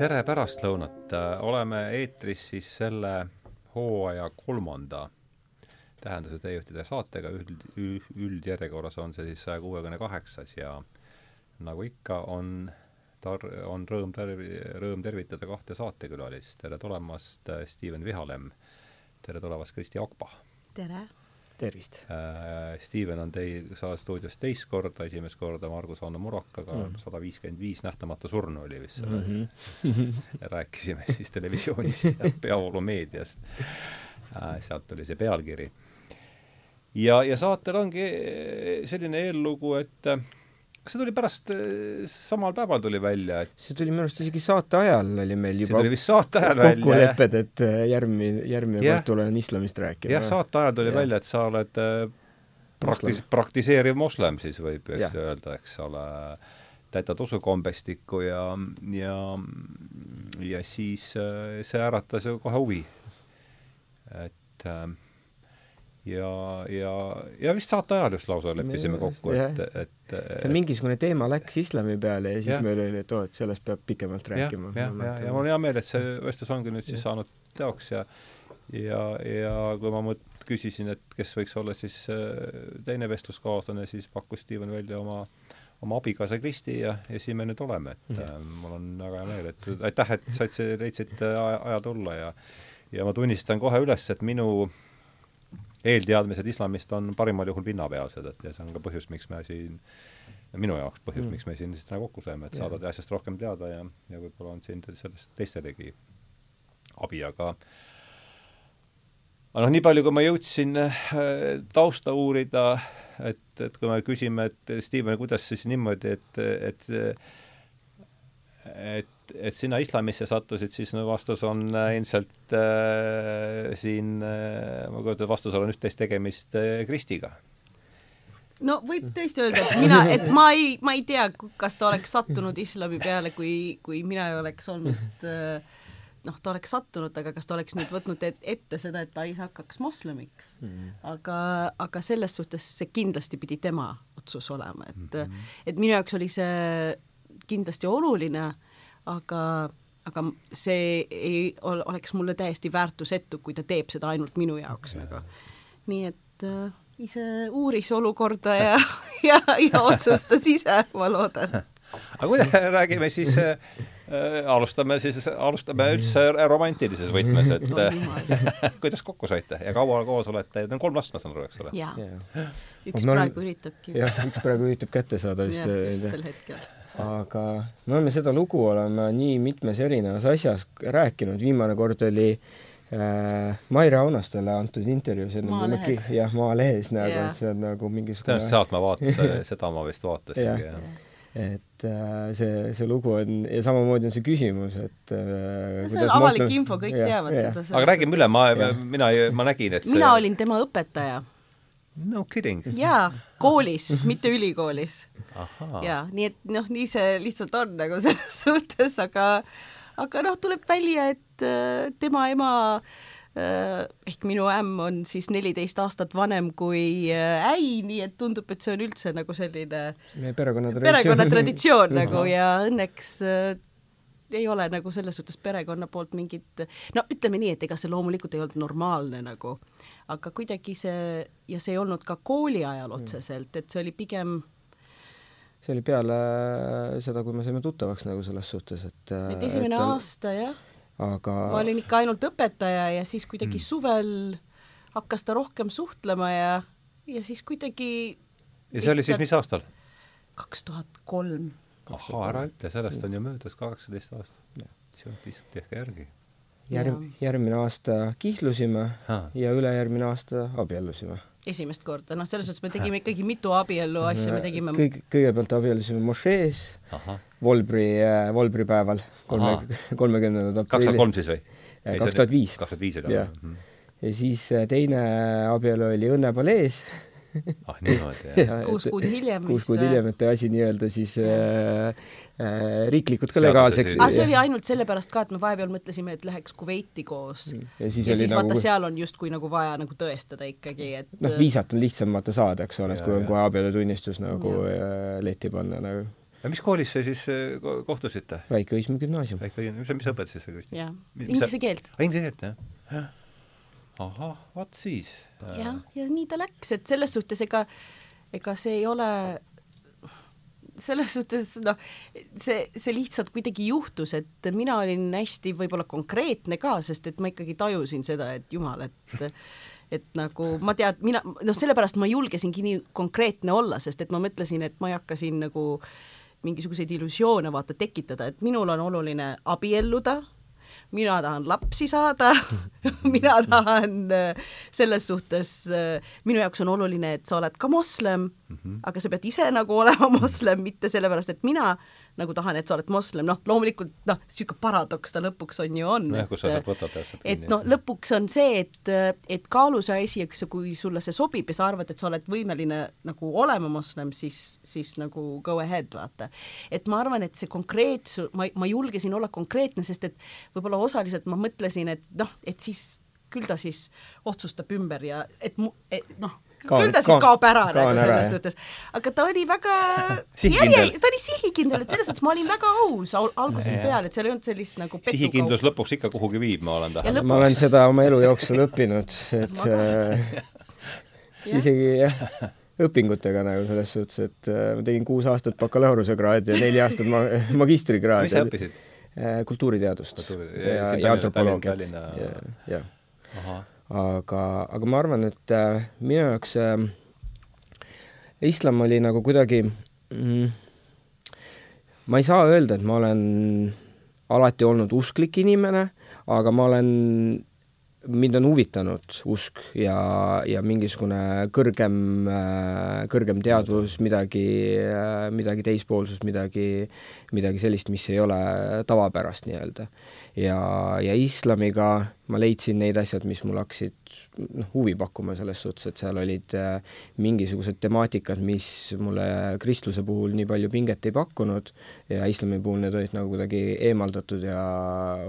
tere pärastlõunat, oleme eetris siis selle hooaja kolmanda tähenduse teejuhtide saatega, üld, üldjärjekorras on see siis saja kuuekümne kaheksas ja nagu ikka, on tar-, on rõõm tervi-, rõõm tervitada kahte saatekülalist, tere tulemast, Steven Vihalemm, tere tulemast, Kristi Akpa! tere! Tervist äh,! Steven on teil saa stuudios teist korda, esimest korda Margus Anno Murakaga mm., sada viiskümmend viis nähtamatu surnu oli vist selle mm, -hmm. rääkisime siis televisioonist ja peavoolumeediast äh,, sealt oli see pealkiri. ja, ja saatel ongi selline eellugu, et äh, kas see tuli pärast, äh, samal päeval tuli välja, et see tuli minu arust isegi saate ajal oli meil juba see tuli vist saate ajal välja, kokkulepped, et äh, järgmine, järgmine kord tulen islamist rääkima. jah, saate ajal tuli ja. välja, et sa oled äh, praktis-, praktiseeriv moslem siis võib, eks ja. öelda, eks ole, täidad usukombestikku ja, ja ja siis see äratas ju kohe huvi. et äh, ja, ja, ja vist saate ajal just lausa leppisime kokku, et, et, et mingisugune teema läks islami peale ja siis ja. meil oli, et oo, et sellest peab pikemalt rääkima. jah, ja, ja, ja mul on hea meel, et see vestlus ongi nüüd siis ja. saanud teoks ja ja, ja kui ma mõt-, küsisin, et kes võiks olla siis äh, teine vestluskaaslane, siis pakkus Steven välja oma oma abikaasa Kristi ja, ja siin me nüüd oleme, et ja. äh, mul on väga hea meel, et aitäh, et sa leidsid aja, aja tulla ja ja ma tunnistan kohe üles, et minu äh, eelteadmised islamist on parimal juhul pinnapealsed, et ja see on ka põhjus, miks me siin, minu jaoks põhjus mm., miks me siin täna kokku saime, et saada yeah. asjast rohkem teada ja, ja võib-olla on siin sellest teistelegi abi, aga aga noh, nii palju, kui ma jõudsin äh, tausta uurida, et, et kui me küsime, et Steven, kuidas siis niimoodi, et, et et et sina islamisse sattusid, siis no vastus on äh, ilmselt äh, siin äh,, ma kujutan, vastusel on üht-teist tegemist äh, Kristiga. No võib tõesti öelda, et mina, et ma ei, ma ei tea, kas ta oleks sattunud islami peale, kui, kui mina ei oleks olnud äh, noh, ta oleks sattunud, aga kas ta oleks nüüd võtnud et, ette seda, et ta ei hakkaks moslemiks? Mm.. aga, aga selles suhtes see kindlasti pidi tema otsus olema, et mm, -hmm. et minu jaoks oli see kindlasti oluline äh, aga, aga see ei oleks mulle täiesti väärtusetu, kui ta teeb seda ainult minu jaoks nagu. nii et äh, ise uuris olukorda ja, ja, ja otsustas ise, ma loodan. aga kui räägime siis äh, äh, alustame siis, alustame üldse romantilises võtmes, et no, kuidas kokku saite ja kaua koos olete, teil on kolm last, ma saan aru, eks ole? jaa. üks praegu üritabki. jah, üks praegu üritab kätte saada vist. just sel hetkel aga me oleme seda lugu oleme nii mitmes erinevas asjas rääkinud, viimane kord oli äh, Maire Aunastele antud intervjuu, see on nagu Maalehes. jah, Maalehes nagu yeah., see on nagu mingisugune tõenäoliselt sealt ma vaatasin, seda ma vist vaatasingi, jah et äh, see, see lugu on ja samamoodi on see küsimus, et äh, see on avalik moslem... info, kõik ja, teavad ja. seda. aga räägime üle, ma, mina, ma nägin, et see... mina olin tema õpetaja no kidding. jaa, koolis, mitte ülikoolis. jaa, nii et noh, nii see lihtsalt on nagu selles suhtes, aga aga noh, tuleb välja, et äh, tema ema äh, ehk minu ämm on siis neliteist aastat vanem kui äh, äi, nii et tundub, et see on üldse nagu selline meie perekonnatraditsioon perekonnatraditsioon nagu ja õnneks ei ole nagu selles suhtes perekonna poolt mingit, no ütleme nii, et ega see loomulikult ei olnud normaalne nagu, aga kuidagi see, ja see ei olnud ka kooli ajal otseselt, et see oli pigem see oli peale seda, kui me saime tuttavaks nagu selles suhtes, et et esimene et, aasta, jah. aga ma olin ikka ainult õpetaja ja siis kuidagi mm. suvel hakkas ta rohkem suhtlema ja, ja siis kuidagi ja see oli siis mis aastal? kaks tuhat kolm ahhaa, ära ütle, sellest on ju möödas kaheksateist aastat. siis tehke järgi. järg, järgmine aasta kihlusime ha. ja ülejärgmine aasta abiellusime. esimest korda, noh, selles suhtes me tegime ikkagi mitu abiellu asja, me tegime kõik, kõigepealt abiellusime mošees, Volbri äh,, Volbri päeval, kolme, kolmekümnendal aprillil. kaks tuhat kolm siis või? kaks tuhat viis. kaks tuhat viis oli, jah. ja siis äh, teine abielu oli Õnnepalees ah niimoodi, jah? kuus kuud hiljem kuus kuud hiljem, et asi nii-öelda siis äh, äh, riiklikult ka legaalseks. aga ah, see oli ainult sellepärast ka, et me vahepeal mõtlesime, et läheks Kuveiti koos. Mm. ja siis, ja siis nagu... vaata, seal on justkui nagu vaja nagu tõestada ikkagi, et noh, viisat on lihtsam vaata saada, eks ole, et kui on kohe abielutunnistus nagu ja. leti panna nagu ja mis koolis te siis äh, ko- kohtusite? Väike-Õismäe gümnaasium. väike, mis sa, õpetasid seal, Kristi? inglise keelt. Inglise keelt, jah? Ahah, vot siis. jah, ja nii ta läks, et selles suhtes ega, ega see ei ole selles suhtes noh, see, see lihtsalt kuidagi juhtus, et mina olin hästi võib-olla konkreetne ka, sest et ma ikkagi tajusin seda, et jumal, et et nagu ma tead, mina noh, sellepärast ma julgesingi nii konkreetne olla, sest et ma mõtlesin, et ma ei hakka siin nagu mingisuguseid illusioone vaata tekitada, et minul on oluline abielluda, mina tahan lapsi saada mina tahan äh, selles suhtes, minu jaoks on oluline, et sa oled ka moslem mm, -hmm. aga sa pead ise nagu olema moslem, mitte sellepärast, et mina nagu tahan, et sa oled moslem, noh, loomulikult noh, niisugune paradoks ta lõpuks on ju on, nojah, kus sa et sealt võtad täpselt et noh, lõpuks on see, et, et kaalu see asi, eks kui sulle see sobib ja sa arvad, et sa oled võimeline nagu olema moslem, siis, siis nagu go ahead, vaata. et ma arvan, et see konkreetsu, ma, ma julgesin olla konkreetne, sest et võib-olla osaliselt ma mõtlesin, et noh, et siis küll ta siis otsustab ümber ja et et noh, Kaan- küll ta siis kaob ära nagu selles jah. suhtes, aga ta oli väga Sihikindel. ta oli sihikindel, et selles suhtes ma olin väga aus al algusest peale, et seal ei olnud sellist nagu sihikindlus lõpuks ikka kuhugi viib, ma olen täheldanud. ma olen seda oma elu jooksul õppinud, et äh, Jah. isegi jah, õpingutega nagu selles suhtes, et äh, ma tegin kuus aastat bakalaureusekraadi ja neli aastat ma-, magistrikraadi. mis sa õppisid? kultuuriteadust Kultuuri- ja, ja ja, antropoloogiat Tallinna- ja, ja ahah, aga, aga ma arvan, et äh, minu jaoks äh, islam oli nagu kuidagi mm, ma ei saa öelda, et ma olen alati olnud usklik inimene, aga ma olen, mind on huvitanud usk ja, ja mingisugune kõrgem, kõrgem teadvus, midagi, midagi teispoolsust, midagi, midagi sellist, mis ei ole tavapärast nii-öelda. ja, ja islamiga ma leidsin need asjad, mis mul hakkasid noh, huvi pakkuma selles suhtes, et seal olid äh, mingisugused temaatikad, mis mulle kristluse puhul nii palju pinget ei pakkunud ja islami puhul need olid nagu kuidagi eemaldatud ja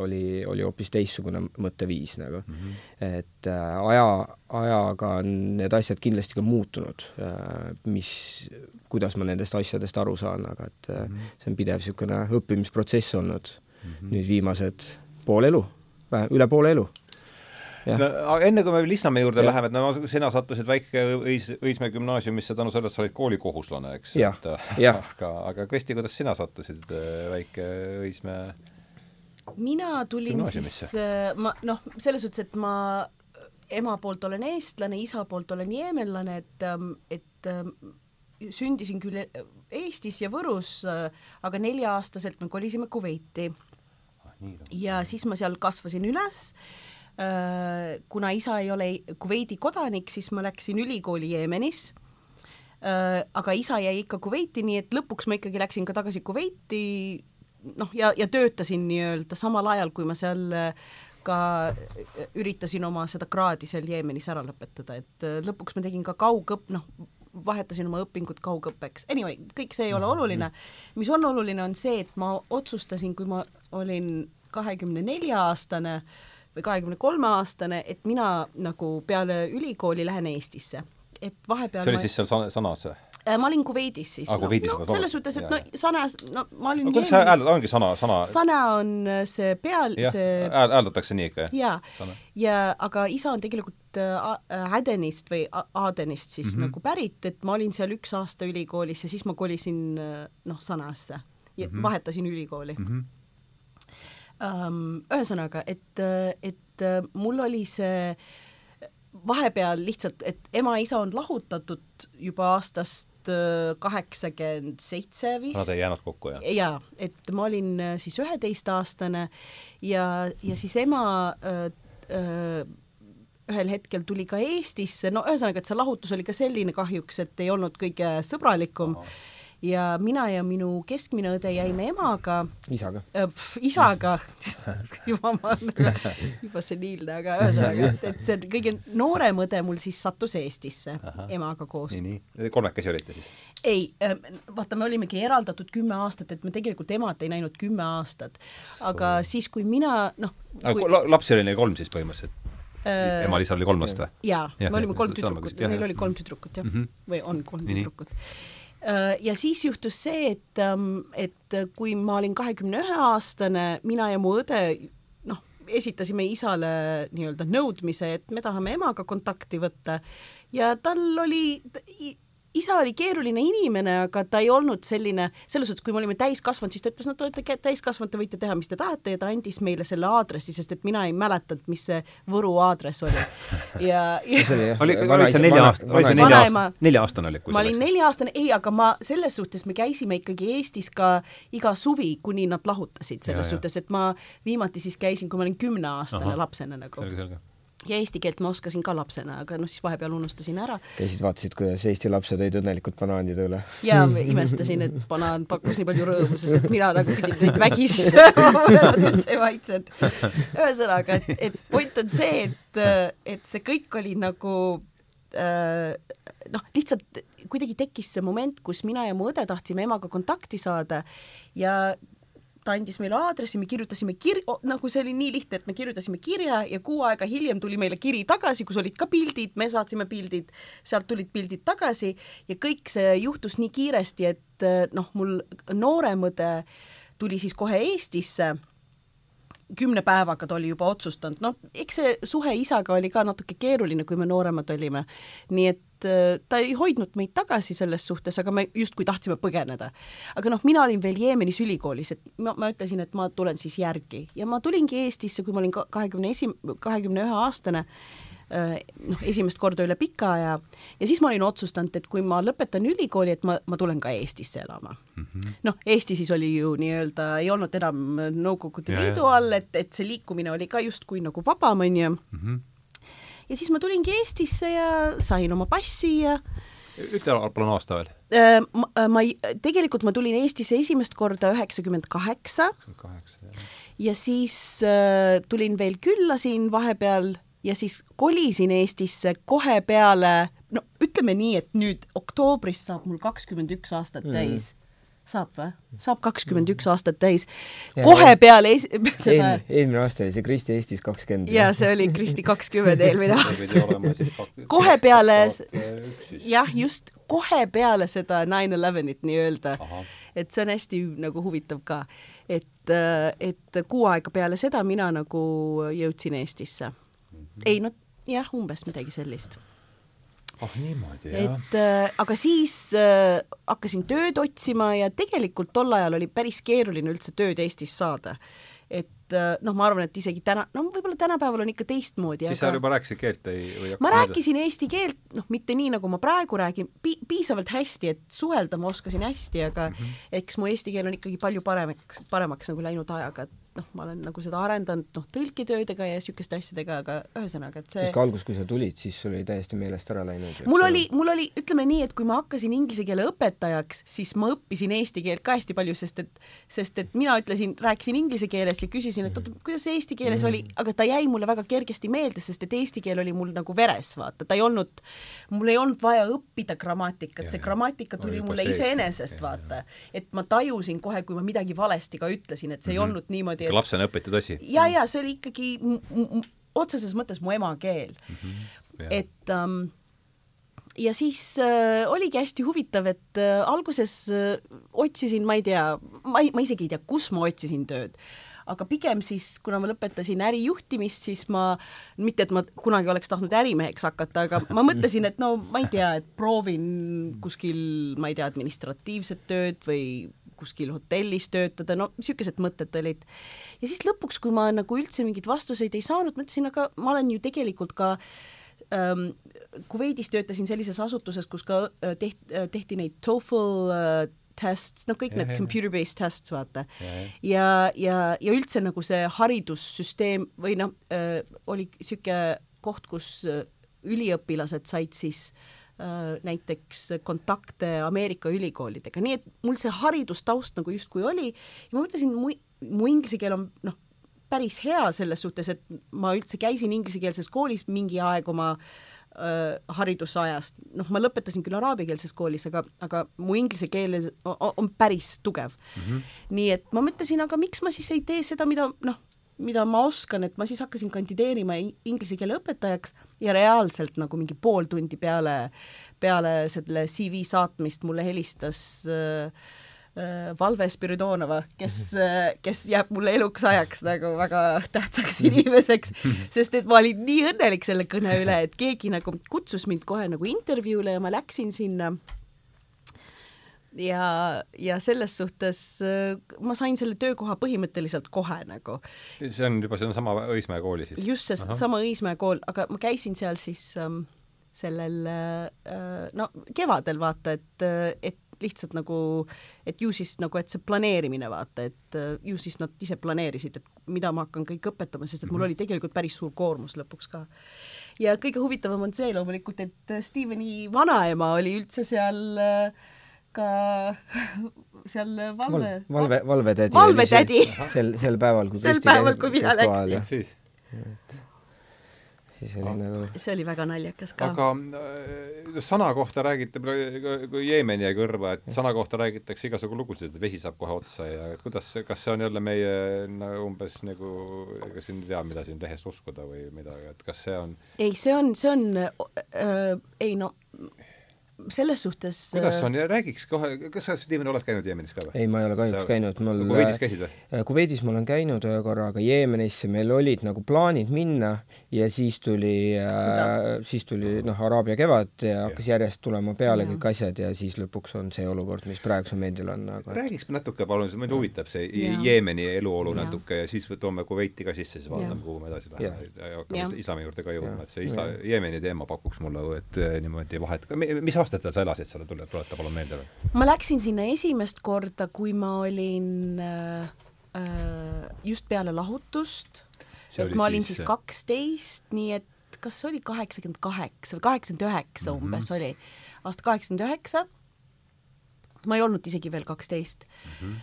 oli, oli hoopis teistsugune mõtteviis nagu mm. -hmm. et äh, aja, ajaga on need asjad kindlasti ka muutunud äh,, mis, kuidas ma nendest asjadest aru saan, aga et äh, Mhm. see on pidev niisugune õppimisprotsess olnud mm -hmm. nüüd viimased pool elu, üle poole elu. No aga enne kui me veel islami juurde Jah. läheme, et no sina sattusid väike Õis, Õismäe gümnaasiumisse tänu sellele, et sa olid koolikohuslane, eks. Jah. aga, aga Kristi, kuidas sina sattusid äh, väike Õismäe mina tulin siis, ma noh, selles suhtes, et ma ema poolt olen eestlane, isa poolt olen jeemenlane, et, et ähm, sündisin küll Eestis ja Võrus, aga nelja-aastaselt me kolisime Kuveiti ja siis ma seal kasvasin üles. Kuna isa ei ole Kuveidi kodanik, siis ma läksin ülikooli Jeemenis. aga isa jäi ikka Kuveiti, nii et lõpuks ma ikkagi läksin ka tagasi Kuveiti, noh, ja, ja töötasin nii-öelda samal ajal, kui ma seal äh, ka üritasin oma seda kraadi seal Jeemenis ära lõpetada, et äh, lõpuks ma tegin ka kaugõpp, noh, vahetasin oma õpingud kaugõppeks, anyway, kõik see ei ole oluline. mis on oluline, on see, et ma otsustasin, kui ma olin kahekümne nelja aastane või kahekümne kolme aastane, et mina nagu peale ülikooli lähen Eestisse. et vahepeal see oli ma... siis seal sana- sanas või? Äh, ma olin Kuveidis siis Kuveidis, no, ma no, selles suhtes, et jaa, no jaa. sanas, no ma olin no kuidas sa hääldad, ongi sana, sana, sana on äh, see peal, see hääl-, hääldatakse nii ikka, jah? jaa Sana., ja aga isa on tegelikult äh, Adenist või Adenist siis mm. -hmm. nagu pärit, et ma olin seal üks aasta ülikoolis ja siis ma kolisin noh, Sanasse ja mm -hmm. vahetasin ülikooli mm. Mhm. Um, ühesõnaga, et, et äh, mul oli see vahepeal lihtsalt, et ema-isa on lahutatud juba aastast äh, kaheksakümmend seitse vist. Nad ei jäänud kokku, jah? jaa, et ma olin äh, siis üheteistaastane ja, ja siis ema öö, öö, ühel hetkel tuli ka Eestisse, no ühesõnaga, et see lahutus oli ka selline kahjuks, et ei olnud kõige sõbralikum ja mina ja minu keskmine õde jäime emaga isaga. äh,, isaga, juba ma olen juba seniilne, aga ühesõnaga, et, et see kõige noorem õde mul siis sattus Eestisse Ahah. emaga koos nii, nii, kolmekesi olite siis? ei, vaata, me olimegi eraldatud kümme aastat, et me tegelikult emat ei näinud kümme aastat. aga siis, kui mina, noh, kui la- lapsi oli neil kolm siis põhimõtteliselt? Äh, emal-isal oli kolm last või? jaa, Jah, me olime kolm tüdrukut neil oli kolm tüdrukut jah mm. -hmm. või on kolm tüdrukut. Äh, ja siis juhtus see, et, ähm, et kui ma olin kahekümne ühe aastane, mina ja mu õde noh, esitasime isale nii-öelda nõudmise, et me tahame emaga kontakti võtta. Ja tal oli isa oli keeruline inimene, aga ta ei olnud selline, selles suhtes, kui me olime täiskasvanud, siis ta ütles, no te olete täiskasvanud, te võite teha, mis te tahate ja ta andis meile selle aadressi, sest et mina ei mäletanud, mis see Võru aadress oli. ja, ja oli, oli see nelja aasta, oli see nelja aasta, nelja-aastane oli? ma olin nelja-aastane, ei, aga ma selles suhtes, me käisime ikkagi Eestis ka iga suvi, kuni nad lahutasid, selles ja, suhtes, et ma viimati siis käisin, kui ma olin kümneaastane lapsena nagu. selge, selge ja eesti keelt ma oskasin ka lapsena, aga noh, siis vahepeal unustasin ära. käisid, vaatasid, kuidas Eesti lapsed olid õnnelikud banaanide üle? ja imestasin, et banaan pakkus nii palju rõõmu, sest et mina nagu pidin neid vägisi sööma, ei maitsenud. ühesõnaga, et, et point on see, et, et see kõik oli nagu äh, noh, lihtsalt kuidagi tekkis see moment, kus mina ja mu õde tahtsime emaga kontakti saada ja ta andis meile aadressi, me kirjutasime kir-, nagu see oli nii lihtne, et me kirjutasime kirja ja kuu aega hiljem tuli meile kiri tagasi, kus olid ka pildid, me saatsime pildid, sealt tulid pildid tagasi ja kõik see juhtus nii kiiresti, et noh, mul noorem õde tuli siis kohe Eestisse kümne päevaga ta oli juba otsustanud, noh, eks see suhe isaga oli ka natuke keeruline, kui me nooremad olime. nii et äh, ta ei hoidnud meid tagasi selles suhtes, aga me justkui tahtsime põgeneda. aga noh, mina olin veel Jeemenis ülikoolis, et ma, ma ütlesin, et ma tulen siis järgi ja ma tulingi Eestisse, kui ma olin kahekümne esi-, kahekümne ühe aastane Äh, noh, esimest korda üle pika aja ja siis ma olin otsustanud, et kui ma lõpetan ülikooli, et ma, ma tulen ka Eestisse elama mm -hmm.. noh, Eesti siis oli ju nii-öelda, ei olnud enam Nõukogude Liidu all, et, et see liikumine oli ka justkui nagu vabam, on ju mm. -hmm. Ja siis ma tulingi Eestisse ja sain oma passi ja ütle palun aasta veel. Äh, ma, äh, ma ei, tegelikult ma tulin Eestisse esimest korda üheksakümmend kaheksa ja siis äh, tulin veel külla siin vahepeal ja siis kolisin Eestisse kohe peale, no ütleme nii, et nüüd oktoobris saab mul kakskümmend üks aastat mm. Saab või? saab kakskümmend üks aastat täis. kohe peale es-, seda Eel, eelmine aasta oli see Kristi Eestis kakskümmend. jaa, see oli Kristi kakskümmend eelmine aasta. kohe peale, jah, just kohe peale seda nine elevenit nii-öelda. et see on hästi nagu huvitav ka. et, et kuu aega peale seda mina nagu jõudsin Eestisse ei no jah, umbes midagi sellist oh, niimoodi, jah. et äh, aga siis äh, hakkasin tööd otsima ja tegelikult tol ajal oli päris keeruline üldse tööd Eestis saada. et äh, noh, ma arvan, et isegi täna, no võib-olla tänapäeval on ikka teistmoodi. siis aga... sa juba rääkisid keelt ei, või ma rääkisin mõelda? eesti keelt, noh, mitte nii, nagu ma praegu räägin pi, piisavalt hästi, et suhelda ma oskasin hästi, aga mm -hmm. eks mu eesti keel on ikkagi palju paremaks, paremaks nagu läinud ajaga, et noh, ma olen nagu seda arendanud noh, tõlkitöödega ja niisuguste asjadega, aga ühesõnaga, et see siis ka alguses, kui sa tulid, siis sul oli täiesti meelest ära läinud? mul oli, mul oli, ütleme nii, et kui ma hakkasin inglise keele õpetajaks, siis ma õppisin eesti keelt ka hästi palju, sest et sest et mina ütlesin, rääkisin inglise keeles ja küsisin, et oota, kuidas see eesti keeles mm -hmm. oli, aga ta jäi mulle väga kergesti meelde, sest et eesti keel oli mul nagu veres, vaata, ta ei olnud, mul ei olnud vaja õppida grammatikat, see grammatika tuli mulle iseenesest, vaata. et ma tajusin kohe, kui ma midagi valesti ka ütlesin, et see mm -hmm. ei mhm. olnud niimoodi, et lapsena õpitud asi. ja, ja see oli ikkagi otseses mõttes mu emakeel mm. -hmm. et ähm, ja siis äh, oligi hästi huvitav, et äh, alguses äh, otsisin, ma ei tea, ma ei, ma isegi ei tea, kus ma otsisin tööd, aga pigem siis, kuna ma lõpetasin ärijuhtimist, siis ma, mitte et ma kunagi oleks tahtnud ärimeheks hakata, aga ma mõtlesin, et no ma ei tea, et proovin kuskil, ma ei tea, administratiivset tööd või kuskil hotellis töötada, no niisugused mõtted olid. ja siis lõpuks, kui ma nagu üldse mingeid vastuseid ei saanud, mõtlesin, aga ma olen ju tegelikult ka ähm, Kuveidis töötasin sellises asutuses, kus ka äh, teht-, äh, tehti neid TOEFL äh, tests, noh, kõik ja, need computer-based tests, vaata. ja, ja, ja üldse nagu see haridussüsteem või noh äh,, oli niisugune koht, kus äh, üliõpilased said siis Äh, näiteks kontakte Ameerika ülikoolidega, nii et mul see haridustaust nagu justkui oli ja ma mõtlesin, mu, mu inglise keel on noh, päris hea selles suhtes, et ma üldse käisin inglisekeelses koolis mingi aeg oma äh, haridusajast, noh, ma lõpetasin küll araabiakeelses koolis, aga, aga mu inglise keel on, on päris tugev mm. -hmm. nii et ma mõtlesin, aga miks ma siis ei tee seda, mida noh, mida ma oskan, et ma siis hakkasin kandideerima inglise keele õpetajaks ja reaalselt nagu mingi pool tundi peale, peale selle CV saatmist mulle helistas äh, äh, Valve Spiridonova, kes, äh, kes jääb mulle eluks ajaks nagu väga tähtsaks inimeseks, sest et ma olin nii õnnelik selle kõne üle, et keegi nagu kutsus mind kohe nagu intervjuule ja ma läksin sinna ja, ja selles suhtes äh, ma sain selle töökoha põhimõtteliselt kohe nagu. see on juba seesama Õismäe kooli siis? just, see sama Õismäe kool, aga ma käisin seal siis ähm, sellel äh, no kevadel vaata, et, et lihtsalt nagu, et ju siis nagu, et see planeerimine vaata, et äh, ju siis nad ise planeerisid, et mida ma hakkan kõik õpetama, sest et mul mhm. oli tegelikult päris suur koormus lõpuks ka. ja kõige huvitavam on see loomulikult, et Steveni vanaema oli üldse seal äh, ka seal valve Val, valve, valvetädi valvetädi. sel, sel päeval, kui sel päeval, kui mina läksin. siis siis. Oli nagu see oli väga naljakas ka. aga äh, sana kohta räägite, kui Jeemen jäi kõrva, et sana kohta räägitakse igasugu lugusid, et vesi saab kohe otsa ja et kuidas, kas see on jälle meie no, umbes nagu, ega siin ei tea, mida siin lehest uskuda või midagi, et kas see on ei, see on, see on äh,, ei no selles suhtes kuidas äh, on, räägiks kohe, kas sa, Steven, oled käinud Jeemenis ka või? ei, ma ei ole kahjuks sa... käinud, mul Kuveidis käisid või? Äh, Kuveidis ma olen käinud ühe korra, aga Jeemenisse meil olid nagu plaanid minna ja siis tuli, äh, siis tuli noh, Araabia kevad ja hakkas ja. järjest tulema peale ja. kõik asjad ja siis lõpuks on see olukord, mis praegusel momendil on aga räägiks natuke palun, mind huvitab see ja. Jeemeni eluolu ja. natuke ja siis toome Kuveiti ka sisse, siis vaatame, kuhu me edasi läheme ja hakkame islami juurde ka jõudma, et see isla-, Jeemeni teema pakuks mulle, et niimoodi vahet, mis aasta aastatel sa elasid seal, tule, tuleta palun meelde või? ma läksin sinna esimest korda, kui ma olin äh, äh just peale lahutust, et ma olin siis kaksteist, nii et kas see oli kaheksakümmend kaheksa või kaheksakümmend üheksa mhm. umbes oli, aasta kaheksakümmend üheksa, ma ei olnud isegi veel kaksteist mm. -hmm.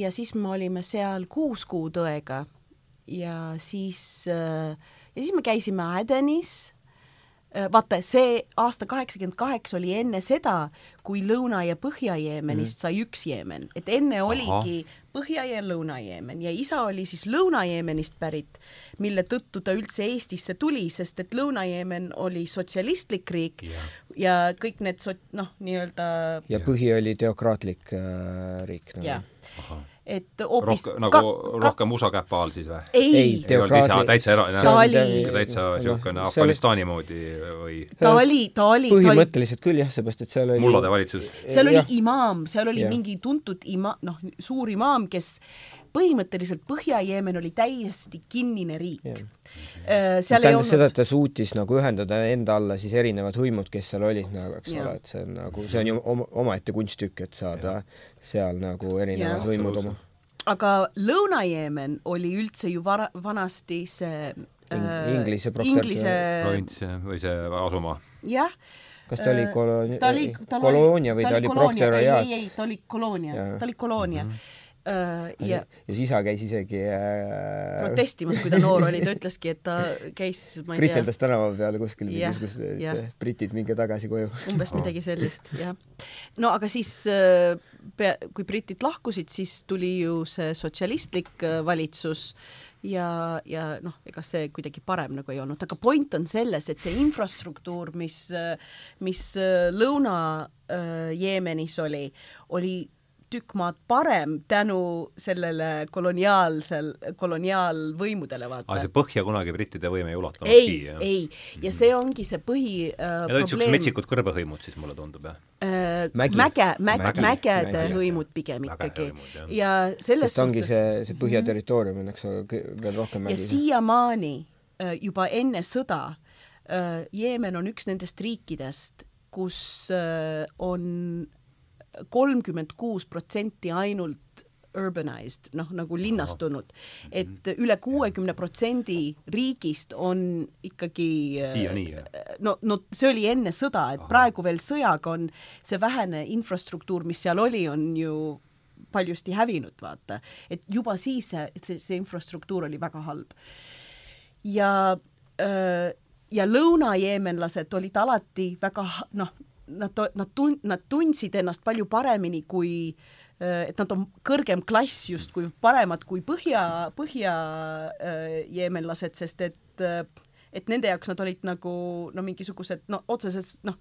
ja siis me olime seal kuus kuud õega ja siis, äh, ja siis me käisime Adenis Äh, vaata, see aasta kaheksakümmend kaheksa oli enne seda, kui Lõuna- ja Põhja-Jeemenist mm. sai üks Jeemen, et enne oligi Aha. Põhja- ja Lõuna-Jeemen ja isa oli siis Lõuna-Jeemenist pärit, mille tõttu ta üldse Eestisse tuli, sest et Lõuna-Jeemen oli sotsialistlik riik ja, ja kõik need sot-, noh, nii-öelda ja põhi oli teokraatlik äh, riik nagu. jah et hoopis Rohk, nagu ka, rohkem USA käpa all siis või? ei, ei, täitsa era-, täitsa niisugune Afganistani moodi või? ta oli, ta oli põhimõtteliselt küll jah, seepärast et seal oli mullade valitsus. seal oli imaam, seal oli ja. mingi tuntud ima-, noh, suur imaam, kes põhimõtteliselt Põhja-Jeemen oli täiesti kinnine riik. Äh, see tähendas olnud... seda, et ta suutis nagu ühendada enda alla siis erinevad hõimud, kes seal olid nagu, eks ja. ole, et see on nagu, see on ju oma, omaette kunsttükk, et saada ja. seal nagu erinevad ja. hõimud oma. aga Lõuna-Jeemen oli üldse ju vara, vanasti see In, äh, Inglise Inglise provins või see asumaa. jah kas ta oli äh, koloonia, koloonia või ta oli proktoraat? ei, ei, ta oli koloonia, ta oli koloonia mm. -hmm Äh, ja, ja siis isa käis isegi äh, protestimas, kui ta noor oli, ta ütleski, et ta käis, ma ei pritseldas tea tänava peal kuskil mingisugused et britid, minge tagasi koju. umbes midagi sellist, jah. no aga siis äh, kui britid lahkusid, siis tuli ju see sotsialistlik äh, valitsus ja, ja noh, ega see kuidagi parem nagu ei olnud, aga point on selles, et see infrastruktuur, mis, mis Lõuna-Jeemenis oli, oli tükk maad parem tänu sellele koloniaalsel, koloniaalvõimudele, vaata. aa, see põhja kunagi brittide võim ei ulatanud ei, ei, ja see ongi see põhi äh, Need olid niisugused metsikud kõrbehõimud siis, mulle tundub, jah äh,? mäge, mäge, mäge, mägede hõimud pigem ikkagi. ja selles Sest ongi see, see põhja mhm. territoorium on, eks ole, veel rohkem mägi. ja siiamaani äh, juba enne sõda äh, Jeemen on üks nendest riikidest, kus äh, on kolmkümmend kuus protsenti ainult urbanized, noh nagu linnastunud, et üle kuuekümne protsendi riigist on ikkagi siiani, no, no see oli enne sõda, et Aha. praegu veel sõjaga on see vähene infrastruktuur, mis seal oli, on ju paljusti hävinud, vaata. et juba siis see, see, see infrastruktuur oli väga halb. ja öö, ja lõunajeemenlased olid alati väga noh, nad, nad tun-, nad tundsid ennast palju paremini kui äh, et nad on kõrgem klass justkui paremad kui põhja, põhja äh, sest et äh, et nende jaoks nad olid nagu no mingisugused no otseses noh,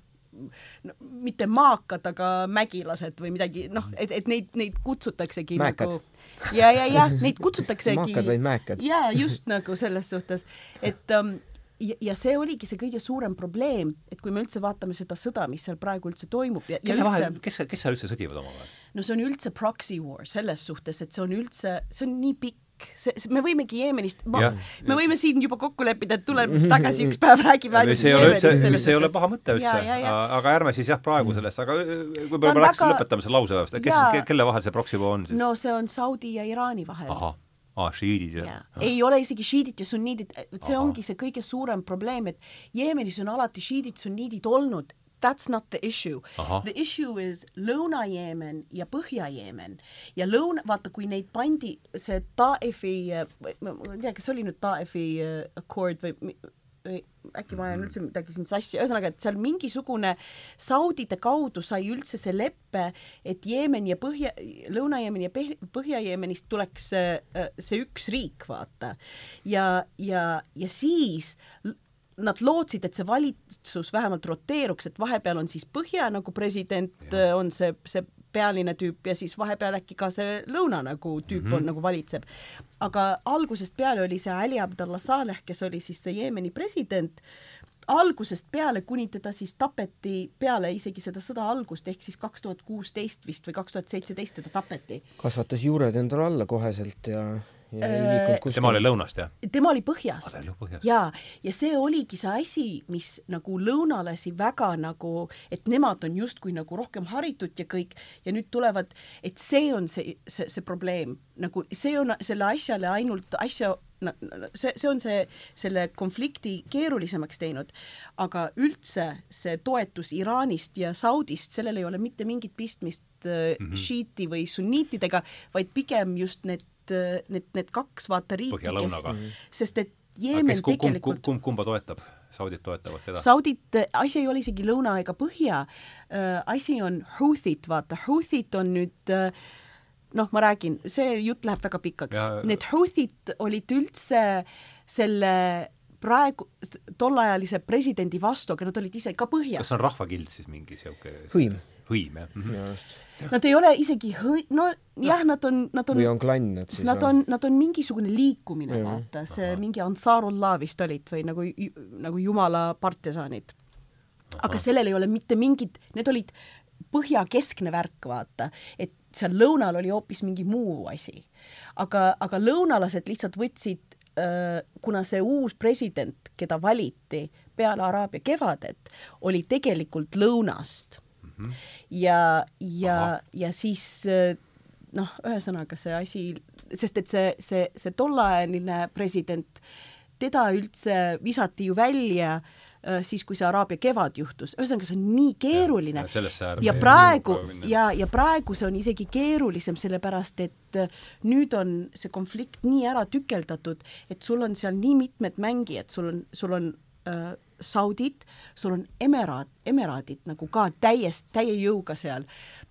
no, mitte maakad, aga mägilased või midagi, noh, et, et neid, neid kutsutaksegi Mäekad. nagu ja, ja, ja neid kutsutaksegi maakad või mäekad? jaa, just nagu selles suhtes, et um, ja, ja see oligi see kõige suurem probleem, et kui me üldse vaatame seda sõda, mis seal praegu üldse toimub ja, ja kelle vahel üldse,, kes, kes seal üldse sõdivad omavahel? no see on üldse proxy war selles suhtes, et see on üldse, see on nii pikk, see, see, me võimegi Jeemenist, me võime siin juba kokku leppida, et tuleme tagasi üks päev, räägime ainult see ei ole üldse, Jeemenist see ei ole paha mõte üldse, aga ärme siis jah, praegu sellest, aga võib-olla on peaks väga- lõpetama selle lause pärast, kes kelle vahel see proxy war on siis? no see on Saudi ja Iraani vahel. Aa, šiidid ja, ja. ei ole isegi šiidid ja sunniidid, see Ahah. ongi see kõige suurem probleem, et Jeemenis on alati šiidid, sunniidid olnud. That's not the issue. The issue is Lõuna-Jeemen ja Põhja-Jeemen ja lõuna, vaata, kui neid pandi, see Taefi, ma ei tea, kas oli nüüd Taefi äh, accord või äkki ma ajan üldse midagi siin sassi, ühesõnaga, et seal mingisugune Saudide kaudu sai üldse see lepe, et Jeemen ja Põhja, Lõuna-Jeemen ja Põhja-Jeemenist tuleks see, see üks riik, vaata. ja, ja, ja siis nad lootsid, et see valitsus vähemalt roteeruks, et vahepeal on siis Põhja nagu president, on see, see pealine tüüp ja siis vahepeal äkki ka see lõuna nagu tüüp mm -hmm. on nagu valitseb. aga algusest peale oli see Ali Abdallah Saleh, kes oli siis see Jeemeni president, algusest peale, kuni teda siis tapeti peale isegi seda sõda algust, ehk siis kaks tuhat kuusteist vist või kaks tuhat seitseteist teda tapeti. kasvatas juured endale alla koheselt ja, ei Äh, kuskile. tema oli lõunast, jah? tema oli põhjast põhjast. ja, ja see oligi see asi, mis nagu lõunalasi väga nagu, et nemad on justkui nagu rohkem haritud ja kõik ja nüüd tulevad, et see on see, see, see probleem, nagu see on selle asjale ainult asja no, see, see on see, selle konflikti keerulisemaks teinud, aga üldse see toetus Iraanist ja Saudist, sellel ei ole mitte mingit pistmist mm -hmm. šiiti või sunniitidega, vaid pigem just need, need, need kaks vaata riiki, kes Põhja-lõunaga. sest et Jeemen kes, kumb, kumb, tegelikult kumb, kumba toetab? Saudid toetavad keda? Saudit, asi ei ole isegi lõuna ega põhja äh,, asi on Houthid, vaata, Houthid on nüüd äh, noh, ma räägin, see jutt läheb väga pikaks. Ja- Need Houthid olid üldse selle praegu, tollajalise presidendi vastu, aga nad olid ise ka kas põhjas see on rahvakild siis mingi siuke Hõim. Hõim, jah minu arust. Nad ei ole isegi hõ-, no jah, nad on, nad on või on klann nad siis? Nad on, nad on mingisugune liikumine, Jah. vaata, see mingi Ansarullah vist olid või nagu, nagu jumala partisanid. aga sellel ei ole mitte mingit, need olid põhja-keskne värk, vaata, et seal lõunal oli hoopis mingi muu asi. aga, aga lõunalased lihtsalt võtsid äh, kuna see uus president, keda valiti peale Araabia kevadet, oli tegelikult lõunast ja, ja, ja siis äh, noh, ühesõnaga see asi, sest et see, see, see tolleajaline president, teda üldse visati ju välja äh, siis, kui see Araabia kevad juhtus, ühesõnaga see on nii keeruline. ja ja ei praegu ja, ja praegu see on isegi keerulisem, sellepärast et äh, nüüd on see konflikt nii ära tükeldatud, et sul on seal nii mitmed mängijad, sul on, sul on äh, Saudid, sul on emeraat, emeraadid nagu ka täiesti, täie jõuga seal.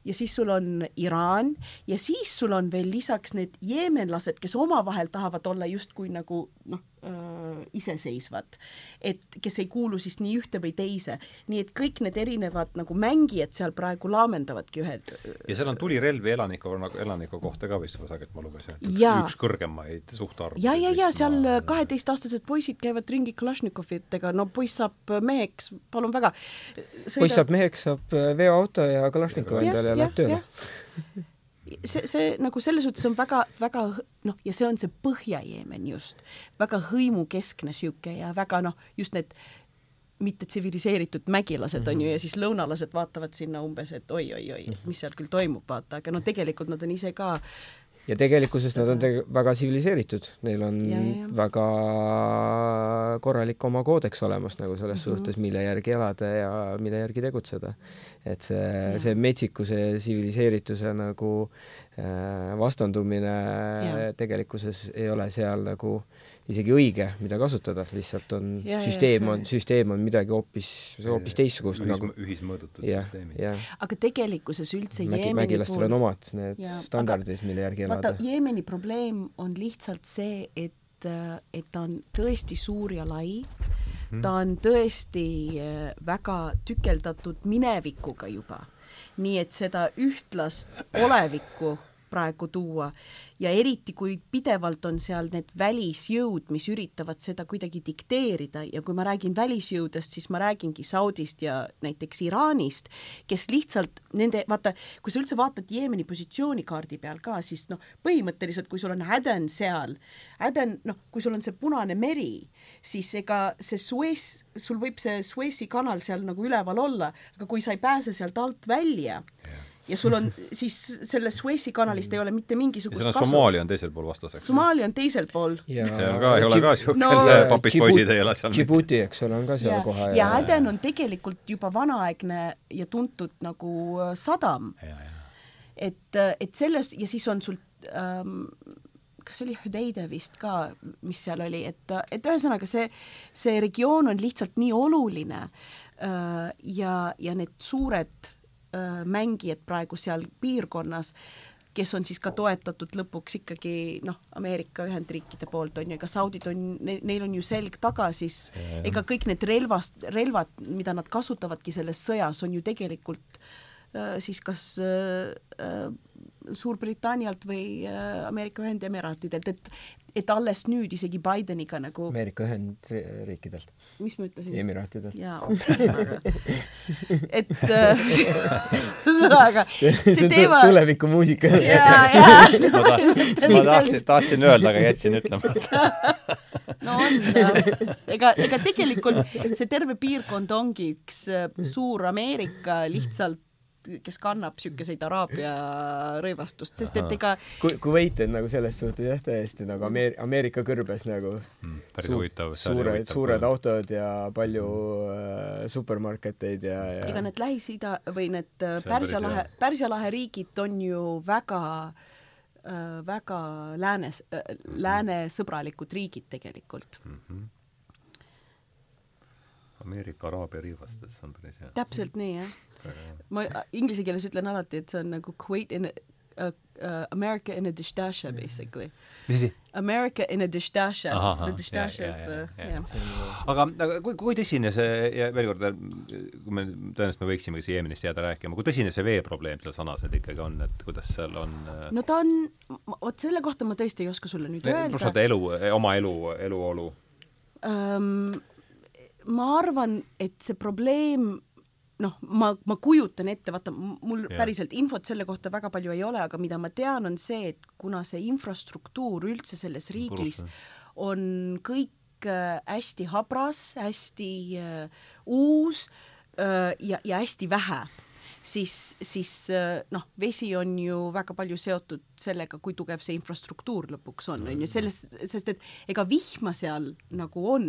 Ja siis sul on Iraan ja siis sul on veel lisaks need jeemenlased, kes omavahel tahavad olla justkui nagu noh, iseseisvad, et kes ei kuulu siis nii ühte või teise, nii et kõik need erinevad nagu mängijad seal praegu laamendavadki ühed ja seal on tulirelvi elaniku, elaniku kohta ka vist kusagilt ma lugesin, et üks, Jaa. üks kõrgemaid suhtarve. ja, ja, ja seal kaheteistaastased poisid käivad ringi Kalašnikovidega, no poiss saab meheks, palun väga. poiss saab meheks, saab äh, veoauto ja Kalašnikovi endale ja läheb tööle. see, see nagu selles suhtes on väga-väga noh, ja see on see Põhja-Jeemen just, väga hõimukeskne sihuke ja väga noh, just need mitte tsiviliseeritud mägilased on ju ja siis lõunalased vaatavad sinna umbes, et oi-oi-oi, mis seal küll toimub, vaata, aga no tegelikult nad on ise ka ja tegelikkuses nad on tege- väga tsiviliseeritud, neil on Ja, ja, ja. väga korralik oma koodeks olemas nagu selles Mhm. suhtes, mille järgi elada ja mille järgi tegutseda. et see, see metsikuse ja tsiviliseerituse nagu äh, vastandumine Ja. tegelikkuses ei ole seal nagu isegi õige, mida kasutada, lihtsalt on Ja, ja, süsteem see- on, süsteem on midagi hoopis, hoopis teistsugust ühis, nagu ühismõõdutud jah, süsteemid. aga tegelikkuses üldse Mägi, Jeemeni mägilastel on omad need Jaa, standardid, mille järgi vaata elada. Jeemeni probleem on lihtsalt see, et, et ta on tõesti suur ja lai -hmm. ta on tõesti äh, väga tükeldatud minevikuga juba. nii et seda ühtlast olevikku praegu tuua. Ja eriti, kui pidevalt on seal need välisjõud, mis üritavad seda kuidagi dikteerida. Ja kui ma räägin välisjõudest, siis ma räägingi Saudist ja näiteks Iraanist, kes lihtsalt nende, vaata, kui sa üldse vaatad Jeemeni positsioonikaardi peal ka, siis noh, põhimõtteliselt kui sul on Aden seal, Aden, noh, kui sul on see Punane meri, siis ega see Suez, sul võib see Suezi kanal seal nagu üleval olla, aga kui sa ei pääse sealt alt välja yeah ja sul on siis sellest Suezi kanalist ei ole mitte mingisugust kasu. Somaalia on teisel pool vastaseks. Somaalia on teisel pool. on ka, ei ole ka niisugune no, papispoisid ei ela seal. Djibouti, eks ole, on ka seal ja, kohe. ja Aden on tegelikult juba vanaaegne ja tuntud nagu äh, sadam. et, äh, et selles ja siis on sul ähm, kas see oli Hüdeide vist ka, mis seal oli, et, et ühesõnaga see, see regioon on lihtsalt nii oluline äh, ja, ja need suured Äh, mängijad praegu seal piirkonnas, kes on siis ka toetatud lõpuks ikkagi noh, Ameerika Ühendriikide poolt on ju, ega saudid on ne,, neil on ju selg taga, siis ega kõik need relvast, relvad, mida nad kasutavadki selles sõjas, on ju tegelikult äh, siis kas äh, äh Suurbritannialt või äh, Ameerika Ühendemiraatidelt, et et alles nüüd isegi Bideniga nagu Ameerika Ühendriikidelt. mis ma ütlesin? Emiraatidelt. jaa, et äh, ühesõnaga see, see teema tulevikumuusika. jaa, jaa. ma, ta, ma tahtsin, tahtsin öelda, aga jätsin ütlemata no on, ega, ega tegelikult see terve piirkond ongi üks äh, suur Ameerika lihtsalt kes kannab niisuguseid Araabia rõivastust, sest et ega Ku-, Kuveit on nagu selles suhtes jah, täiesti nagu Ameer-, Ameerika kõrbes nagu mm, päris huvitav Su suured, suured autod ja palju äh, supermarketeid ja, ja ega need Lähis-Ida või need äh, Pärsia lahe, Pärsia lahe riigid on ju väga äh, väga läänes äh,, läänesõbralikud riigid tegelikult. Mm. -hmm. Ameerika Araabia riivastes on päris hea. täpselt nii, jah ma inglise keeles ütlen alati, et see on nagu Kuwait in a, uh, uh, America in a dishdasha basically. mis asi? America in a dishdasha. The dishdasha is the, jah. aga, aga kui, kui tõsine see, ja veel kord, kui me, tõenäoliselt me võiksimegi siia Jeemenist jääda rääkima, kui tõsine see veeprobleem seal sanas nüüd ikkagi on, et kuidas seal on äh, no ta on, vot selle kohta ma tõesti ei oska sulle nüüd öelda. pluss vaata elu, oma elu, eluolu um,. Ma arvan, et see probleem noh, ma, ma kujutan ette, vaata, mul yeah. päriselt infot selle kohta väga palju ei ole, aga mida ma tean, on see, et kuna see infrastruktuur üldse selles riigis on kõik äh, hästi habras, hästi äh, uus äh, ja, ja hästi vähe, siis, siis äh, noh, vesi on ju väga palju seotud sellega, kui tugev see infrastruktuur lõpuks on, on ju, selles, sest et ega vihma seal nagu on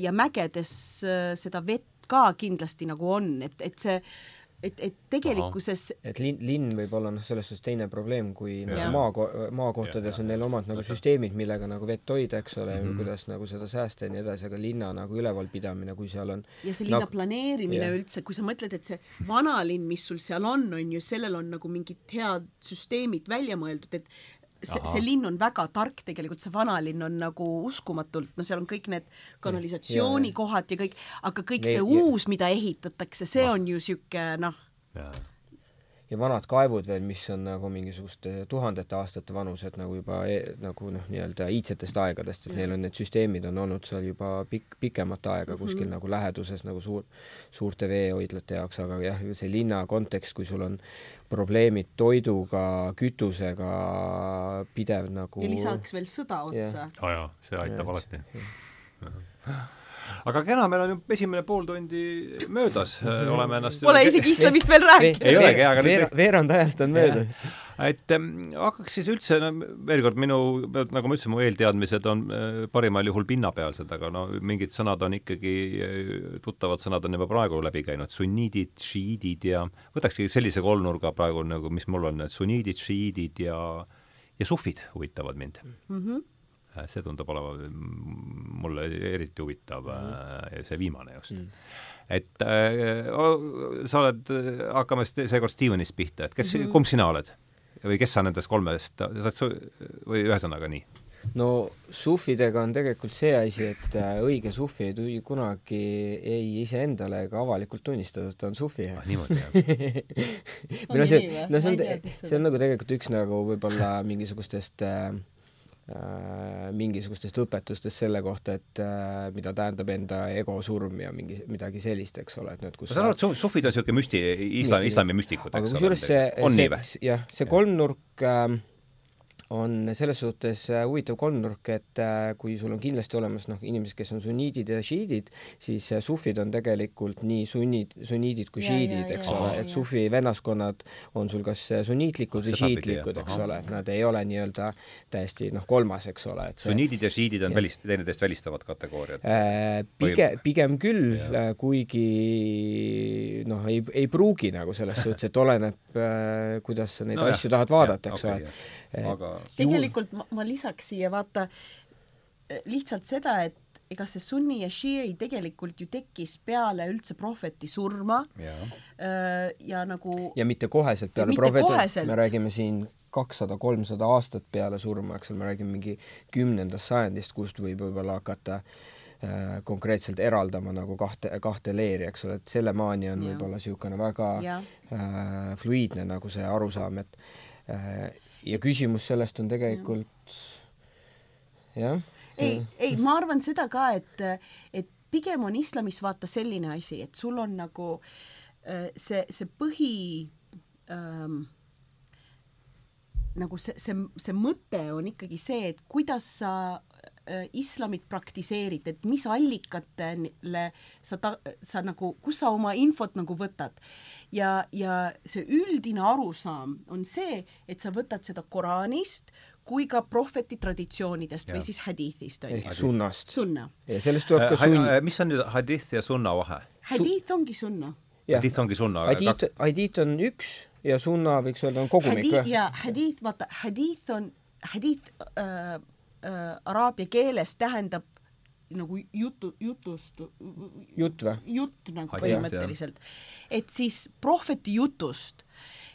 ja mägedes äh, seda vett ka kindlasti nagu on, et, et see et, et tegelikkuses et linn, linn võib olla noh, selles suhtes teine probleem, kui nagu maa, maakohtades ja, on neil omad nagu süsteemid, millega nagu vett hoida, eks ole mm, -hmm. kuidas nagu seda säästa ja nii edasi, aga linna nagu ülevalpidamine, kui seal on ja see linna nagu, planeerimine ja. üldse, kui sa mõtled, et see vanalinn, mis sul seal on, on ju, sellel on nagu mingid head süsteemid välja mõeldud, et see, see linn on väga tark tegelikult, see vanalinn on nagu uskumatult, no seal on kõik need kanalisatsioonikohad ja kõik, aga kõik see uus, mida ehitatakse, see on ju niisugune noh, ja vanad kaevud veel, mis on nagu mingisuguste tuhandete aastate vanused nagu juba e, nagu noh, nii-öelda iidsetest aegadest, et neil on need süsteemid on olnud seal juba pikk, pikemat aega kuskil mm -hmm. nagu läheduses nagu suur, suurte veehoidlate jaoks, aga jah, see linna kontekst, kui sul on probleemid toiduga, kütusega, pidev nagu ja lisaks veel sõda otsa. aa jaa, see aitab ja, alati aga kena, meil on ju esimene pool tundi möödas, oleme ennast Pole isegi islamist veel rääkinud. ei olegi, aga veer, veerand ajast on möödas. et ähm, hakkaks siis üldse, no veel kord, minu, nagu ma ütlesin, mu eelteadmised on äh, parimal juhul pinnapealsed, aga no mingid sõnad on ikkagi, äh, tuttavad sõnad on juba praegu läbi käinud, sunniidid, šiiidid ja võtakski sellise kolmnurga praegu nagu, mis mul on, sunniidid, šiiidid ja ja sufid huvitavad mind mm. -hmm Äh, see tundub olema mulle eriti huvitav mm, -hmm. see viimane just mm. -hmm. et äh, sa oled, hakkame seekord Stevenist pihta, et kes mm, -hmm. kumb sina oled? või kes sa nendest kolmest, sa oled su-, või ühesõnaga nii? no sufidega on tegelikult see asi, et äh, õige sufi ei tohi kunagi ei iseendale ega avalikult tunnistada, et ta on sufi ah,. niimoodi, jah no see, no see on, see on nagu tegelikult üks nagu võib-olla mingisugustest äh, äh, mingisugustest õpetustest selle kohta, et äh, mida tähendab enda ego surm ja mingi, midagi sellist, eks ole, et nüüd kus ma saan aru, et sufid on niisugune müsti-, islam, islami müstikud, eks ole. aga kusjuures see, see, jah, see kolmnurk äh, on selles suhtes äh, huvitav kolmnurk, et äh, kui sul on kindlasti olemas noh, inimesed, kes on sunniidid ja šiidid, siis äh, sufid on tegelikult nii sunnid, sunniidid kui šiidid, eks ole, et sufi vennaskonnad on sul kas sunniitlikud või šiitlikud, eks ole, et nad ei ole nii-öelda täiesti noh, kolmas, eks ole, et see sunniidid ja šiidid on välist-, teineteist välistavad kategooriad. Äh,? Pigem, pigem küll, kuigi noh, ei, ei pruugi nagu selles suhtes, et oleneb äh,, kuidas sa neid no, asju jah, tahad vaadata, eks ole aga tegelikult ma, ma lisaks siia vaata lihtsalt seda, et ega see sunni ja šiiri tegelikult ju tekkis peale üldse prohveti surma. Ja, äh, ja nagu ja mitte koheselt peale prohveti, me räägime siin kakssada, kolmsada aastat peale surma, eks ole, me räägime mingi kümnendast sajandist, kust võib võib-olla hakata äh, konkreetselt eraldama nagu kahte, kahte leeri, eks ole, et selle maani on võib-olla niisugune väga ja. äh, fluiidne nagu see arusaam, et äh, ja küsimus sellest on tegelikult jah. ei, ei, ma arvan seda ka, et, et pigem on islamis vaata selline asi, et sul on nagu äh, see, see põhi ähm, nagu see, see, see mõte on ikkagi see, et kuidas sa äh, islamit praktiseerid, et mis allikatele sa ta-, sa nagu, kus sa oma infot nagu võtad. Ja, ja see üldine arusaam on see, et sa võtad seda Koraanist kui ka prohveti traditsioonidest ja. või siis hadiithist on ju. ehk sunnast. sunna. ja sellest tuleb ka äh, sunn. Äh, mis on nüüd hadith ja sunna vahe? Hadith ongi sunna. hadith ongi sunna. Hadith, hadith on üks ja sunna võiks öelda on kogumik või? ja hadith, vaata, hadith on, hadith äh, äh, araabia keeles tähendab nagu jutu, jutust jutt või? jutt nagu põhimõtteliselt. et siis prohveti jutust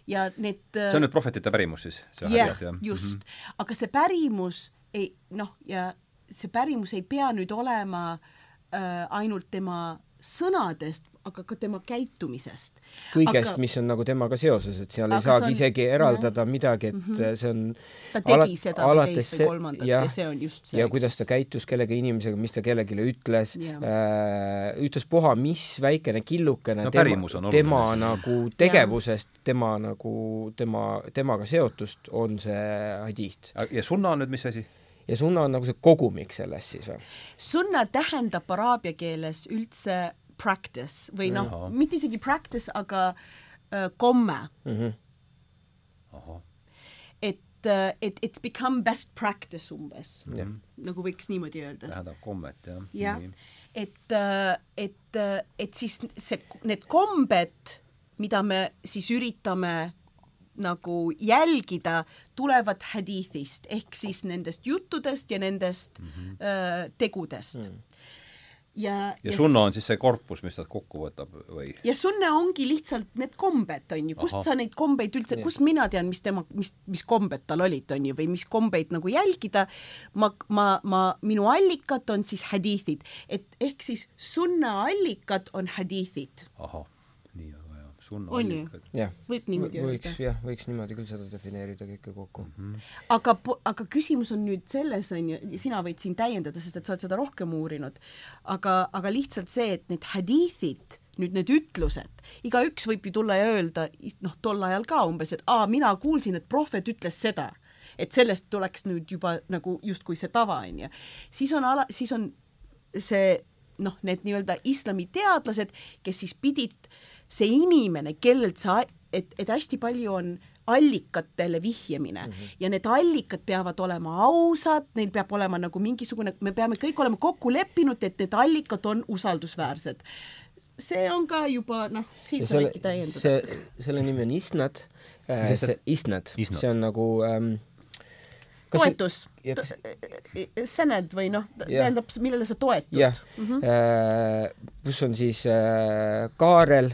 ja need see on nüüd prohvetite pärimus siis? jah, just mm. -hmm. aga see pärimus ei noh, ja see pärimus ei pea nüüd olema äh, ainult tema sõnadest, aga ka tema käitumisest. kõigest, mis on nagu temaga seoses, et seal ei saagi on, isegi eraldada midagi, et mm -hmm. see on ta tegi ala, seda või teist või kolmandat ja, ja see on just see. ja kuidas ta käitus kellegi inimesega, mis ta kellelegi ütles, äh, ütles puha, mis väikene killukene no, tema, tema nagu tegevusest, tema nagu, tema, temaga seotust on see hadith. ja sunna on nüüd mis asi? ja sunna on nagu see kogumik sellest siis või? sunna tähendab araabia keeles üldse practice või noh, mitte isegi practice, aga äh, komme mm. -hmm. et, äh, et it's become best practice umbes mm, -hmm. nagu võiks niimoodi öelda. tähendab kommet, jah. jah, et, äh, et, äh, et siis see, need kombed, mida me siis üritame nagu jälgida, tulevad hadiithist ehk siis nendest juttudest ja nendest mm -hmm. äh, tegudest mm. -hmm ja, ja, sunna on siis see korpus, mis ta kokku võtab või? ja sunna ongi lihtsalt need kombed, on ju, kust Aha. sa neid kombeid üldse, kust mina tean, mis tema, mis, mis kombed tal olid, on ju, või mis kombeid nagu jälgida, ma, ma, ma, minu allikad on siis hadiithid, et ehk siis sunna allikad on hadiithid. ahah, on on ju? võib niimoodi öelda. võiks jah, võiks niimoodi küll seda defineerida kõike kokku mm. -hmm. aga, aga küsimus on nüüd selles, on ju, sina võid siin täiendada, sest et sa oled seda rohkem uurinud, aga, aga lihtsalt see, et need hadiithid, nüüd need ütlused, igaüks võib ju tulla ja öelda, noh, tol ajal ka umbes, et aa, mina kuulsin, et prohvet ütles seda, et sellest tuleks nüüd juba nagu justkui see tava, on ju. siis on ala, siis on see noh, need nii-öelda islamiteadlased, kes siis pidid see inimene, kellelt sa, et, et hästi palju on allikatele vihjamine mm -hmm. ja need allikad peavad olema ausad, neil peab olema nagu mingisugune, me peame kõik olema kokku leppinud, et need allikad on usaldusväärsed. see on ka juba noh, siin sa võidki täiendada. see, selle nimi on isnad äh,, see isnad, see on nagu ähm, toetus, sened või noh, tähendab, millele sa toetud. jah mm -hmm., kus on siis äh, Kaarel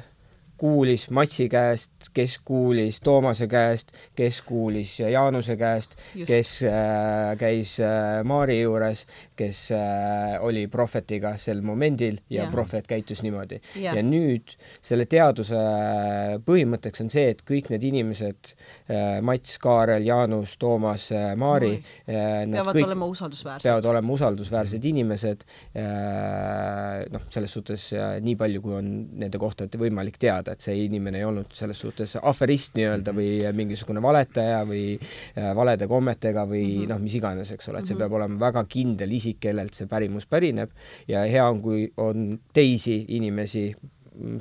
kuulis Matsi käest, kes kuulis Toomase käest, kes kuulis Jaanuse käest, kes äh, käis äh, Maari juures, kes äh, oli prohvetiga sel momendil ja yeah. prohvet käitus niimoodi. Ja nüüd selle teaduse põhimõtteks on see, et kõik need inimesed äh,, Mats, Kaarel, Jaanus, Toomas äh,, Maari äh,, peavad kõik olema usaldusväärsed. peavad olema usaldusväärsed inimesed äh,, noh, selles suhtes äh, nii palju, kui on nende kohta võimalik teada, et see inimene ei olnud selles suhtes aferist nii-öelda või mingisugune valetaja või äh, valede kommetega või mm -hmm. noh, mis iganes, eks ole, et see -hmm. peab olema väga kindel isik, kellelt see pärimus pärineb ja hea on, kui on teisi inimesi,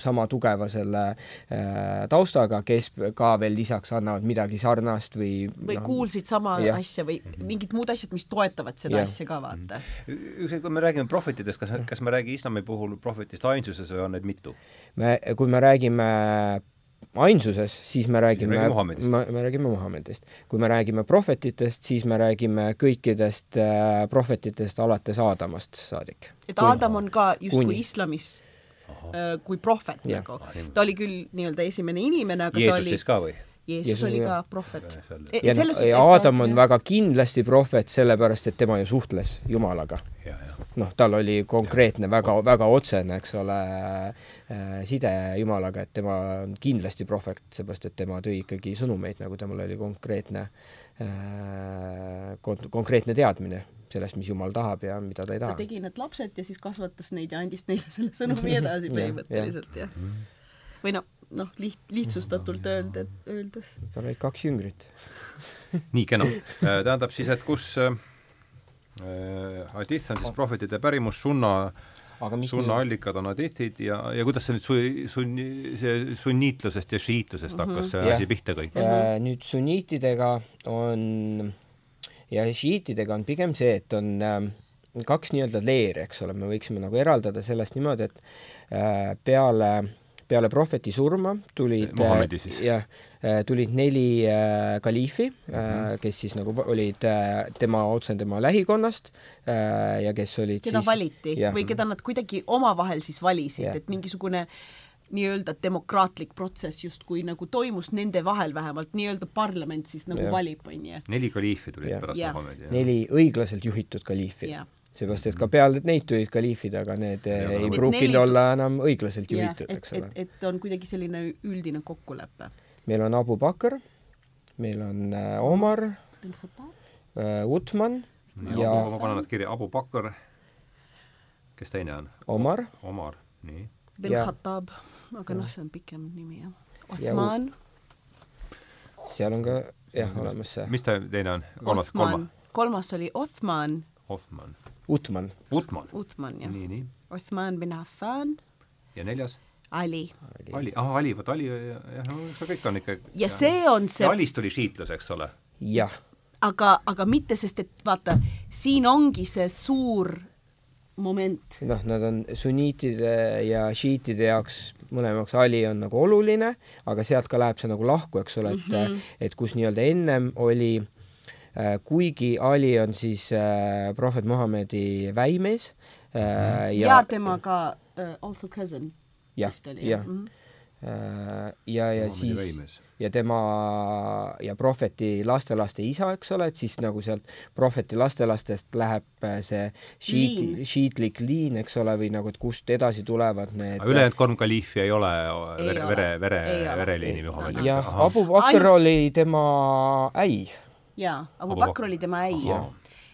sama tugeva selle äh, taustaga, kes ka veel lisaks annavad midagi sarnast või või no, kuulsid sama jah. asja või mingid muud asjad, mis toetavad seda ja. asja ka, vaata. ükskõik, kui me räägime prohvetidest, kas, kas me räägime islami puhul prohvetist ainsuses või on neid mitu? me, kui me räägime ainsuses, siis me räägime, me, me räägime Muhamedist. kui me räägime prohvetitest, siis me räägime kõikidest äh, prohvetitest alates Aadamast saadik. et Aadam on ka justkui islamis kui prohvet ja. nagu. ta oli küll nii-öelda esimene inimene, aga Jeesus ta oli siis ka või? Jeesus, Jeesus oli ka prohvet. E, ja, no, ja Aadam on jah. väga kindlasti prohvet, sellepärast et tema ju suhtles Jumalaga. noh, tal oli konkreetne, väga, väga otsene, eks ole äh,, side Jumalaga, et tema on kindlasti prohvet, seepärast et tema tõi ikkagi sõnumeid, nagu temal oli konkreetne äh,, kon-, konkreetne teadmine sellest, mis Jumal tahab ja mida ta ei taha. ta tegi need lapsed ja siis kasvatas neid ja andis neile selle sõnumi edasi põhimõtteliselt, jah. või noh, noh, liht-, lihtsustatult öelda, öeldes. tal olid kaks jüngrit nii kena. Äh, tähendab siis, et kus äh, hadith on siis prohvetide pärimus, sunna sunnaallikad on hadithid ja, ja kuidas see nüüd su-, sunni, see sunniitlusest ja šiitlusest mm -hmm. hakkas see asi pihta kõik? Äh, nüüd sunniitidega on ja šiitidega on pigem see, et on äh, kaks nii-öelda leeri, eks ole, me võiksime nagu eraldada sellest niimoodi, et äh, peale peale prohveti surma tulid äh, jah, äh, tulid neli äh, kaliifi mm, -hmm. kes siis nagu olid äh, tema, otse tema lähikonnast äh, ja kes olid keda siis, valiti ja. või keda nad kuidagi omavahel siis valisid, et mingisugune äh, nii-öelda demokraatlik protsess justkui nagu toimus nende vahel vähemalt, nii-öelda parlament siis nagu ja. valib, on ju. neli kaliifi tulid ja. pärast Muhamedi. neli õiglaselt juhitud kaliifi. seepärast, et ka peale neid tulid kaliifid, aga need ja, ei et pruukinud neli... olla enam õiglaselt juhitud, eks ole. et, et on kuidagi selline üldine kokkulepe. meil on Abu Bakr, meil on äh, Omar, äh, Utman ja ma panen nad kirja, Abu Bakr, kes teine on? Omar. Omar, nii. Ben Khattab aga noh, see on pikem nimi jah. Othman. seal on ka jah olemas see. mis ta teine on? kolmas, kolmas? kolmas oli Othman. Othman. Utman. Utman. Utman, jah. nii, nii. Othman bin Affan. ja neljas? Ali. Ali, ahah, Ali, vot Ali, jah, no see kõik on ikka ja see on see Alist tuli šiitlus, eks ole? jah. aga, aga mitte, sest et vaata, siin ongi see suur moment. noh, nad on sunniitide ja šiitide jaoks, mõlema jaoks Ali on nagu oluline, aga sealt ka läheb see nagu lahku, eks ole, et mm, -hmm. et kus nii-öelda ennem oli äh, kuigi Ali on siis äh, prohvet Muhamedi väimees äh, ja, ja temaga uh, also cousin vist oli, jah? Mm -hmm Äh, ja, ja siis ja tema ja prohveti lastelaste isa, eks ole, et siis nagu sealt prohveti lastelastest läheb äh, see šiit, šiitlik liin, eks ole, või nagu, et kust edasi tulevad need ülejäänud kolm kaliifi ei ole vere, vere, vere, vereliini Muhamedi jah, Abu Bakr oli tema äi. jaa, Abu Bakr oli tema äi, jah.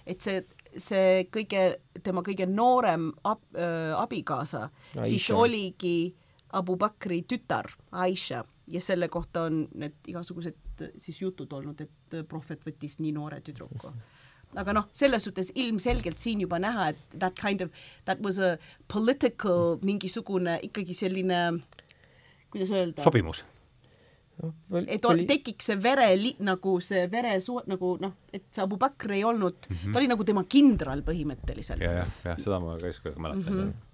et see see kõige, tema kõige noorem ab, äh, abikaasa Aisha. siis oligi Abu Bakri tütar Aisha ja selle kohta on need igasugused siis jutud olnud, et prohvet võttis nii noore tüdruku. aga noh, selles suhtes ilmselgelt siin juba näha, et that kind of, that was a political mingisugune ikkagi selline, kuidas öelda? sobimus no,. et oli... tekiks see vere, nagu see vere su-, nagu noh, et see Abu Bakr ei olnud mm, -hmm. ta oli nagu tema kindral põhimõtteliselt ja,. jah, jah, seda ma ka just mäletan mm. -hmm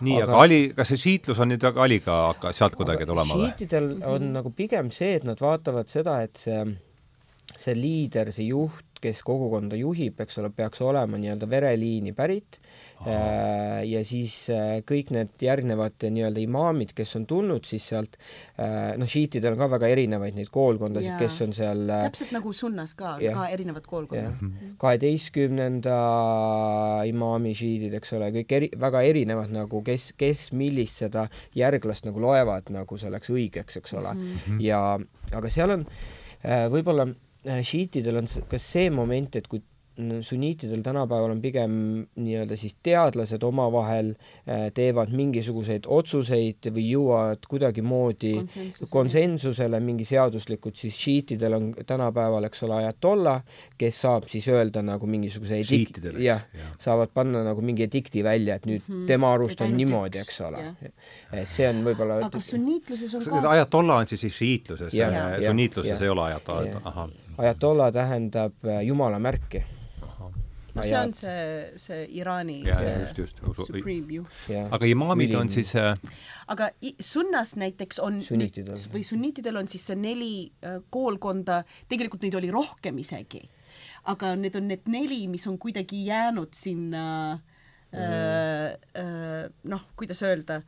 nii aga..., aga Ali, kas see šiitlus on nüüd Aliga sealt kuidagi tulema või? šiitidel on mm -hmm. nagu pigem see, et nad vaatavad seda, et see see liider, see juht, kes kogukonda juhib, eks ole, peaks olema nii-öelda vereliini pärit. Äh, ja siis äh, kõik need järgnevad nii-öelda imaamid, kes on tulnud siis sealt, äh, noh, šiitidel on ka väga erinevaid neid koolkondasid, kes on seal täpselt nagu sunnas ka, ka erinevad koolkonnad. kaheteistkümnenda imaami šiidid, eks ole, kõik eri, väga erinevad nagu, kes, kes millist seda järglast nagu loevad nagu selleks õigeks, eks ole. Mm. -hmm. ja aga seal on võib-olla šiitidel on ka see moment, et kui sunniitidel tänapäeval on pigem nii-öelda siis teadlased omavahel äh, teevad mingisuguseid otsuseid või jõuavad kuidagimoodi konsensusele, konsensusele mingi seaduslikult, siis šiitidel on tänapäeval, eks ole, ajatolla, kes saab siis öelda nagu mingisuguse edik-, jah ja., saavad panna nagu mingi edikti välja, et nüüd mm -hmm. tema arust on niimoodi, eks ole. et see on võib-olla aga sunniitluses on ka ajatolla on siis šiitluses, sunniitluses ei ole ajatolla, ahah ajatolla tähendab äh, jumala märki. No see on see, see Iraani ja, see just, just, supreme juht. aga imaamid on siis äh... aga sunnas näiteks on sunniitidel. või sunniitidel on siis see neli äh, koolkonda, tegelikult neid oli rohkem isegi, aga need on need neli, mis on kuidagi jäänud sinna mm. äh, äh, noh, kuidas öelda,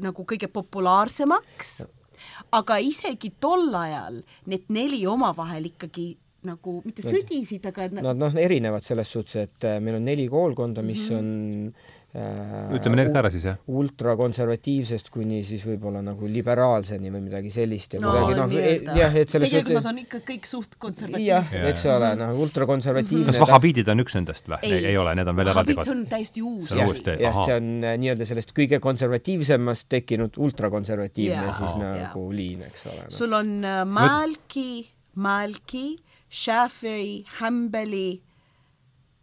nagu kõige populaarsemaks, aga isegi tol ajal need neli omavahel ikkagi nagu mitte sõdisid, aga nad noh, erinevad selles suhtes, et äh, meil on neli koolkonda, mis mm -hmm. on ütleme need ka ära siis, jah? ultrakonservatiivsest kuni siis võib-olla nagu liberaalseni või midagi sellist ja no, kuidagi noh, e, jah, et selles tegelikult nad on ikka kõik suht konservatiivsed. jah, eks ole, noh, ultrakonservatiivne kas vahabiidid on üks nendest või? ei, ei ole, need on veel eraldi kord. see on täiesti uus. jah, jah, see on äh, nii-öelda sellest kõige konservatiivsemast tekkinud ultrakonservatiivne siis nagu liin, eks ole no.. sul on äh, Malki, Malki Shafi'i, Hambeli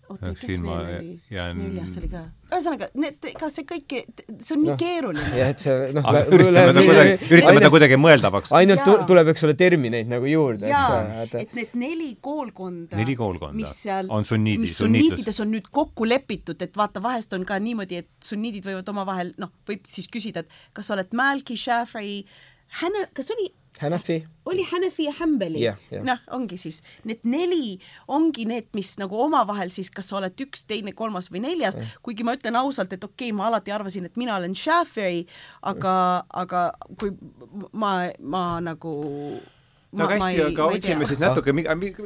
oota, kes veel oli? neljas oli ka. Ühesõnaga, need, ega see kõik, see on nii no, keeruline. jah, et see noh üritame ta kuidagi, üritame ta kuidagi mõeldavaks. ainult tu, tuleb, eks ole, termineid nagu juurde, eks ole. et need neli koolkonda, neli koolkonda mis seal, on sunniidid, mis sunniitides on nüüd kokku lepitud, et vaata, vahest on ka niimoodi, et sunniidid võivad omavahel, noh, võib siis küsida, et kas sa oled Malki, Shafi'i, Hane-, kas oli Hanafi. oli Hanafi ja Hambeli yeah,. Yeah. noh, ongi siis need neli ongi need, mis nagu omavahel siis, kas sa oled üks, teine, kolmas või neljas yeah., kuigi ma ütlen ausalt, et okei okay,, ma alati arvasin, et mina olen Shafi'i, aga aga kui ma, ma nagu väga hästi, aga otsime siis natuke,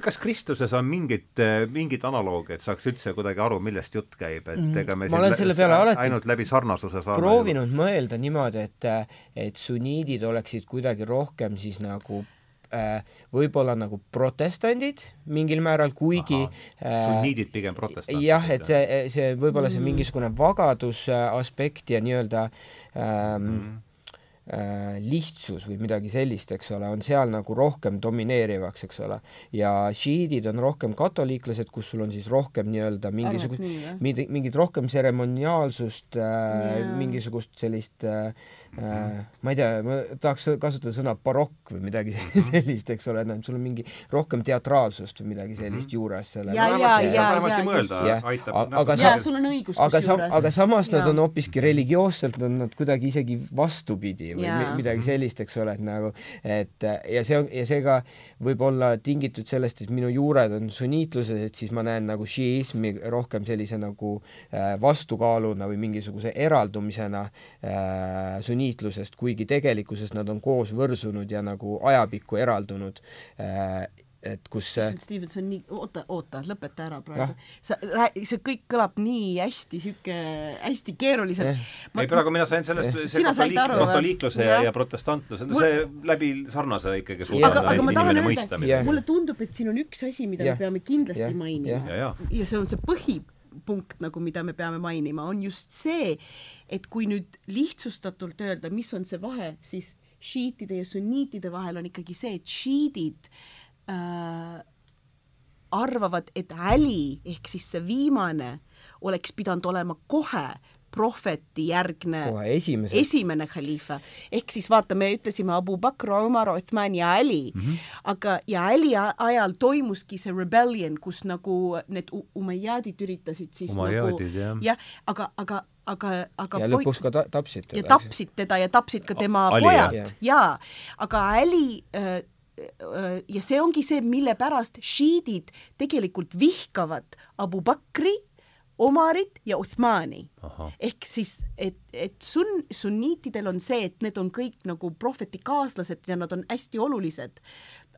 kas Kristuses on mingit, mingit analoogi, et saaks üldse kuidagi aru, millest jutt käib, et mm. ega me ma olen selle peale alati ainult läbi sarnasuse saame proovinud ju. mõelda niimoodi, et, et sunniidid oleksid kuidagi rohkem siis nagu äh, võib-olla nagu protestandid mingil määral, kuigi äh, sunniidid pigem protestandid. jah, et see, see võib-olla see mm. mingisugune vagaduse aspekt ja nii-öelda ähm, mm Äh, lihtsus või midagi sellist, eks ole, on seal nagu rohkem domineerivaks, eks ole. ja šiidid on rohkem katoliiklased, kus sul on siis rohkem nii-öelda mingisugust, mingit, mingit rohkem tseremoniaalsust äh, yeah., mingisugust sellist äh, äh, ma ei tea, ma tahaks kasutada sõna barokk või midagi mhm. sellist, eks ole, et sul on mingi rohkem teatraalsust või midagi sellist mm -hmm. juures selle ja, ja, ja, ja, mõelda, aitab. aga sa, sul on õigus aga sa, aga samas nad on hoopiski religioosselt on nad kuidagi isegi vastupidi või midagi sellist, eks ole, et nagu, et ja see on, ja seega võib olla tingitud sellest, et minu juured on sunniitluses, et siis ma näen nagu šiismi rohkem sellise nagu äh, vastukaaluna või mingisuguse eraldumisena äh, sunniitlusest niitlusest, kuigi tegelikkuses nad on koos võrsunud ja nagu ajapikku eraldunud äh, et kus see Steven, see on nii, oota, oota, lõpeta ära praegu. sa, see kõik kõlab nii hästi sihuke, hästi keeruliselt eh.. ei, praegu mina sain sellest see katoliik, katoliikluse ja, ja protestantluse, no see läbi sarnase ikkagi suudab aga, aga ma tahan öelda, mulle tundub, et siin on üks asi, mida ja. me peame kindlasti ja. mainima. Ja, ja. ja see on see põhi punkt nagu, mida me peame mainima, on just see, et kui nüüd lihtsustatult öelda, mis on see vahe, siis šiitide ja sunniitide vahel on ikkagi see, et šiidid äh, arvavad, et Äli ehk siis see viimane oleks pidanud olema kohe prohveti järgne esimese. esimene khaliifa. ehk siis vaata, me ütlesime Abu Bakr, Omar, Othman ja Ali mm, -hmm. aga, ja Ali ajal toimuski see rebellion, kus nagu need umayyadid üritasid siis Umayyadid, nagu jah ja,, aga, aga aga, aga ja lõpus ka ta, tapsid teda. ja tapsid teda ja tapsid ka tema Ali, pojad, jaa. aga Ali äh, ja see ongi see, mille pärast šiidid tegelikult vihkavad Abu Bakri, Omarit ja Uthmani. ehk siis, et, et sun-, sunniitidel on see, et need on kõik nagu prohveti kaaslased ja nad on hästi olulised,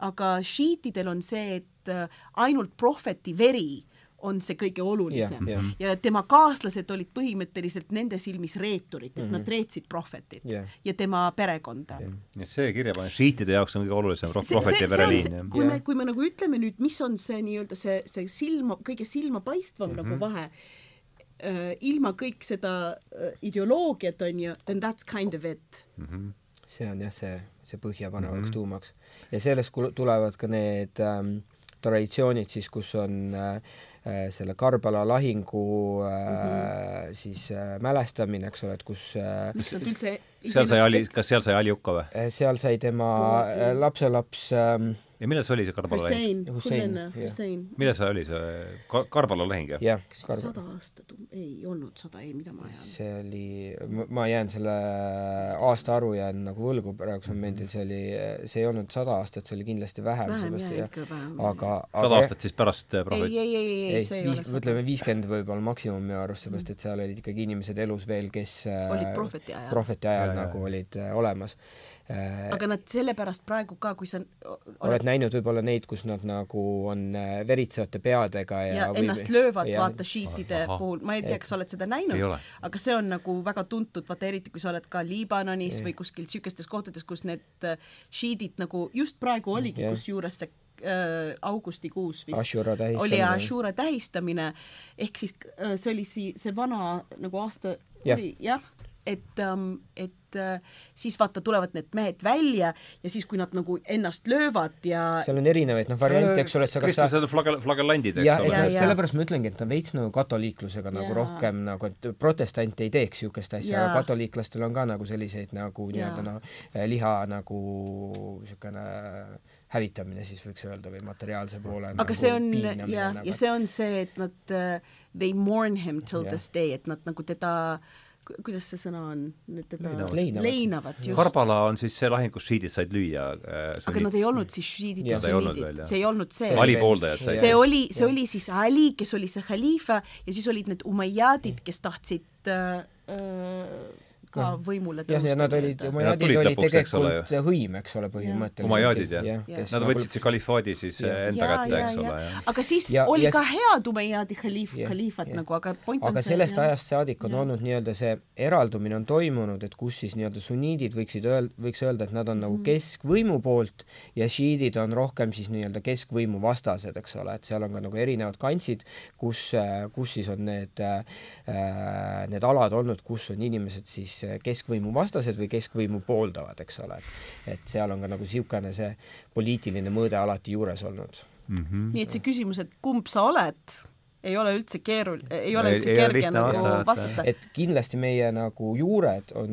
aga šiitidel on see, et ainult prohveti veri on see kõige olulisem yeah,. Yeah. ja tema kaaslased olid põhimõtteliselt nende silmis reeturid, et mm -hmm. nad mhm. reetsid prohvetit yeah. ja tema perekonda yeah.. nii et see kirjapanek šiitide jaoks on kõige olulisem proh, prohveti vereliin. kui yeah. me, kui me nagu ütleme nüüd, mis on see nii-öelda see, see silma, kõige silmapaistvam mm -hmm. nagu vahe äh,, ilma kõik seda äh, ideoloogiat, on ju, then that's kind of it mm. -hmm. see on jah, see, see põhjapanevaks mm -hmm. tuumaks. ja sellest tulevad ka need ähm, traditsioonid siis, kus on Äh, selle Karbala lahingu mm -hmm. siis äh, mälestamine, eks ole, et kus mis nad üldse seal sai Ali, kas seal sai Ali hukka või? seal sai tema lapselaps ähm, ja millal see oli, see Karbala lahing? Hussein, Hussein. millal see oli, see Ka Karbala lahing, jah? jah. sada aastat, ei olnud sada, ei, mida ma ajan? see oli, ma jään selle aastaarvu jään nagu võlgu praegusel momendil, see oli, see ei olnud sada aastat, see oli kindlasti vähem. vähem jah, ikka vähem. aga, sada aastat siis pärast äh, prohvet? ei, ei, ei, ei, see ei viis, ole sada. ütleme viiskümmend võib-olla maksimum minu arust, seepärast et seal olid ikkagi inimesed elus veel, kes olid prohveti ajal, prohveti ajal ja, nagu ja. olid äh, olemas aga nad sellepärast praegu ka, kui sa oled, oled näinud võib-olla neid, kus nad nagu on äh, veritsevate peadega ja, ja või, ennast löövad, vaata, šiitide puhul, ma ei tea, kas sa oled seda näinud, aga see on nagu väga tuntud, vaata eriti kui sa oled ka Liibanonis ja. või kuskil niisugustes kohtades, kus need äh, šiidid nagu just praegu oligi, kusjuures see äh, augustikuus vist Ashura oli Ashura tähistamine, ehk siis äh, see oli si-, see vana nagu aasta ja. oli jah, et ähm,, et äh, siis vaata, tulevad need mehed välja ja siis, kui nad nagu ennast löövad ja seal on erinevaid noh, variante, eks ole, et sa kas sa flagel-, flagellandid, eks ole. sellepärast ma ütlengi, et ta on veits nagu katoliiklusega nagu ja. rohkem nagu, et protestant ei teeks niisugust asja, aga katoliiklastel on ka nagu selliseid nagu nii-öelda noh, liha nagu niisugune hävitamine siis võiks öelda või materiaalse poole aga nagu see on ja, ja see on see, et nad uh, they mourn him till yeah. this day, et nad nagu teda uh, kuidas see sõna on, teda leinavad, leinavad, just. Karbala on siis see lahing, kus šiidid said lüüa äh, aga nad ei olnud siis šiidid ja sunniidid, see ei olnud see. Ali pooldajad said. see oli, see oli siis Ali, kes oli see haliifa ja siis olid need umayyadid, kes tahtsid äh, äh, ka võimule tõusta. jah, ja nad olid, umajaadid olid tegelikult hõim, eks ole, põhimõtteliselt. umajaadid, jah ja. ja.. Nad võtsid see kalifaadi siis ja. enda ja, kätte, eks ole. aga siis ja, oli ja, ka head umajaadi khaliif, khaliifat nagu, aga point aga on see aga sellest ja. ajast saadik on ja. olnud nii-öelda see eraldumine on toimunud, et kus siis nii-öelda sunniidid võiksid öel-, võiks öelda, et nad on nagu mm. keskvõimu poolt ja šiidid on rohkem siis nii-öelda keskvõimu vastased, eks ole, et seal on ka nagu erinevad kantsid, kus, kus siis on need, äh, need alad olnud, kus on inimesed siis keskvõimu vastased või keskvõimu pooldavad, eks ole. et seal on ka nagu niisugune see poliitiline mõõde alati juures olnud mm. -hmm. nii et see küsimus, et kumb sa oled, ei ole üldse keerul-, ei ole üldse ei, kerge ei nagu vastata, vastata.. et kindlasti meie nagu juured on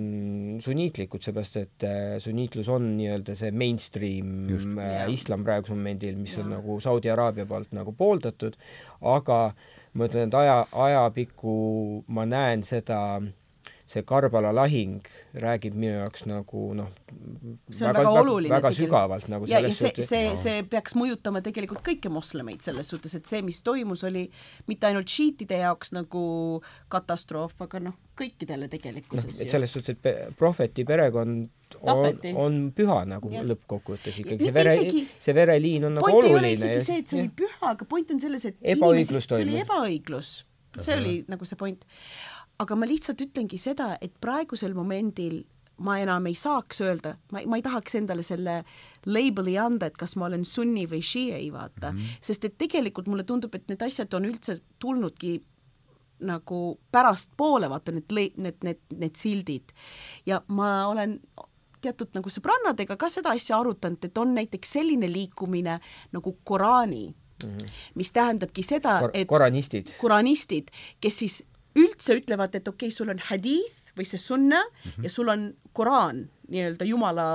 sunniitlikud, seepärast et äh, sunniitlus on nii-öelda see mainstream Just. äh, islam praegusel momendil, mis ja. on nagu Saudi Araabia poolt nagu pooldatud, aga ma ütlen, et aja, ajapikku ma näen seda äh, see Karbala lahing räägib minu jaoks nagu noh, väga, väga, oluline väga sügavalt nagu ja, ja see, see no., see peaks mõjutama tegelikult kõiki moslemeid selles suhtes, et see, mis toimus, oli mitte ainult šiitide jaoks nagu katastroof, aga noh, kõikidele tegelikkuses no,. et selles suhtes, et prohveti perekond on, on püha nagu lõppkokkuvõttes ikkagi, see vere, see vereliin on nagu oluline. point ei ole isegi see, et see oli püha, aga point on selles, et ebaõiglus toimus. see oli ebaõiglus, see oli nagu see point aga ma lihtsalt ütlengi seda, et praegusel momendil ma enam ei saaks öelda, ma, ma ei tahaks endale selle label'i anda, et kas ma olen sunni või šiiei, vaata mm, -hmm. sest et tegelikult mulle tundub, et need asjad on üldse tulnudki nagu pärastpoole, vaata need, need, need, need sildid. ja ma olen teatud nagu sõbrannadega ka seda asja arutanud, et on näiteks selline liikumine nagu Koraani mm, -hmm. mis tähendabki seda Kor, et koranistid, koranistid, kes siis üldse ütlevad, et okei okay,, sul on hadith või see sunna mm -hmm. ja sul on Koraan, nii-öelda Jumala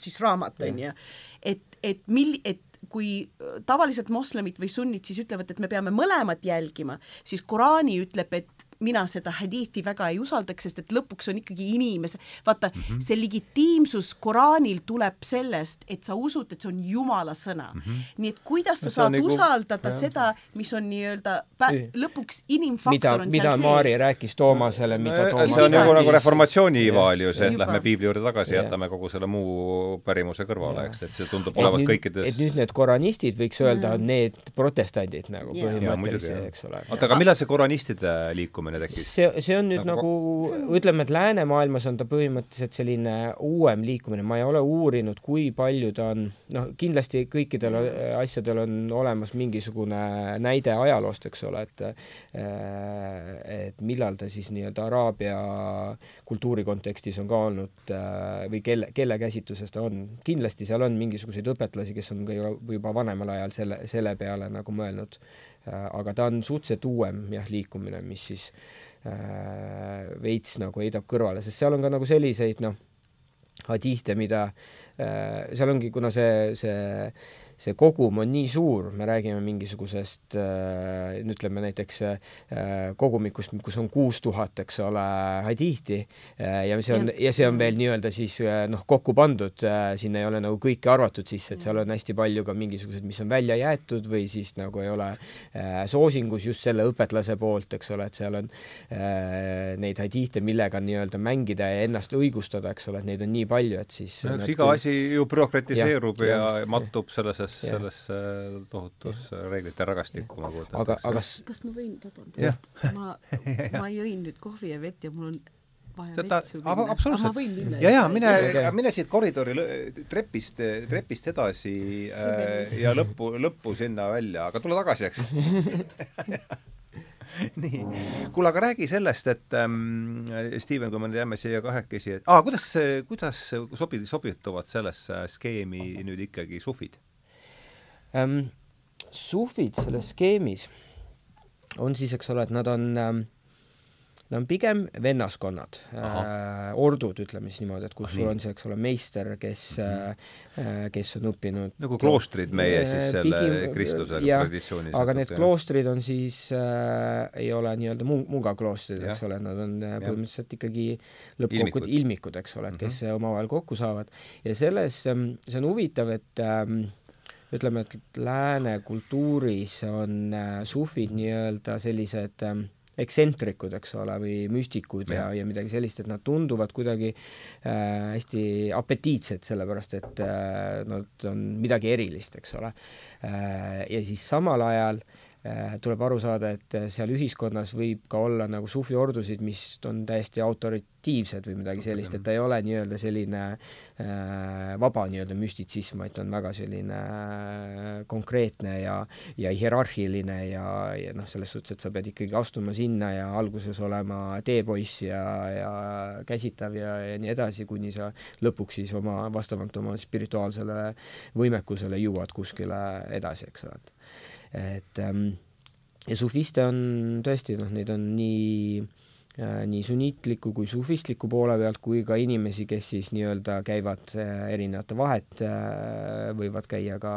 siis raamat, on ju. et, et mil-, et kui tavaliselt moslemid või sunnid siis ütlevad, et me peame mõlemat jälgima, siis Koraani ütleb, et mina seda hadiiti väga ei usaldaks, sest et lõpuks on ikkagi inimese, vaata mm, -hmm. see legitiimsus Koraanil tuleb sellest, et sa usud, et see on Jumala sõna mm. -hmm. nii et kuidas sa no, saad nagu, usaldada jah. seda, mis on nii-öelda lõpuks inimfaktor mida, on mida seal Maari sees. rääkis Toomasele, mida no, Toomas see on nagu, nagu reformatsiooni iivaal ju see, et lähme piibli juurde tagasi jätame kogu selle muu pärimuse kõrvale, eks, et see tundub olevat kõikides et nüüd need koranistid võiks öelda, Mm. need protestandid nagu põhimõtteliselt, eks ole. oota, aga millal see koranistide liikumine tekkis? see, see on nüüd Nagu- nagu, ütleme, et läänemaailmas on ta põhimõtteliselt selline uuem liikumine, ma ei ole uurinud, kui palju ta on, noh, kindlasti kõikidel äh, asjadel on olemas mingisugune näide ajaloost, eks ole, et äh, et millal ta siis nii-öelda Araabia kultuuri kontekstis on ka olnud äh, või kelle, kelle käsitluses ta on. kindlasti seal on mingisuguseid õpetlasi, kes on ka ju- juba vanemal ajal selle, selle peale nagu mõelnud. Aga ta on suhteliselt uuem jah, liikumine, mis siis äh, veits nagu heidab kõrvale, sest seal on ka nagu selliseid noh, hadihte, mida äh, seal ongi, kuna see, see see kogum on nii suur, me räägime mingisugusest äh, ütleme näiteks äh, kogumikust, kus on kuus tuhat, eks ole, hadihti äh, ja see on, ja see on veel nii-öelda siis äh, noh, kokku pandud äh,, sinna ei ole nagu kõike arvatud sisse, et seal on hästi palju ka mingisuguseid, mis on välja jäetud või siis nagu ei ole äh, soosingus just selle õpetlase poolt, eks ole, et seal on äh, neid hadihte, millega nii-öelda mängida ja ennast õigustada, eks ole, et neid on nii palju, et siis no iga küll- asi ju bürokratiseerub ja, jah. ja mattub sellesse, Jah. sellesse tohutusse reeglite rägastikku, ma kujutan aga, ette, aga kas ma võin, vabandust ma, ma jõin nüüd kohvi ja vett ja mul on vaja seda, vetsu aga minna. absoluutselt. ma võin minna. ja, ja mine mine siit koridori trepist, trepist edasi äh, ja lõppu, lõppu sinna välja, aga tule tagasi, eks. nii, kuule, aga räägi sellest, et ähm, Steven, kui me nüüd jääme siia kahekesi, et aa, kuidas, kuidas sobi-, sobituvad sellesse skeemi nüüd ikkagi sufid? Ähm, sufid selles skeemis on siis, eks ole, et nad on ähm, Nad on pigem vennaskonnad äh,, ordud, ütleme siis niimoodi, et kus Ah, sul on see, eks ole, meister, kes äh,, kes on õppinud nagu kloostrid meie siis Äh, selle pigem- Kristuse jah, traditsioonis. aga need kloostrid on siis äh,, ei ole nii-öelda mu-, mungakloostrid, eks Jah. ole, nad on äh, Jah. põhimõtteliselt ikkagi lõppkokkuvõttes Ilmikud. eks ole, et kes Mhm. omavahel kokku saavad ja selles ähm, see on huvitav, et ähm, ütleme, et lääne kultuuris on äh, sufid nii-öelda sellised ähm, ekstsentrikud, eks ole, või müstikud ja, ja midagi sellist, et nad tunduvad kuidagi äh, hästi apetiitsed, sellepärast et äh, nad on midagi erilist, eks ole äh,. ja siis samal ajal äh, tuleb aru saada, et äh, seal ühiskonnas võib ka olla nagu sufiordusid, mis on täiesti autoritiivsed või midagi sellist, et ta ei ole nii-öelda selline äh, vaba nii-öelda müstitsism, vaid ta on väga selline äh, konkreetne ja ja hierarhiline ja, ja noh, selles suhtes, et sa pead ikkagi astuma sinna ja alguses olema teepoiss ja, ja käsitav ja, ja nii edasi, kuni sa lõpuks siis oma, vastavalt oma spirituaalsele võimekusele jõuad kuskile edasi, eks ole, et ähm, ja sufiste on tõesti noh, neid on nii äh, nii sunniitliku kui sufistliku poole pealt kui ka inimesi, kes siis nii-öelda käivad äh, erinevate vahet äh,, võivad käia ka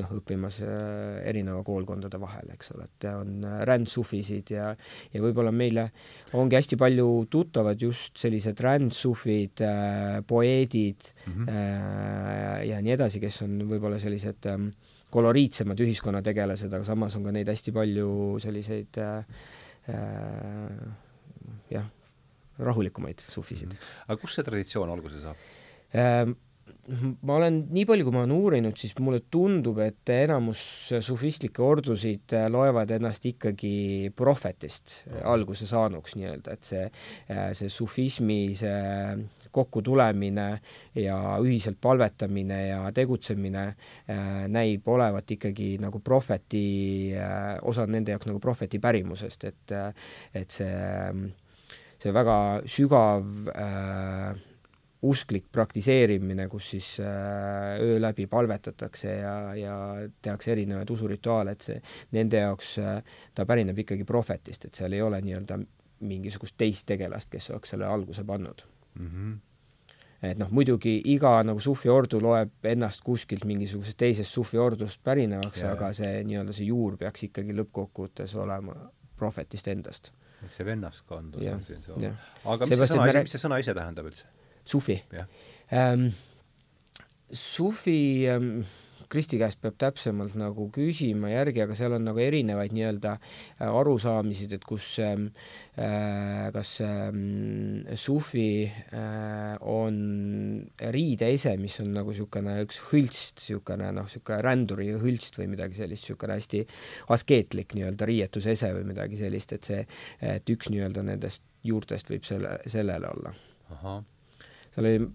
noh, õppimas äh, erineva koolkondade vahel, eks ole, et on äh, rändsufisid ja ja võib-olla meile ongi hästi palju tuttavad just sellised rändsufid äh,, poeedid Mhm. äh, ja nii edasi, kes on võib-olla sellised ähm, koloriitsemad ühiskonnategelased, aga samas on ka neid hästi palju selliseid äh, äh, jah, rahulikumaid sufisid. Aga kust see traditsioon alguse saab? ähm, ma olen, nii palju kui ma olen uurinud, siis mulle tundub, et enamus sufistlikke ordusid äh, loevad ennast ikkagi prohvetist alguse saanuks nii-öelda, et see, see sufismi see kokkutulemine ja ühiselt palvetamine ja tegutsemine äh, näib olevat ikkagi nagu prohveti äh,, osa nende jaoks nagu prohveti pärimusest, et et see, see väga sügav äh, usklik praktiseerimine, kus siis äh, öö läbi palvetatakse ja, ja tehakse erinevaid usurituaale, et see nende jaoks äh, ta pärineb ikkagi prohvetist, et seal ei ole nii-öelda mingisugust teist tegelast, kes oleks selle alguse pannud mm. -hmm et noh, muidugi iga nagu sufi ordu loeb ennast kuskilt mingisugusest teisest sufi ordust pärinevaks, aga see nii-öelda see juur peaks ikkagi lõppkokkuvõttes olema prohvetist endast see vennaskond on siin see jah. aga mis see Seepärast, et sõna me mis see sõna ise tähendab üldse? sufi jah, ähm,. sufi ähm, Kristi käest peab täpsemalt nagu küsima järgi, aga seal on nagu erinevaid nii-öelda äh, arusaamisid, et kus ähm, äh, kas ähm, sufi äh, on riideese, mis on nagu niisugune üks hõlst, niisugune noh, niisugune ränduri hõlst või midagi sellist, niisugune hästi askeetlik nii-öelda riietusese või midagi sellist, et see, et üks nii-öelda nendest juurtest võib selle, sellele olla. Seal oli,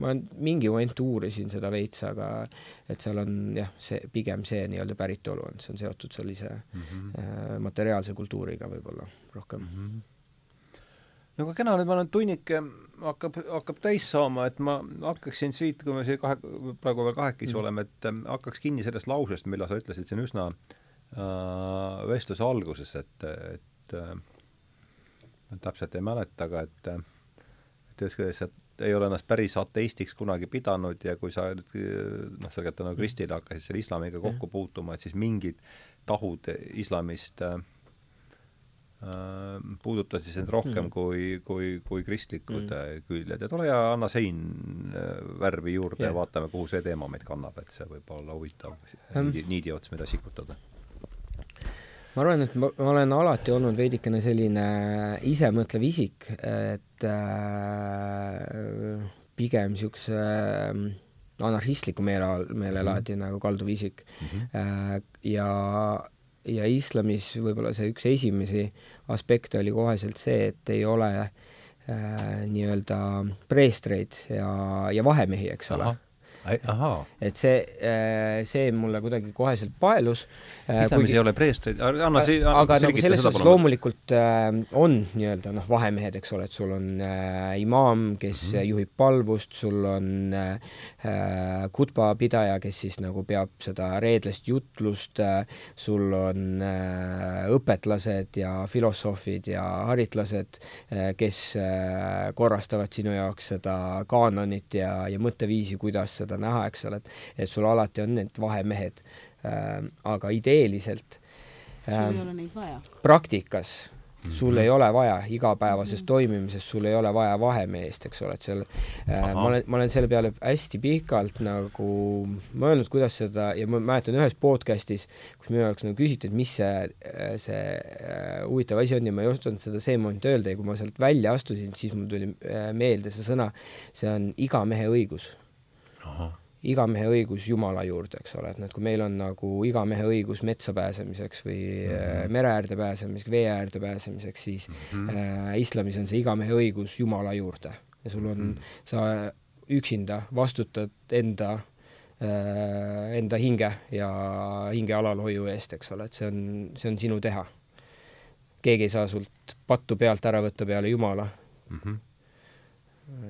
ma mingi moment uurisin seda veits, aga et seal on jah, see pigem see nii-öelda päritolu on, see on seotud sellise mm -hmm. äh, materiaalse kultuuriga võib-olla rohkem mm. Mhm. no aga kena, nüüd ma olen tunnike hakkab, hakkab täis saama, et ma hakkaksin siit, kui me siia kahe, praegu veel kahekesi Mm. oleme, et ähm, hakkaks kinni sellest lausest, mille sa ütlesid siin üsna äh, vestluse alguses, et, et äh, ma täpselt ei mäleta, aga et äh, et küljest sa ei ole ennast päris ateistiks kunagi pidanud ja kui sa nüüd noh, selgelt tänu Kristile hakkasid selle islamiga kokku puutuma, et siis mingid tahud islamist äh, äh, puudutasid sind rohkem Mm. mm. kui, kui, kui kristlikud Mm. mm. küljed ja tule ja anna sein äh, värvi juurde Jah. ja vaatame, kuhu see teema meid kannab, et see võib olla huvitav Ähm. niidi, niidi ots, mida sikutada. Ma arvan, et ma, ma olen alati olnud veidikene selline isemõtlev isik, et äh, pigem niisuguse äh, anarhistliku meele, meelelaadi mm -hmm. nagu kalduv isik Mm -hmm. Äh, ja, ja islamis võib-olla see üks esimesi aspekte oli koheselt see, et ei ole äh, nii-öelda preestreid ja, ja vahemehi, eks ole. Et see, see mulle kuidagi koheselt paelus. islamis ei ole preestreid, anna si-, aga nagu selles suhtes loomulikult äh, on nii-öelda noh, vahemehed, eks ole, et sul on äh, imaam, kes mm -hmm. juhib palvust, sul on äh, kutba pidaja, kes siis nagu peab seda reedlast jutlust äh,, sul on äh, õpetlased ja filosoofid ja haritlased äh,, kes äh, korrastavad sinu jaoks seda kaanonit ja, ja mõtteviisi, kuidas seda näha, eks ole, et et sul alati on need vahemehed äh,, aga ideeliselt sul ei ole neid vaja. praktikas Mhm. sul ei ole vaja igapäevases toimimises, sul ei ole vaja vahemeest, eks ole, et seal äh, ma olen, ma olen selle peale hästi pikalt nagu mõelnud, kuidas seda ja ma mäletan ühes podcastis, kus minu jaoks nagu küsiti, et mis see, see äh, huvitav asi on ja ma ei osanud seda see moment öelda ja kui ma sealt välja astusin, siis mul tuli äh, meelde see sõna, see on iga mehe õigus iga mehe õigus Jumala juurde, eks ole, et noh, et kui meil on nagu iga mehe õigus metsa pääsemiseks või mm -hmm. mere äärde pääsemiseks, vee äärde pääsemiseks, siis mm -hmm. äh, islamis on see iga mehe õigus Jumala juurde ja sul on mm, -hmm. sa üksinda vastutad enda äh,, enda hinge ja hinge alalhoiu eest, eks ole, et see on, see on sinu teha. keegi ei saa sult pattu pealt ära võtta peale Jumala mm. -hmm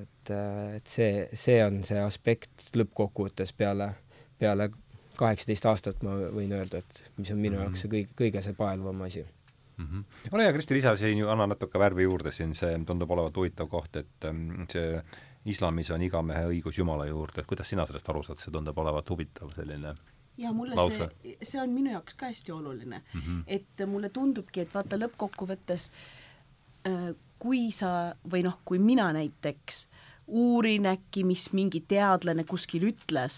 et, et see, see on see aspekt lõppkokkuvõttes peale, peale kaheksateist aastat ma võin öelda, et mis on minu Mhm. jaoks see kõige, kõige see paeluvam asi mm. -hmm. ole hea, Kristi, lisa siin ju, anna natuke värvi juurde siin, see tundub olevat huvitav koht, et ähm, see islamis on iga mehe õigus Jumala juurde, et kuidas sina sellest aru saad, see tundub olevat huvitav selline ja mulle Lause. see, see on minu jaoks ka hästi oluline mm, -hmm. et mulle tundubki, et vaata lõppkokkuvõttes äh, kui sa või noh, kui mina näiteks uurin äkki, mis mingi teadlane kuskil ütles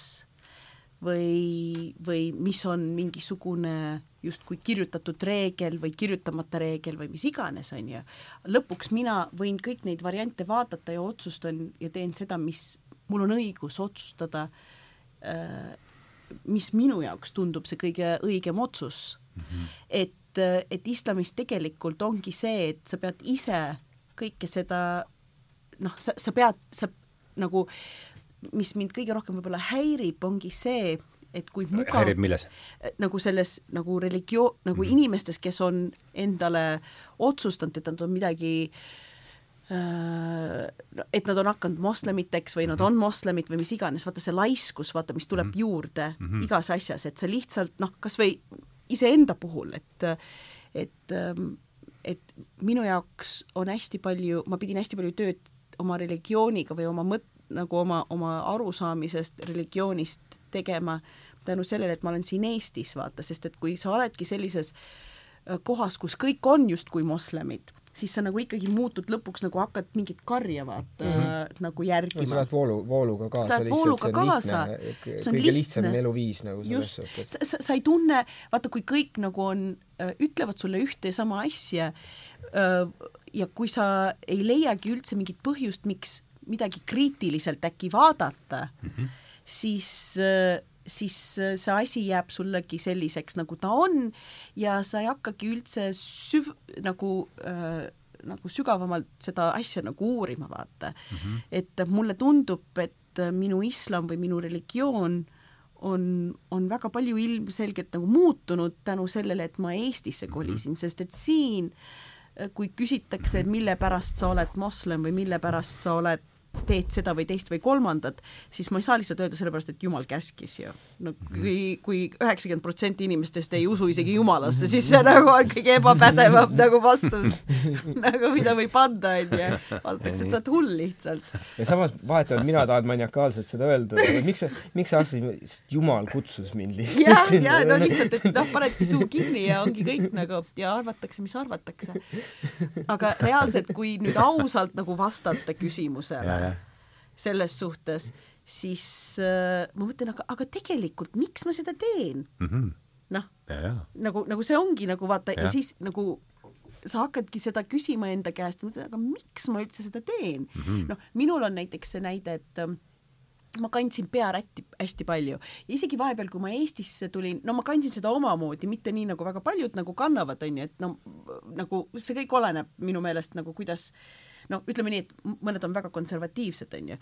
või, või mis on mingisugune justkui kirjutatud reegel või kirjutamata reegel või mis iganes, on ju. lõpuks mina võin kõik neid variante vaadata ja otsustan ja teen seda, mis mul on õigus otsustada äh, mis minu jaoks tundub see kõige õigem otsus mm. -hmm. et, et islamis tegelikult ongi see, et sa pead ise kõike seda noh, sa, sa pead, sa nagu, mis mind kõige rohkem võib-olla häirib, ongi see, et kui mugav häirib milles? nagu selles nagu religioon, nagu mm -hmm. inimestes, kes on endale otsustanud, et nad on midagi äh, et nad on hakanud moslemiteks või nad on moslemid või mis iganes, vaata see laiskus, vaata, mis tuleb mm -hmm. juurde mm -hmm. igas asjas, et sa lihtsalt noh, kas või iseenda puhul, et et et minu jaoks on hästi palju, ma pidin hästi palju tööd oma religiooniga või oma mõt-, nagu oma, oma arusaamisest religioonist tegema tänu sellele, et ma olen siin Eestis, vaata, sest et kui sa oledki sellises äh, kohas, kus kõik on justkui moslemid, siis sa nagu ikkagi muutud lõpuks nagu hakkad mingit karja vaata mm -hmm. nagu järgima no,. sa lähed voolu, vooluga kaasa. sa lähed vooluga kaasa. kõige lihtne. lihtsam eluviis nagu selles suhtes. sa, sa, sa ei tunne, vaata, kui kõik nagu on, äh, ütlevad sulle ühte ja sama asja äh, ja kui sa ei leiagi üldse mingit põhjust, miks midagi kriitiliselt äkki vaadata mm, -hmm. siis siis see asi jääb sullegi selliseks, nagu ta on ja sa ei hakkagi üldse süv-, nagu äh, nagu sügavamalt seda asja nagu uurima, vaata mm. -hmm. et mulle tundub, et minu islam või minu religioon on, on väga palju ilmselgelt nagu muutunud tänu sellele, et ma Eestisse kolisin mm, -hmm. sest et siin kui küsitakse, mille pärast sa oled moslem või mille pärast sa oled teed seda või teist või kolmandat, siis ma ei saa lihtsalt öelda sellepärast, et Jumal käskis ju. no kui, kui üheksakümmend protsenti inimestest ei usu isegi Jumalasse, siis see nagu on kõige ebapädevam nagu vastus nagu mida võib anda, onju. vaadatakse, et sa oled hull lihtsalt. ja samas vahetevahel mina tahan maniakaalselt seda öelda, miks sa, miks sa arvasid, Jumal kutsus mind lihtsalt ja, ja no lihtsalt, et noh, panedki suu kinni ja ongi kõik nagu ja arvatakse, mis arvatakse. aga reaalselt, kui nüüd ausalt nagu vastata küsimusele, selles suhtes, siis äh, ma mõtlen, aga, aga tegelikult miks ma seda teen mm -hmm.? noh, nagu, nagu see ongi nagu vaata ja, ja siis nagu sa hakkadki seda küsima enda käest, aga miks ma üldse seda teen mm -hmm.? noh, minul on näiteks see näide, et äh, ma kandsin pearätti hästi palju ja isegi vahepeal, kui ma Eestisse tulin, no ma kandsin seda omamoodi, mitte nii nagu väga paljud nagu kannavad, onju, et no nagu see kõik oleneb minu meelest nagu kuidas äh, noh, ütleme nii, et mõned on väga konservatiivsed, on ju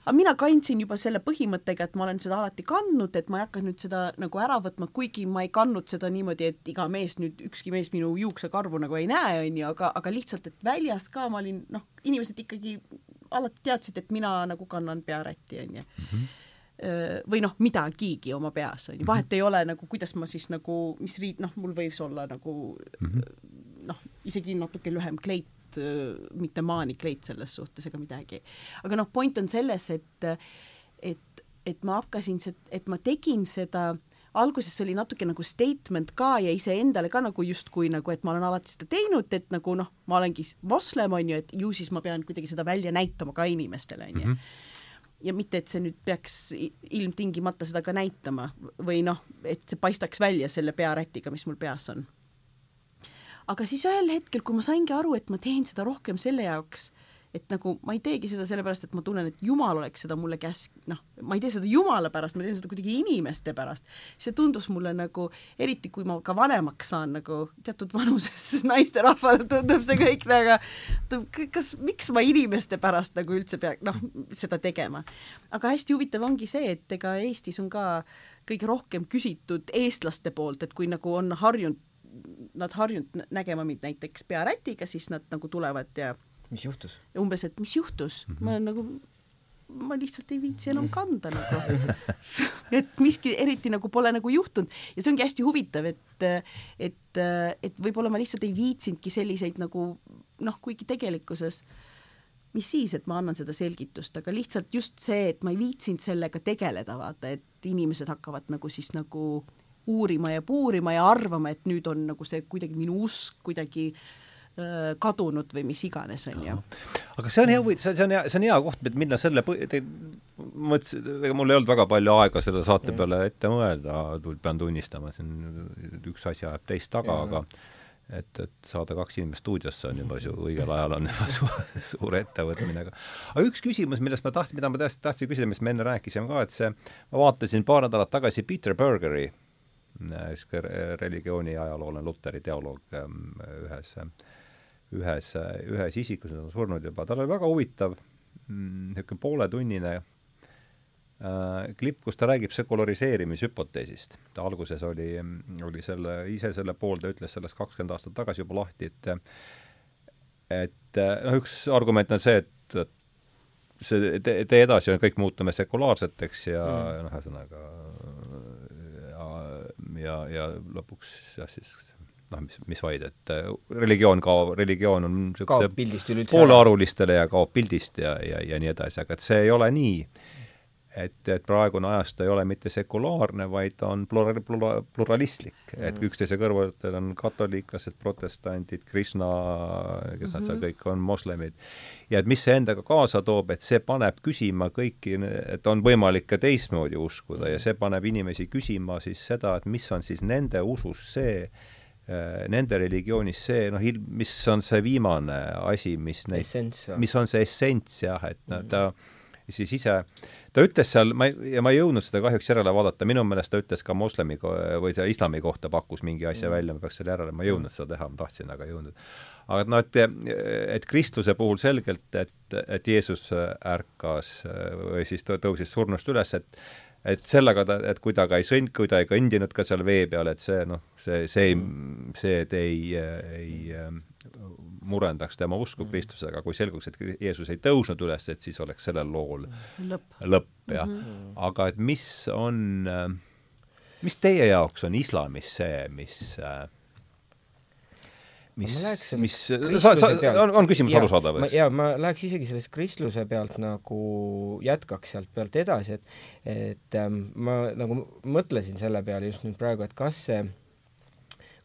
aga mina kandsin juba selle põhimõttega, et ma olen seda alati kandnud, et ma ei hakka nüüd seda nagu ära võtma, kuigi ma ei kandnud seda niimoodi, et iga mees nüüd, ükski mees minu juuksekarvu nagu ei näe, on ju, aga, aga lihtsalt, et väljas ka ma olin, noh, inimesed ikkagi alati teadsid, et mina nagu kannan pearätti, on ju mhm. või noh, midagigi oma peas, on ju, vahet mhm. ei ole nagu, kuidas ma siis nagu, mis riid, noh, mul võis olla nagu mhm. noh, isegi natuke lühem kleit Äh, mitte maanikleit selles suhtes ega midagi. aga noh, point on selles, et, et, et ma hakkasin, et ma tegin seda alguses oli natuke nagu statement ka ja iseendale ka nagu justkui nagu, et ma olen alati seda teinud, et nagu noh, ma olengi moslem, on ju, et ju siis ma pean kuidagi seda välja näitama ka inimestele, on ju. Mhm. ja mitte, et see nüüd peaks ilmtingimata seda ka näitama või noh, et see paistaks välja selle pearätiga, mis mul peas on aga siis ühel hetkel, kui ma saingi aru, et ma teen seda rohkem selle jaoks, et nagu ma ei teegi seda sellepärast, et ma tunnen, et Jumal oleks seda mulle käsk-, noh, ma ei tee seda Jumala pärast, ma teen seda kuidagi inimeste pärast. see tundus mulle nagu, eriti kui ma ka vanemaks saan, nagu teatud vanuses naisterahvale tundub see kõik väga, kas, miks ma inimeste pärast nagu üldse pea-, noh, seda tegema. aga hästi huvitav ongi see, et ega Eestis on ka kõige rohkem küsitud eestlaste poolt, et kui nagu on harjunud nad harjunud nägema mind näiteks pearätiga, siis nad nagu tulevad ja mis juhtus? umbes, et mis juhtus mm, -hmm. ma olen nagu, ma lihtsalt ei viitsi enam kanda nagu et miski eriti nagu pole nagu juhtunud ja see ongi hästi huvitav, et, et, et võib-olla ma lihtsalt ei viitsinudki selliseid nagu noh, kuigi tegelikkuses mis siis, et ma annan seda selgitust, aga lihtsalt just see, et ma ei viitsinud sellega tegeleda, vaata, et inimesed hakkavad nagu siis nagu uurima ja puurima ja arvama, et nüüd on nagu see kuidagi minu usk kuidagi äh, kadunud või mis iganes, on ju. aga see on hea, see on hea, see on hea koht, et minna selle põ-, mõtlesin, ega mul ei olnud väga palju aega selle saate peale ette mõelda, pean tunnistama, siin üks asi ajab teist taga, aga et, et saada kaks inimest stuudiosse on juba su õigel ajal on juba su, suur ettevõtmine, aga aga üks küsimus, millest ma tahtsin, mida ma tõesti tahtsin küsida, mis me enne rääkisime ka, et see, ma vaatasin paar nädalat tagasi Peter Bergeri äh, niisugune religiooni ajalooline Luteri teoloog ähm, ühes, ühes, ühes isikus, ta on surnud juba, tal oli väga huvitav mm, niisugune pooletunnine äh, klipp, kus ta räägib sekulariseerimishüpoteesist. ta alguses oli, oli selle, ise selle poolde ütles sellest kakskümmend aastat tagasi juba lahti, et et noh, üks argument on see, et, et see tee, tee edasi on kõik muutume sekulaarseteks ja mm. noh, ühesõnaga ja, ja lõpuks jah, siis noh, mis, mis vaid, et äh, religioon kaob, religioon on niisuguse poolearulistele ja kaob pildist ja, ja, ja nii edasi, aga et see ei ole nii. Et, et praegune ajastu ei ole mitte sekulaarne, vaid on plura-, plura-, pluralistlik mm., et üksteise kõrval on katoliiklased, protestandid, Krishna, kes nad mm -hmm. seal mhm. kõik on, moslemid. ja et mis see endaga kaasa toob, et see paneb küsima kõiki, et on võimalik ka teistmoodi uskuda ja see paneb inimesi küsima siis seda, et mis on siis nende usus see, äh, nende religioonis see, noh, mis on see viimane asi, mis neid, mis on see essents jah, et mm -hmm. ta siis ise ta ütles seal, ma ei, ja ma ei jõudnud seda kahjuks järele vaadata, minu meelest ta ütles ka moslemi või see islami kohta pakkus mingi asja mm. välja, ma peaks selle järele, ma ei jõudnud seda teha, ma tahtsin, aga ei jõudnud. aga noh, et, et kristluse puhul selgelt, et, et Jeesus ärkas või siis tõusis surnust üles, et et sellega ta, et kui ta ka ei sõnd-, kui ta ei kõndinud ka seal vee peal, et see noh, see, see mm. see ei, ei murendaks tema usku mm. Kristusega, kui selguks, et Jeesus ei tõusnud üles, et siis oleks sellel lool lõpp, lõpp jah mm. -hmm. aga et mis on, mis teie jaoks on islamis see, mis mis, mis, sa, sa, on, on küsimus arusaadav, eks? jaa, ma läheks isegi sellest kristluse pealt nagu, jätkaks sealt pealt edasi, et et ähm, ma nagu mõtlesin selle peale just nüüd praegu, et kas see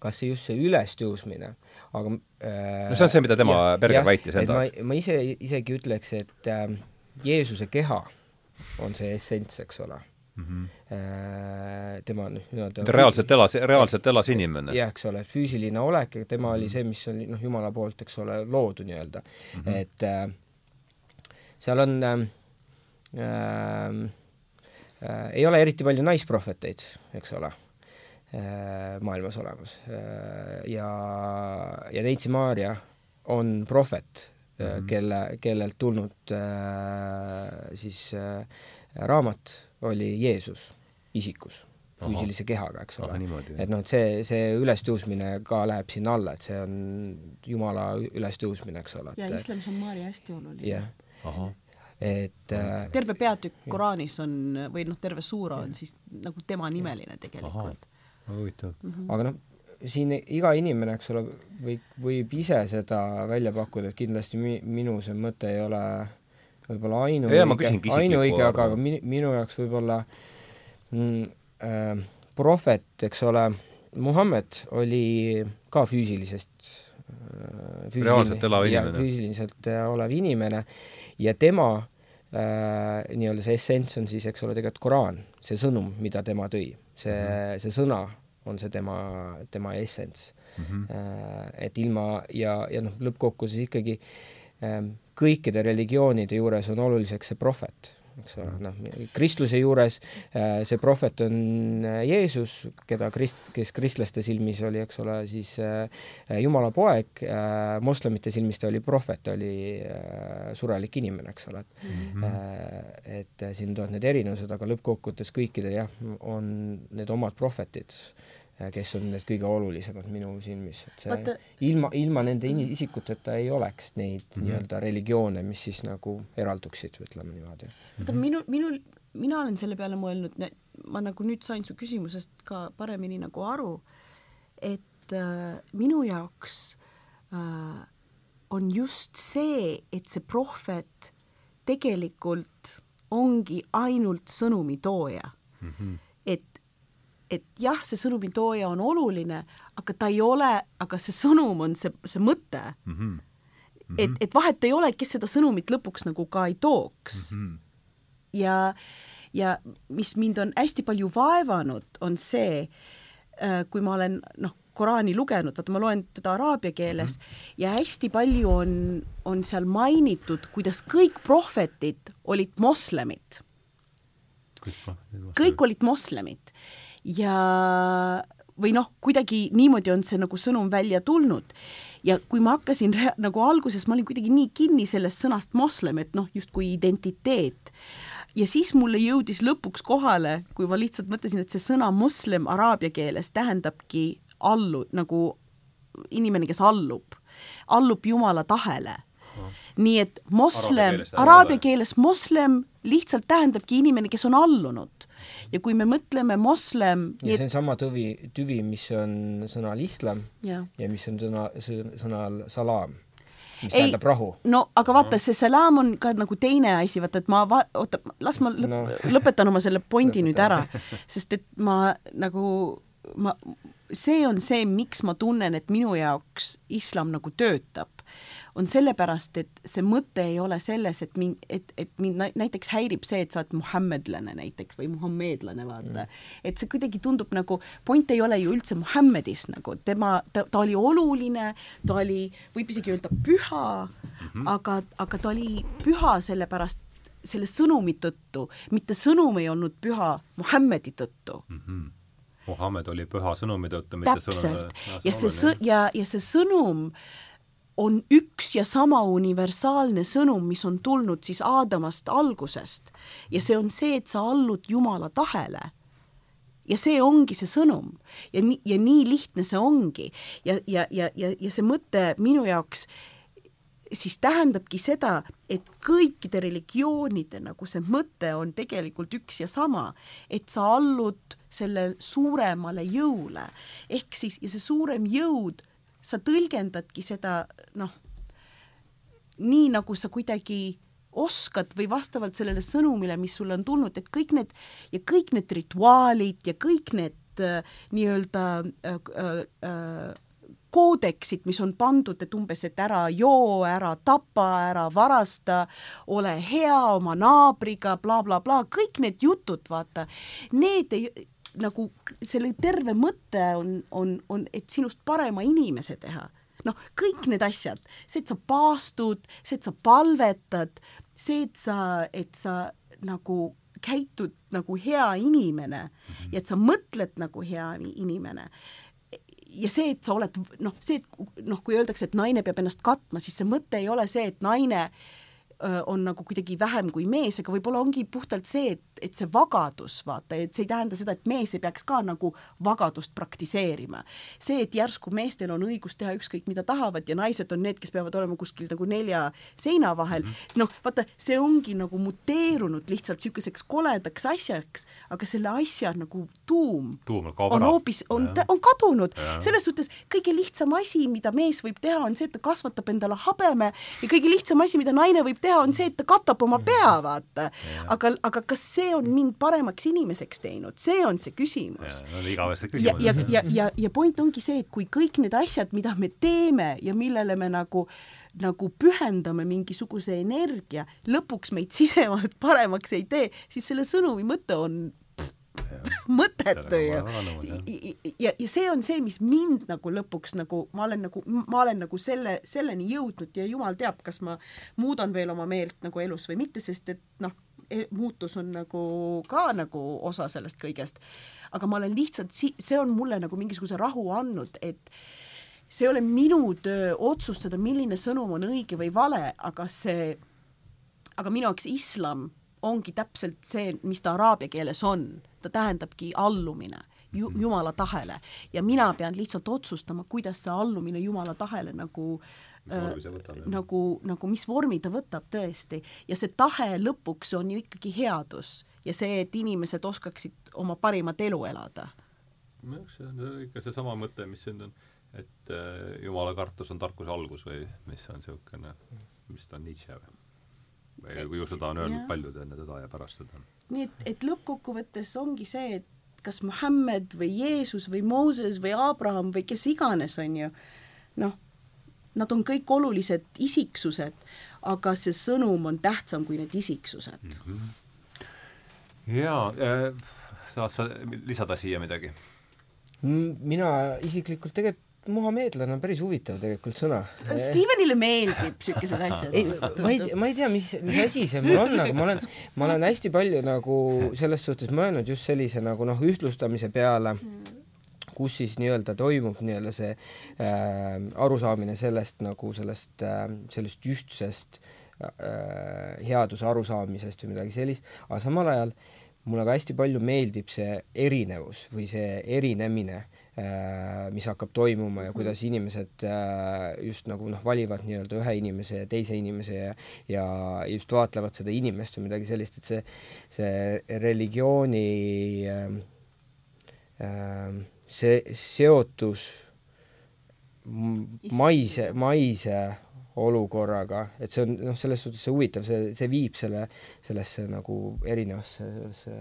kas see just see ülestõusmine, aga äh, no see on see, mida tema Berger väitis enda jaoks. ma ise isegi ütleks, et äh, Jeesuse keha on see essents, eks ole mm. -hmm. Äh, tema noh, nii-öelda ta reaalselt elas, reaalselt elas inimene. jah, eks ole, füüsiline olek, tema mm -hmm. oli see, mis oli noh, Jumala poolt, eks ole, loodud nii-öelda mm. -hmm. et äh, seal on äh, äh, äh, ei ole eriti palju naisprohveteid, eks ole maailmas olemas. Äh, ja, ja Neitsi Maarja on prohvet mm, -hmm. kelle, kellelt tulnud siis raamat oli Jeesus isikus füüsilise kehaga, eks ole. et noh, et see, see ülestõusmine ka läheb sinna alla, et see on Jumala ülestõusmine, eks ole. ja islamis on Maarja hästi oluline. jah. et äh, terve peatükk Koraanis on, või noh, terve suura on siis nagu tema nimeline tegelikult huvitav mm. -hmm. aga noh, siin iga inimene, eks ole, võib, võib ise seda välja pakkuda, et kindlasti mi-, minu see mõte ei ole võib-olla ainuõige, ainuõige, aga minu, minu jaoks võib-olla mm, äh, prohvet, eks ole, Muhamed oli ka füüsilisest äh, reaalselt elav inimene. füüsiliselt äh, olev inimene ja tema äh, nii-öelda see essents on siis, eks ole, tegelikult Koraan, see sõnum, mida tema tõi see -hmm. see sõna on see tema, tema essents mm. -hmm. et ilma ja, ja noh, lõppkokkuvõttes ikkagi ähm, kõikide religioonide juures on oluliseks see prohvet eks ole, noh, kristluse juures äh, see prohvet on äh, Jeesus, keda krist-, kes kristlaste silmis oli, eks ole, siis äh, Jumala poeg, moslemite silmis ta oli prohvet, oli surelik inimene, eks ole, mm -hmm. et siin tulevad need erinevused, aga lõppkokkuvõttes kõikidel jah, on need omad prohvetid kes on need kõige olulisemad minu silmis, et see Vaata, ilma, ilma nende in-, isikuteta ei oleks neid mm -hmm. nii-öelda religioone, mis siis nagu eralduksid, ütleme niimoodi. vaata minu, minul, mina olen selle peale mõelnud, ma nagu nüüd sain su küsimusest ka paremini nagu aru, et äh, minu jaoks äh, on just see, et see prohvet tegelikult ongi ainult sõnumitooja mm. -hmm et jah, see sõnumitooja on oluline, aga ta ei ole, aga see sõnum on see, see mõte mm. -hmm. Mm -hmm. et, et vahet ei ole, kes seda sõnumit lõpuks nagu ka ei tooks mm. -hmm. ja, ja mis mind on hästi palju vaevanud, on see, äh, kui ma olen noh, Koraani lugenud, vaata ma loen teda araabia keeles mm -hmm. ja hästi palju on, on seal mainitud, kuidas kõik prohvetid olid moslemid. kõik olid moslemid ja või noh, kuidagi niimoodi on see nagu sõnum välja tulnud. ja kui ma hakkasin nagu alguses, ma olin kuidagi nii kinni sellest sõnast moslem, et noh, justkui identiteet. ja siis mulle jõudis lõpuks kohale, kui ma lihtsalt mõtlesin, et see sõna moslem araabia keeles tähendabki allu, nagu inimene, kes allub, allub Jumala tahele. Nii et moslem, araabia keeles moslem lihtsalt tähendabki inimene, kes on allunud ja kui me mõtleme moslem ja see on sama tõvi, tüvi, mis on sõnal islam ja, ja mis on sõna, sõnal salaam. mis ei, tähendab rahu. no aga vaata, see salam on ka nagu teine asi, vaata, et ma va-, oota, las ma lõp- no. lõpetan oma selle pointi nüüd ära, sest et ma nagu, ma, see on see, miks ma tunnen, et minu jaoks islam nagu töötab on sellepärast, et see mõte ei ole selles, et mind, et, et mind näiteks häirib see, et sa oled muhammedlane näiteks või muhammedlane, vaata mm.. et see kuidagi tundub nagu, point ei ole ju üldse Muhammedis nagu, tema, ta, ta oli oluline, ta oli, võib isegi öelda püha mm, -hmm. aga, aga ta oli püha sellepärast, selle sõnumi tõttu, mitte sõnum ei olnud püha Muhammedi tõttu mm. -hmm. Muhammed oli püha sõnumi tõttu, mitte täpselt. sõnum. ja see sõ-, ja, ja see sõnum äh, on üks ja sama universaalne sõnum, mis on tulnud siis Aadamast algusest. Ja see on see, et sa allud Jumala tahele. ja see ongi see sõnum. Ja nii, ja nii lihtne see ongi. Ja, ja, ja, ja, ja see mõte minu jaoks siis tähendabki seda, et kõikide religioonide nagu see mõte on tegelikult üks ja sama, et sa allud selle suuremale jõule. Ehk siis, ja see suurem jõud sa tõlgendadki seda noh, nii nagu sa kuidagi oskad või vastavalt sellele sõnumile, mis sulle on tulnud, et kõik need ja kõik need rituaalid ja kõik need äh, nii-öelda äh, äh, äh, koodeksid, mis on pandud, et umbes, et ära joo, ära tapa, ära varasta, ole hea oma naabriga bla, bla, blablabla, kõik need jutud, vaata, need ei, nagu selle terve mõte on, on, on, et sinust parema inimese teha. noh, kõik need asjad, see, et sa paastud, see, et sa palvetad, see, et sa, et sa nagu käitud nagu hea inimene mhm. ja et sa mõtled nagu hea inimene ja see, et sa oled noh, see, et noh, kui öeldakse, et naine peab ennast katma, siis see mõte ei ole see, et naine äh, on nagu kuidagi vähem kui mees, aga võib-olla ongi puhtalt see, et, et see vagadus, vaata, et see ei tähenda seda, et mees ei peaks ka nagu vagadust praktiseerima. see, et järsku meestel on õigus teha ükskõik mida tahavad ja naised on need, kes peavad olema kuskil nagu nelja seina vahel mm -hmm., noh, vaata, see ongi nagu muteerunud lihtsalt niisuguseks koledaks asjaks, aga selle asja nagu tuum, tuum on hoopis, on, on kadunud. selles suhtes kõige lihtsam asi, mida mees võib teha, on see, et ta kasvatab endale habeme ja kõige lihtsam asi, mida naine võib teha, on see, et ta katab oma pea, vaata. aga, aga kas see on mind paremaks inimeseks teinud, see on see küsimus. no igavese küsimus. ja, ja, ja, ja, ja point ongi see, et kui kõik need asjad, mida me teeme ja millele me nagu nagu pühendame mingisuguse energia, lõpuks meid sisemalt paremaks ei tee, siis selle sõnumi mõte on mõttetu ju. ja, ja see on see, mis mind nagu lõpuks nagu, ma olen nagu, ma olen nagu selle, selleni jõudnud ja jumal teab, kas ma muudan veel oma meelt nagu elus või mitte, sest et noh, e-, muutus on nagu ka nagu osa sellest kõigest. aga ma olen lihtsalt, see on mulle nagu mingisuguse rahu andnud, et see ei ole minu töö otsustada, milline sõnum on õige või vale, aga see, aga minu jaoks islam ongi täpselt see, mis ta araabia keeles on, ta tähendabki allumine ju, mhm. Jumala tahele ja mina pean lihtsalt otsustama, kuidas see allumine Jumala tahele nagu äh, nagu, nagu mis vormi ta võtab tõesti ja see tahe lõpuks on ju ikkagi headus ja see, et inimesed oskaksid oma parimat elu elada. nojah, see on ikka seesama mõte, mis siin on, et äh, Jumala kartus on tarkuse algus või mis on niisugune, mis ta on, Nietzsche või? või ju seda on öelnud paljud enne teda ja pärast seda. Nii et, et lõppkokkuvõttes ongi see, et kas Muhamed või Jeesus või Mooses või Abraham või kes iganes, on ju, noh, nad on kõik olulised isiksused, aga see sõnum on tähtsam kui need isiksused mm. -hmm. jaa äh,, saad sa lisada siia midagi? mina isiklikult tegelikult muhameedlane on päris huvitav tegelikult sõna. Stevenile meeldib siukesed asjad. ei, ma ei, ma ei tea, mis, mis asi see mul on, aga ma olen, ma olen hästi palju nagu selles suhtes mõelnud just sellise nagu noh, ühtlustamise peale kus siis nii-öelda toimub nii-öelda see äh, arusaamine sellest nagu sellest äh,, sellest ühtsest äh, headuse arusaamisest või midagi sellist, aga samal ajal mulle ka hästi palju meeldib see erinevus või see erinemine Äh, mis hakkab toimuma ja kuidas inimesed äh, just nagu noh, valivad nii-öelda ühe inimese ja teise inimese ja ja just vaatlevad seda inimest või midagi sellist, et see, see religiooni äh, äh, see seotus maise, maise olukorraga, et see on noh, selles suhtes see huvitav, see, see viib selle, sellesse nagu erinevasse sellesse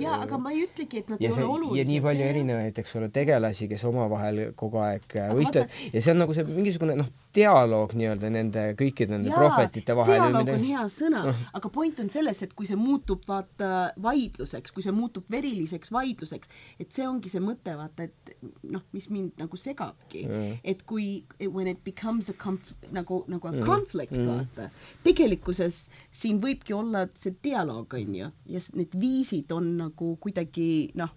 jaa, aga ma ei ütlegi, et nad ja ei see, ole olulised. ja nii palju erinevaid, eks ole, tegelasi, kes omavahel kogu aeg võistlevad ja see on nagu see mingisugune noh, dialoog nii-öelda nende kõikide nende Jaa, prohvetite vahel dialoog on hea sõna, aga point on selles, et kui see muutub vaata vaidluseks, kui see muutub veriliseks vaidluseks, et see ongi see mõte, vaata, et noh, mis mind nagu segabki Mm. et kui when it becomes a conf- nagu, nagu a Mm. conflict Mm. vaata, tegelikkuses siin võibki olla see dialoog, on ju, ja need viisid on nagu kuidagi noh,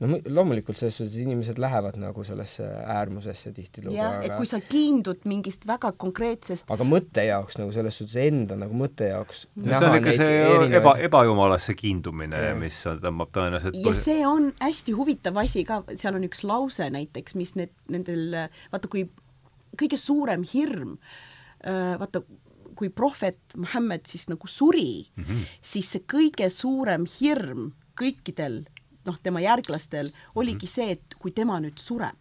no mu- loomulikult selles suhtes inimesed lähevad nagu sellesse äärmusesse tihtilugu, jah, et kui sa kiindud mingist väga konkreetsest aga mõtte jaoks nagu selles suhtes enda nagu mõtte jaoks see on ikka see eba, ebajumalasse kiindumine, mis tõmbab tõenäoliselt ja see on hästi huvitav asi ka, seal on üks lause näiteks, mis need, nendel, vaata kui kõige suurem hirm, vaata kui prohvet Muhamed siis nagu suri mm, -hmm. siis see kõige suurem hirm kõikidel noh, tema järglastel oligi see, et kui tema nüüd sureb,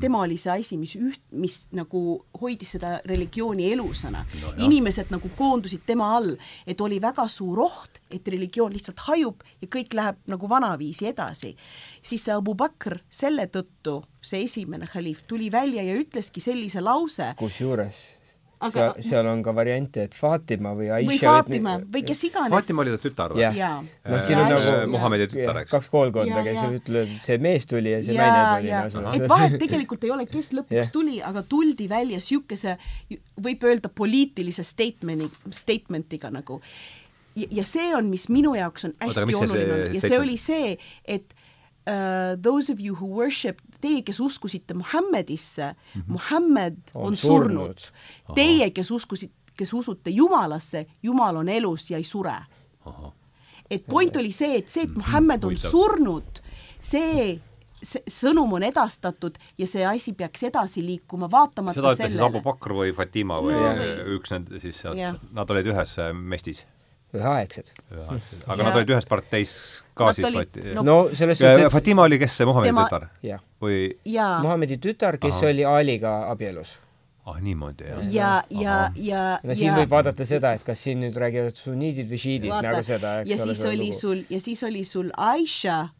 tema oli see asi, mis üht, mis nagu hoidis seda religiooni elusana no. inimesed nagu koondusid tema all, et oli väga suur oht, et religioon lihtsalt hajub ja kõik läheb nagu vanaviisi edasi. siis see Abu Bakr selle tõttu, see esimene haliif, tuli välja ja ütleski sellise lause. kusjuures Aga- seal, seal on ka variante, et Fatima või Aisha või Fatima või kes iganes. Fatima oli ta tütar või? jah noh, siin on Ja nagu Muhamedi tütar, eks? kaks koolkonda, kes ütlevad, see mees tuli ja see ja, naine tuli. et vahet tegelikult ei ole, kes lõpuks tuli, aga tuldi välja niisuguse, võib öelda poliitilise statement'i, statement'iga nagu. ja, ja see on, mis minu jaoks on Oota, hästi mis see- see oluline olnud ja see oli see, et uh, those of you who worship, teie, kes uskusite Muhammedisse mm, -hmm. Muhammed on, On surnud, surnud. Teie, kes uskusite, kes usute Jumalasse, Jumal on elus ja ei sure. et point oli see, et see, et Muhamed on huvitav. surnud, see see sõnum on edastatud ja see asi peaks edasi liikuma vaatamata seda ütles siis Abu. Bakr või Fatima või No, või üks nende siis nad olid ühes äh, mestis. Üheaegsed. aga Ja- nad olid ühes parteis ka Nad siis olid- Fati- no- no selles suhtes, et Fatima oli kes see Muhamedi Tema- tütar? või ja, Muhamedi tütar, kes Ahah. oli Aliga abielus. ah niimoodi, jah? ja, ja ja, no siin ja võib vaadata seda, et kas siin nüüd räägivad sunniidid või šiidid nagu seda, eks ja ole. siis oli sul ja siis oli sul Aisha,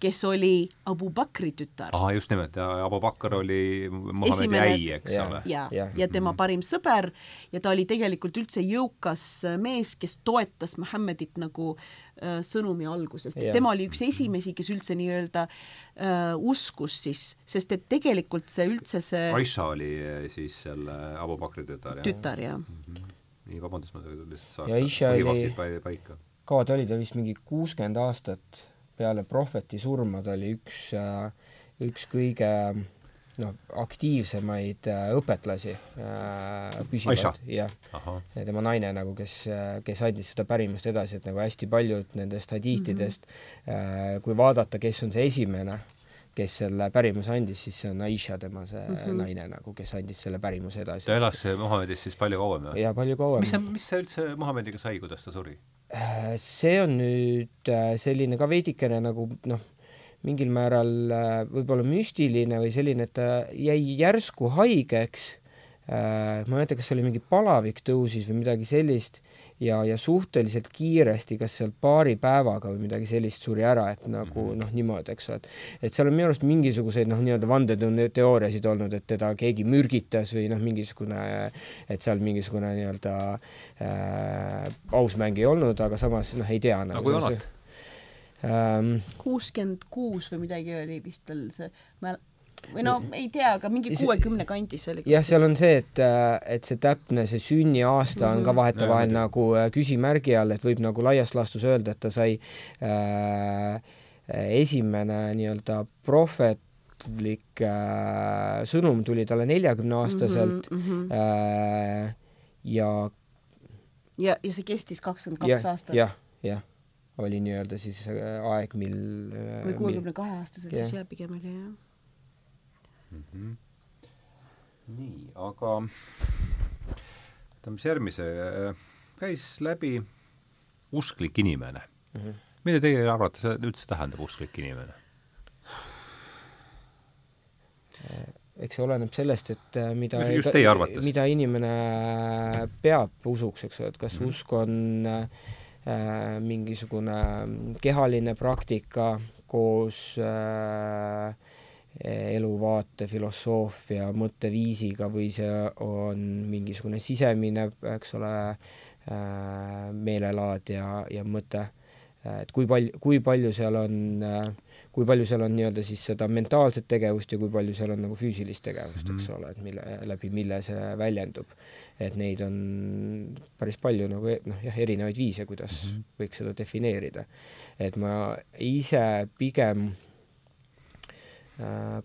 kes oli Abu Bakri tütar ahah, just nimelt, ja Abu Bakr oli Muhamedi äi, eks Jaa. ole. ja, Jah. ja tema parim sõber ja ta oli tegelikult üldse jõukas mees, kes toetas Muhamedit nagu äh, sõnumi algusest. Jah. tema oli üks esimesi, kes üldse nii-öelda äh, uskus siis, sest et tegelikult see üldse see Aisha oli äh, siis selle Abu Bakri tütar, jah? tütar ja nii, vabandust, ma lihtsalt Ja Aisha saaks oli- põhifaktid pai- paika. kaua ta oli, ta vist mingi kuuskümmend aastat peale prohveti surma, ta oli üks, üks kõige noh, aktiivsemaid äh, õpetlasi äh, püsivalt, jah. ja tema naine nagu, kes, kes andis seda pärimust edasi, et nagu hästi paljud nendest hadiitidest mm, -hmm. kui vaadata, kes on see esimene, kes selle pärimuse andis, siis see on Aisha, tema see mm -hmm. naine nagu, kes andis selle pärimuse edasi. ta elas Muhamedis siis palju kauem, jah? ja palju kauem. mis see, mis see üldse Muhamediga sai, kuidas ta suri? Äh, see on nüüd äh, selline ka veidikene nagu noh, mingil määral äh, võib-olla müstiline või selline, et ta jäi järsku haigeks. Ma ei mäleta, kas see oli mingi palavik tõusis või midagi sellist ja, ja suhteliselt kiiresti, kas seal paari päevaga või midagi sellist suri ära, et nagu noh, niimoodi, eks ole, et et seal on minu arust mingisuguseid noh, nii-öelda vandeteooriasid olnud, et teda keegi mürgitas või noh, mingisugune, et seal mingisugune nii-öelda äh, aus mäng ei olnud, aga samas noh, ei tea nagu kui vanalt? ähm, kuuskümmend kuus või midagi oli vist tal see mäl- või no ei tea, aga mingi kuuekümne kandis oli jah, seal on see, et, et see täpne, see sünniaasta on ka vahetevahel Jaa, nagu äh, küsimärgi all, et võib nagu laias laastus öelda, et ta sai äh, esimene nii-öelda prohvetlik äh, sõnum tuli talle neljakümne aastaselt mm. -hmm. äh, ja ja, ja see kestis kakskümmend kaks, aastat jah, jah, oli nii-öelda siis äh, aeg, mil äh, või kuuekümne kahe aastaselt siis jah, pigem oli jah. mm. -hmm. nii, aga võtame siis järgmise, käis läbi usklik inimene mm. -hmm. mida teie arvates üldse tähendab usklik inimene? eks see oleneb sellest, et äh, mida mida inimene peab usuks, eks ole, et kas mm -hmm. usk on äh, mingisugune kehaline praktika koos äh, eluvaate, filosoofia, mõtteviisiga või see on mingisugune sisemine, eks ole äh,, meelelaad ja, ja mõte et kui palju, kui palju seal on, kui palju seal on nii-öelda siis seda mentaalset tegevust ja kui palju seal on nagu füüsilist tegevust mm, -hmm. eks mhm. ole, et mille, läbi mille see väljendub. et neid on päris palju nagu noh, jah, erinevaid viise, kuidas mm -hmm. võiks seda defineerida. et ma ise pigem äh,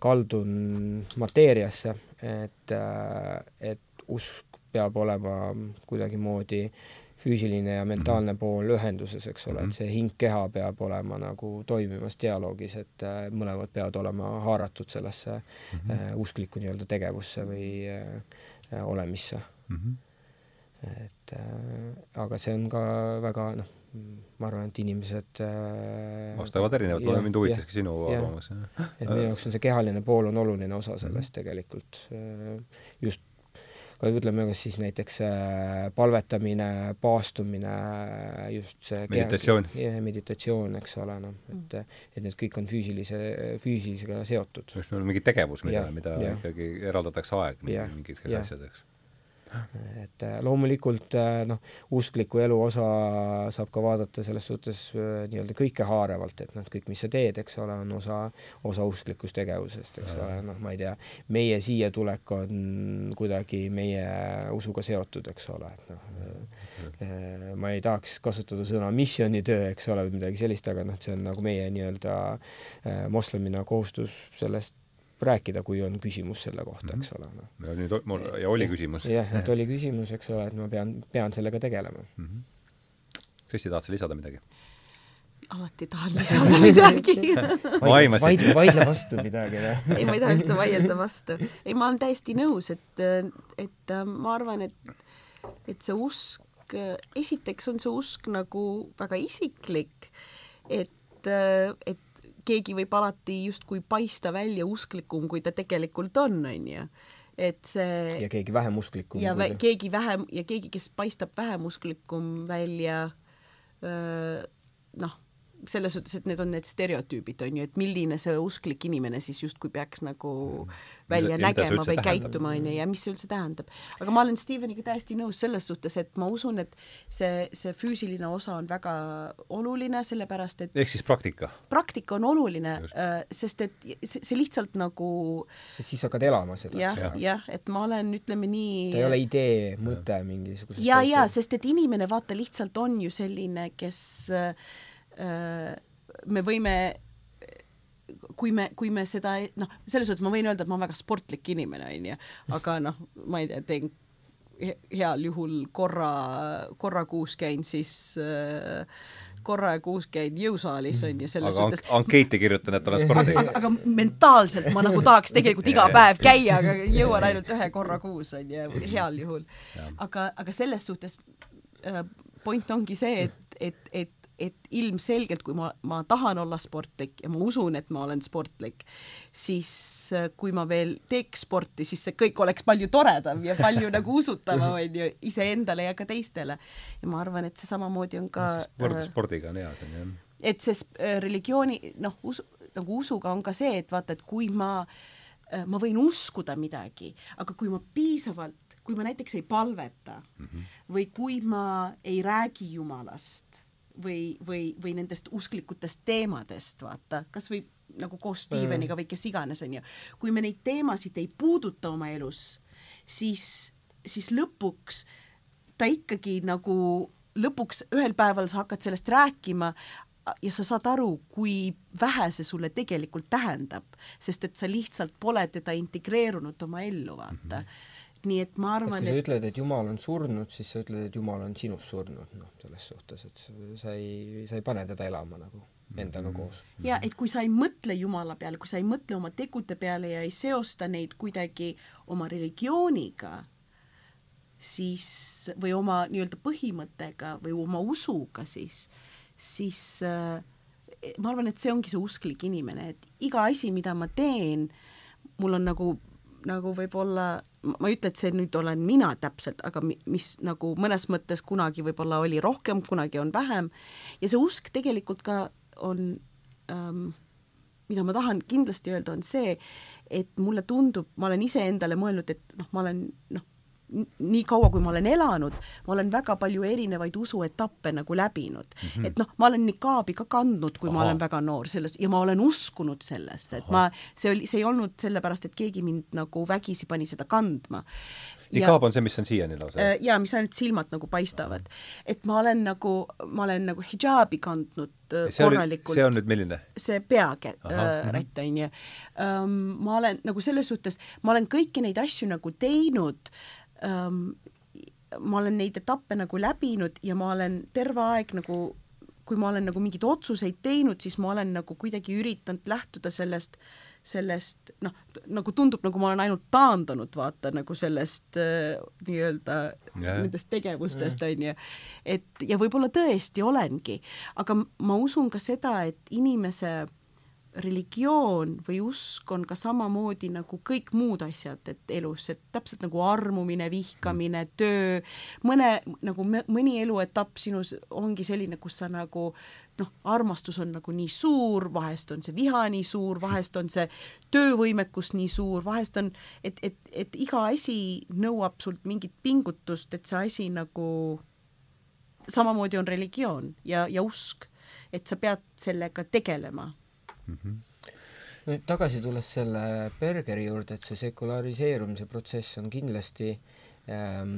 kaldun mateeriasse, et äh,, et usk peab olema kuidagimoodi äh, füüsiline ja mentaalne mhm. pool ühenduses, eks ole, et mhm. see hing-keha peab olema nagu toimimas dialoogis, et äh, mõlemad peavad olema haaratud sellesse mm -hmm. äh, usklikku nii-öelda tegevusse või äh, olemisse mm. -hmm. et äh, aga see on ka väga noh, ma arvan, et inimesed äh, vastavad erinevalt, mind huvitaski sinu arvamus. et minu jaoks on see kehaline pool on oluline osa sellest mm -hmm. tegelikult äh, just ka ütleme, kas siis näiteks äh, palvetamine, paastumine, just see meditatsioon, meditatsioon, eks ole, noh, et et need kõik on füüsilise, füüsilisega seotud. just, meil on mingi tegevus, mida, mida ja. ikkagi eraldatakse aeg mingiteks asjadeks et äh, loomulikult äh, noh, uskliku elu osa saab ka vaadata selles suhtes äh, nii-öelda kõikehaaravalt, et noh, kõik, mis sa teed, eks ole, on osa, osa usklikust tegevusest, eks ole, noh, ma ei tea, meie siia tulek on kuidagi meie usuga seotud, eks ole, et noh, ma ei tahaks kasutada sõna missioonitöö, eks ole, või midagi sellist, aga noh, see on nagu meie nii-öelda moslemina kohustus sellest rääkida, kui on küsimus selle kohta, eks ole no.. ja nüüd mul, ja oli küsimus. jah, et oli küsimus, eks ole, et ma pean, pean sellega tegelema mm. -hmm. Kristi, tahad sa lisada midagi? alati tahan lisada midagi vaidle, vaidle, vaidle vastu midagi ei, ma ei taha üldse vaielda vastu. ei, ma olen täiesti nõus, et, et äh, ma arvan, et, et see usk, esiteks on see usk nagu väga isiklik, et, äh, et keegi võib alati justkui paista välja usklikum, kui ta tegelikult on, onju et see ja keegi vähem usklikum ja vä keegi vähem ja keegi, kes paistab vähem usklikum välja noh, selles suhtes, et need on need stereotüübid, on ju, et milline see usklik inimene siis justkui peaks nagu välja ja nägema või käituma, on ju, ja mis see üldse tähendab. aga ma olen Steveniga täiesti nõus selles suhtes, et ma usun, et see, see füüsiline osa on väga oluline, sellepärast et ehk siis praktika? praktika on oluline, äh, sest et see, see lihtsalt nagu sest siis hakkad elama seda. jah, jah, et ma olen, ütleme nii ta ei ole idee, mõte mingisugusest ja, ja sest et inimene vaata lihtsalt on ju selline, kes Äh, me võime kui me, kui me seda noh, selles suhtes ma võin öelda, et ma olen väga sportlik inimene, onju, aga noh, ma ei tea, teen heal juhul korra, korra kuus käin siis äh, korra kuus käin jõusaalis on ju, selles aga suhtes ankeeti kirjutan, et olen sportlik. aga, aga mentaalselt ma nagu tahaks tegelikult iga päev käia, aga jõuan ainult ühe korra kuus on ju, heal juhul. aga, aga selles suhtes äh, point ongi see, et, et, et et ilmselgelt, kui ma, ma tahan olla sportlik ja ma usun, et ma olen sportlik, siis äh, kui ma veel teeks sporti, siis see kõik oleks palju toredam ja palju nagu usutavam, on ju, iseendale ja ka teistele. ja ma arvan, et see samamoodi on ka sport, äh, spordiga on hea, see on jah. et see äh, religiooni, noh, usu, nagu usuga on ka see, et vaata, et kui ma, ma võin uskuda midagi, aga kui ma piisavalt, kui ma näiteks ei palveta mm -hmm. või kui ma ei räägi Jumalast või, või, või nendest usklikutest teemadest, vaata, kas või nagu koos Steveniga või kes iganes, on ju. kui me neid teemasid ei puuduta oma elus, siis, siis lõpuks ta ikkagi nagu, lõpuks ühel päeval sa hakkad sellest rääkima ja sa saad aru, kui vähe see sulle tegelikult tähendab, sest et sa lihtsalt pole teda integreerunud oma ellu, vaata mm. -hmm nii et ma arvan, et kui sa ütled, et Jumal on surnud, siis sa ütled, et Jumal on sinus surnud, noh, selles suhtes, et sa ei, sa ei pane teda elama nagu endaga mhm. koos. ja et kui sa ei mõtle Jumala peale, kui sa ei mõtle oma tegude peale ja ei seosta neid kuidagi oma religiooniga, siis või oma nii-öelda põhimõttega või oma usuga, siis, siis äh, ma arvan, et see ongi see usklik inimene, et iga asi, mida ma teen, mul on nagu nagu võib-olla, ma ei ütle, et see nüüd olen mina täpselt, aga mi, mis nagu mõnes mõttes kunagi võib-olla oli rohkem, kunagi on vähem. Ja see usk tegelikult ka on ähm, mida ma tahan kindlasti öelda, on see, et mulle tundub, ma olen iseendale mõelnud, et noh, ma olen noh, nii kaua, kui ma olen elanud, ma olen väga palju erinevaid usuetappe nagu läbinud mm. -hmm. et noh, ma olen nikaabi ka kandnud, kui Aha. ma olen väga noor selles ja ma olen uskunud sellesse, et Aha. ma, see oli, see ei olnud sellepärast, et keegi mind nagu vägisi pani seda kandma. nikaab on see, mis on siiani lausa? Äh, jaa, mis ainult silmad nagu paistavad. et ma olen nagu, ma olen nagu hidžaabi kandnud äh, see korralikult. see on nüüd milline? see pearätt äh,, on ju. ma olen nagu selles suhtes, ma olen kõiki neid asju nagu teinud ähm, ma olen neid etappe nagu läbinud ja ma olen terve aeg nagu, kui ma olen nagu mingeid otsuseid teinud, siis ma olen nagu kuidagi üritanud lähtuda sellest, sellest noh, nagu tundub, nagu ma olen ainult taandunud, vaata, nagu sellest äh, nii-öelda yeah. nendest tegevustest, on ju. et ja võib-olla tõesti olengi, aga ma usun ka seda, et inimese religioon või usk on ka samamoodi nagu kõik muud asjad, et elus, et täpselt nagu armumine, vihkamine, töö, mõne nagu mõni eluetapp sinus ongi selline, kus sa nagu noh, armastus on nagu nii suur, vahest on see viha nii suur, vahest on see töövõimekus nii suur, vahest on, et, et, et iga asi nõuab sult mingit pingutust, et see asi nagu samamoodi on religioon ja, ja usk, et sa pead sellega tegelema mm. -hmm nüüd tagasi tulles selle Bergeri juurde, et see sekulariseerumise protsess on kindlasti ähm,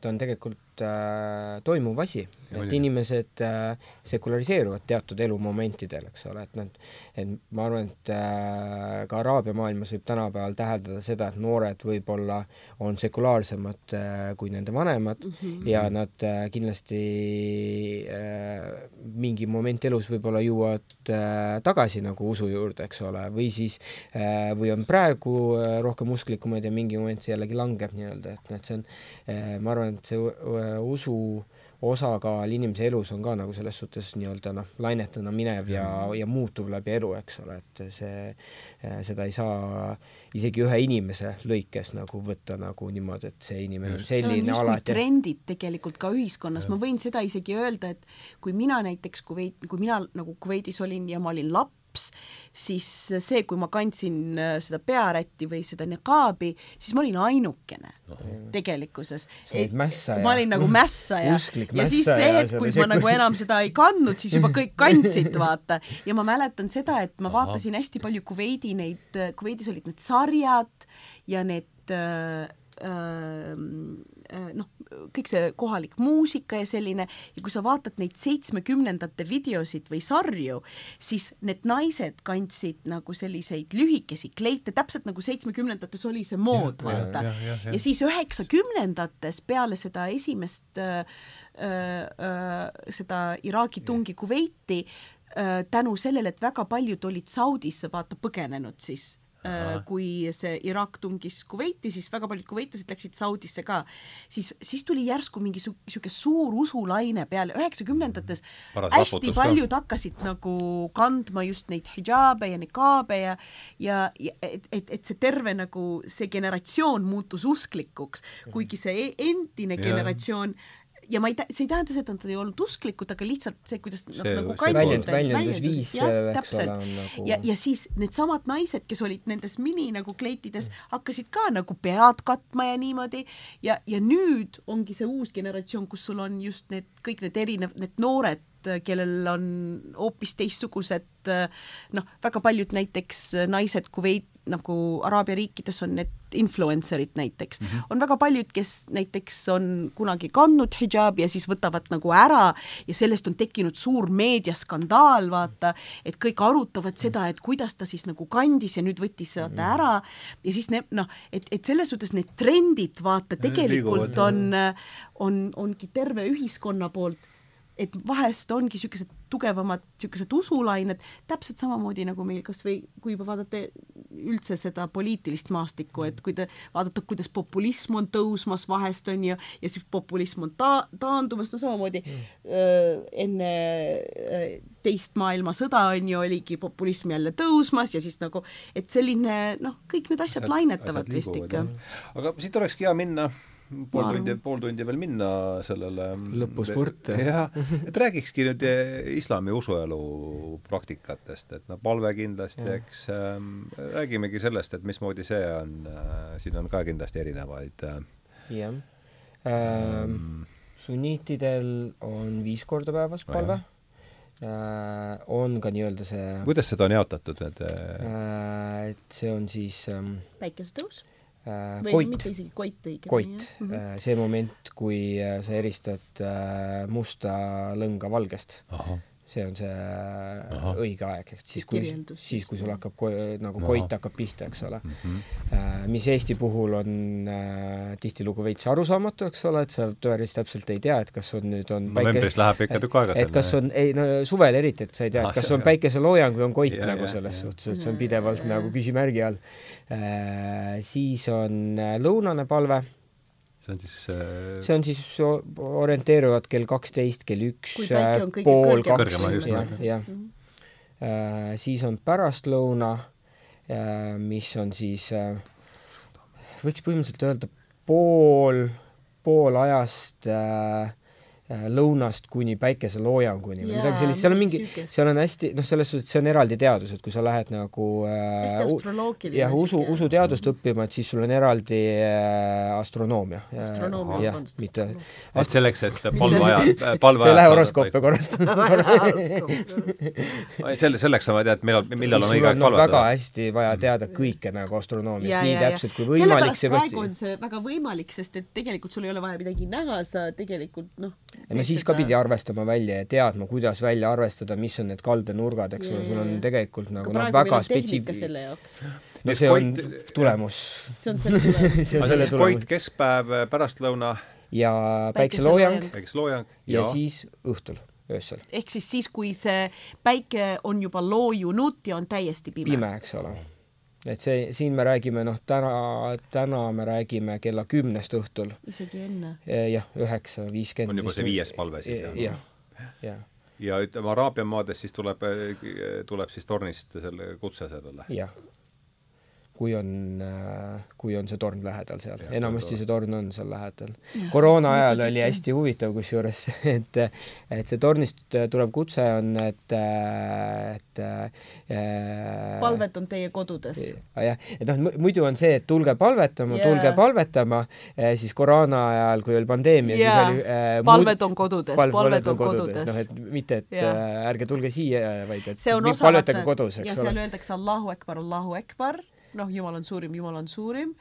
ta on tegelikult äh, toimuv asi, et inimesed äh, sekulariseeruvad teatud elumomentidel, eks ole, et nad, et ma arvan, et äh, ka Araabia maailmas võib tänapäeval täheldada seda, et noored võib-olla on sekulaarsemad äh, kui nende vanemad. Mm -hmm. ja nad äh, kindlasti äh, mingi moment elus võib-olla jõuavad äh, tagasi nagu usu juurde, eks ole, või siis äh, või on praegu äh, rohkem usklikumad ja mingi moment see jällegi langeb nii-öelda, et noh, et see on äh,, ma arvan, et see usu osakaal inimese elus on ka nagu selles suhtes nii-öelda noh, lainetena minev ja, ja muutuv läbi elu, eks ole, et see, äh, seda ei saa isegi ühe inimese lõikes nagu võtta nagu niimoodi, et see inimene on selline on alati. trendid tegelikult ka ühiskonnas, ma võin seda isegi öelda, et kui mina näiteks Kuveit, kui mina nagu Kuveidis olin ja ma olin laps, laps, siis see, kui ma kandsin äh, seda pearätti või seda niqaabi, siis ma olin ainukene tegelikkuses. ma olin nagu mässaja ja siis see hetk, kui ma nagu enam seda ei kandnud, siis juba kõik kandsid, vaata. ja ma mäletan seda, et ma vaatasin hästi palju Kuveidi neid, Kuveidis olid need sarjad ja need äh, äh, noh, kõik see kohalik muusika ja selline ja kui sa vaatad neid seitsmekümnendate videosid või sarju, siis need naised kandsid nagu selliseid lühikesi kleite, täpselt nagu seitsmekümnendates oli see mood, vaata. Ja, siis üheksakümnendates peale seda esimest äh, äh, seda Iraagi tungi Kuveiti äh, tänu sellele, et väga paljud olid Saudisse vaata põgenenud siis Aha. Äh, kui see Iraak tungis Kuveiti, siis väga paljud kuveitlased läksid Saudisse ka, siis, siis tuli järsku mingi niisugune suur usulaine peale, üheksakümnendates hästi paljud ka. hakkasid nagu kandma just neid hidžaabe ja nikaabe ja ja, ja et, et, et see terve nagu see generatsioon muutus usklikuks, kuigi see e-, endine ja. generatsioon ja ma ei, see ei tähenda seda, et nad ei olnud usklikud, aga lihtsalt see, kuidas nad see, nagu kaitsid väljendusviis, eks ole, on nagu ja, ja siis needsamad naised, kes olid nendes mini nagu kleitides hakkasid ka nagu pead katma ja niimoodi. Ja, ja nüüd ongi see uus generatsioon, kus sul on just need kõik need erinev, need noored kellel on hoopis teistsugused noh, väga paljud näiteks naised Kuveit nagu Araabia riikides on need influencer'id näiteks mm, -hmm. on väga paljud, kes näiteks on kunagi kandnud hidžaabi ja siis võtavad nagu ära ja sellest on tekkinud suur meediaskandaal, vaata, et kõik arutavad seda, et kuidas ta siis nagu kandis ja nüüd võttis seda -hmm. ära ja siis ne-, noh, et, et selles suhtes need trendid, vaata, tegelikult on, on, ongi terve ühiskonna poolt et vahest ongi niisugused tugevamad niisugused usulained, täpselt samamoodi nagu meil kas või kui juba vaadata üldse seda poliitilist maastikku, et kui te vaatate, kuidas populism on tõusmas vahest, on ju, ja siis populism on ta-, taandumas, no samamoodi mm. öö, enne öö, teist maailmasõda on ju, oligi populism jälle tõusmas ja siis nagu, et selline noh, kõik need asjad lainetavad vist ikka. aga siit olekski hea minna pool tundi, pool tundi veel minna sellele lõpuspurt. jah, et räägikski nüüd eh, islami usuelu praktikatest, et no palve kindlasti, eks ähm, räägimegi sellest, et mismoodi see on äh,, siin on ka kindlasti erinevaid äh, jah ähm,. sunniitidel on viis korda päevas palve äh,. on ka nii-öelda see kuidas seda on jaotatud, need äh, et see on siis ähm, päikesetõus äh, või koit, mitte isegi koit õigemini. koit Mm -hmm. äh, see moment, kui äh, sa eristad äh, musta lõnga valgest, see on see Ahah. äh, õige aeg, eks siis kui, siis kui sul hakkab ko-, nagu Ahah. koit hakkab pihta, eks ole mm. -hmm. mis Eesti puhul on äh, tihtilugu veits arusaamatu, eks ole, et sa päris täpselt ei tea, et kas on nüüd on novembris läheb ikka tükk aega et kas on, ei no suvel eriti, et sa ei tea, Ah, et kas see- on päikeseloojang või on koit Ja, nagu ja, selles ja. suhtes, et see on pidevalt ja, ja. nagu küsimärgi all äh,. siis on äh, lõunane palve, see on siis äh, see on siis orienteeruvad kell kaksteist, kell üks, kui päike on kõige pool kaks, jah, jah. Mhm. Äh, siis on pärastlõuna, mis on siis, äh, võiks põhimõtteliselt öelda pool, pool ajast äh, äh, lõunast kuni päikeseloojanguni või midagi sellist, seal on mingi, seal on hästi, noh, selles suhtes see on eraldi teadus, et kui sa lähed nagu äh, jah, usu, usuteadust õppima, et siis sul on eraldi äh, astronoomia. Astronoomia, vabandust. mitte, et selleks, et palveajad, sa palveajad ei lähe horoskoope korrastama selle, selleks on vaja teada, et millal, millal on õige aeg noh, väga palvetada. hästi vaja teada kõike nagu astronoomiast, nii täpselt kui võimalik, sellepärast praegu on see väga võimalik, sest et tegelikult sul ei ole vaja midagi näha, sa tegelikult noh. No siis ka pidi arvestama välja ja teadma, kuidas välja arvestada, mis on need kaldenurgad, eks ole, sul on tegelikult nagu noh, väga spetsiif-, selle jaoks. no see on tulemus see on selle tulemus. see on selle siis Koit tulemus. keskpäev, pärastlõuna, ja päikeseloojang päikeseloojang ja ja siis õhtul, öösel. ehk siis siis, kui see päike on juba loojunud ja on täiesti pime, pime, eks ole. Et see, siin me räägime, noh, täna, täna me räägime kella kümnest õhtul, isegi enne. jah, üheksa viiskümmend. on juba see viies palve siis, jah? jah, jah, ja ütleme, Araabia maades siis tuleb, tuleb siis tornist selle kutse sellele. jah. Kui on, kui on see torn lähedal seal, enamasti see torn on seal lähedal. koroona ajal oli hästi huvitav kusjuures, et, et see tornist tulev kutse on, et, et äh, palvet on teie kodudes. Ah, jah, et noh, muidu on see, et tulge palvetama yeah., tulge palvetama, siis koroona ajal, kui oli pandeemia Jaa. siis oli äh, palved on kodudes, palved on kodudes. noh, et mitte, et Jaa. äh, ärge tulge siia, vaid et see on osa palvetage kodus, ja eks seal ole. öeldakse Allahu Ekbar, Allahu Ekbar, noh, Jumal on suurim, Jumal on suurim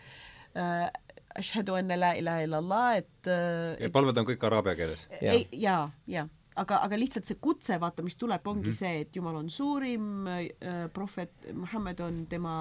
äh,. Ashhadu anna la ilaha illallah, et äh, ja palved on kõik araabia keeles? Jaa. ei, jaa, jaa aga, aga lihtsalt see kutse, vaata, mis tuleb, ongi mm -hmm. see, et Jumal on suurim äh,, prohvet Muhamed on tema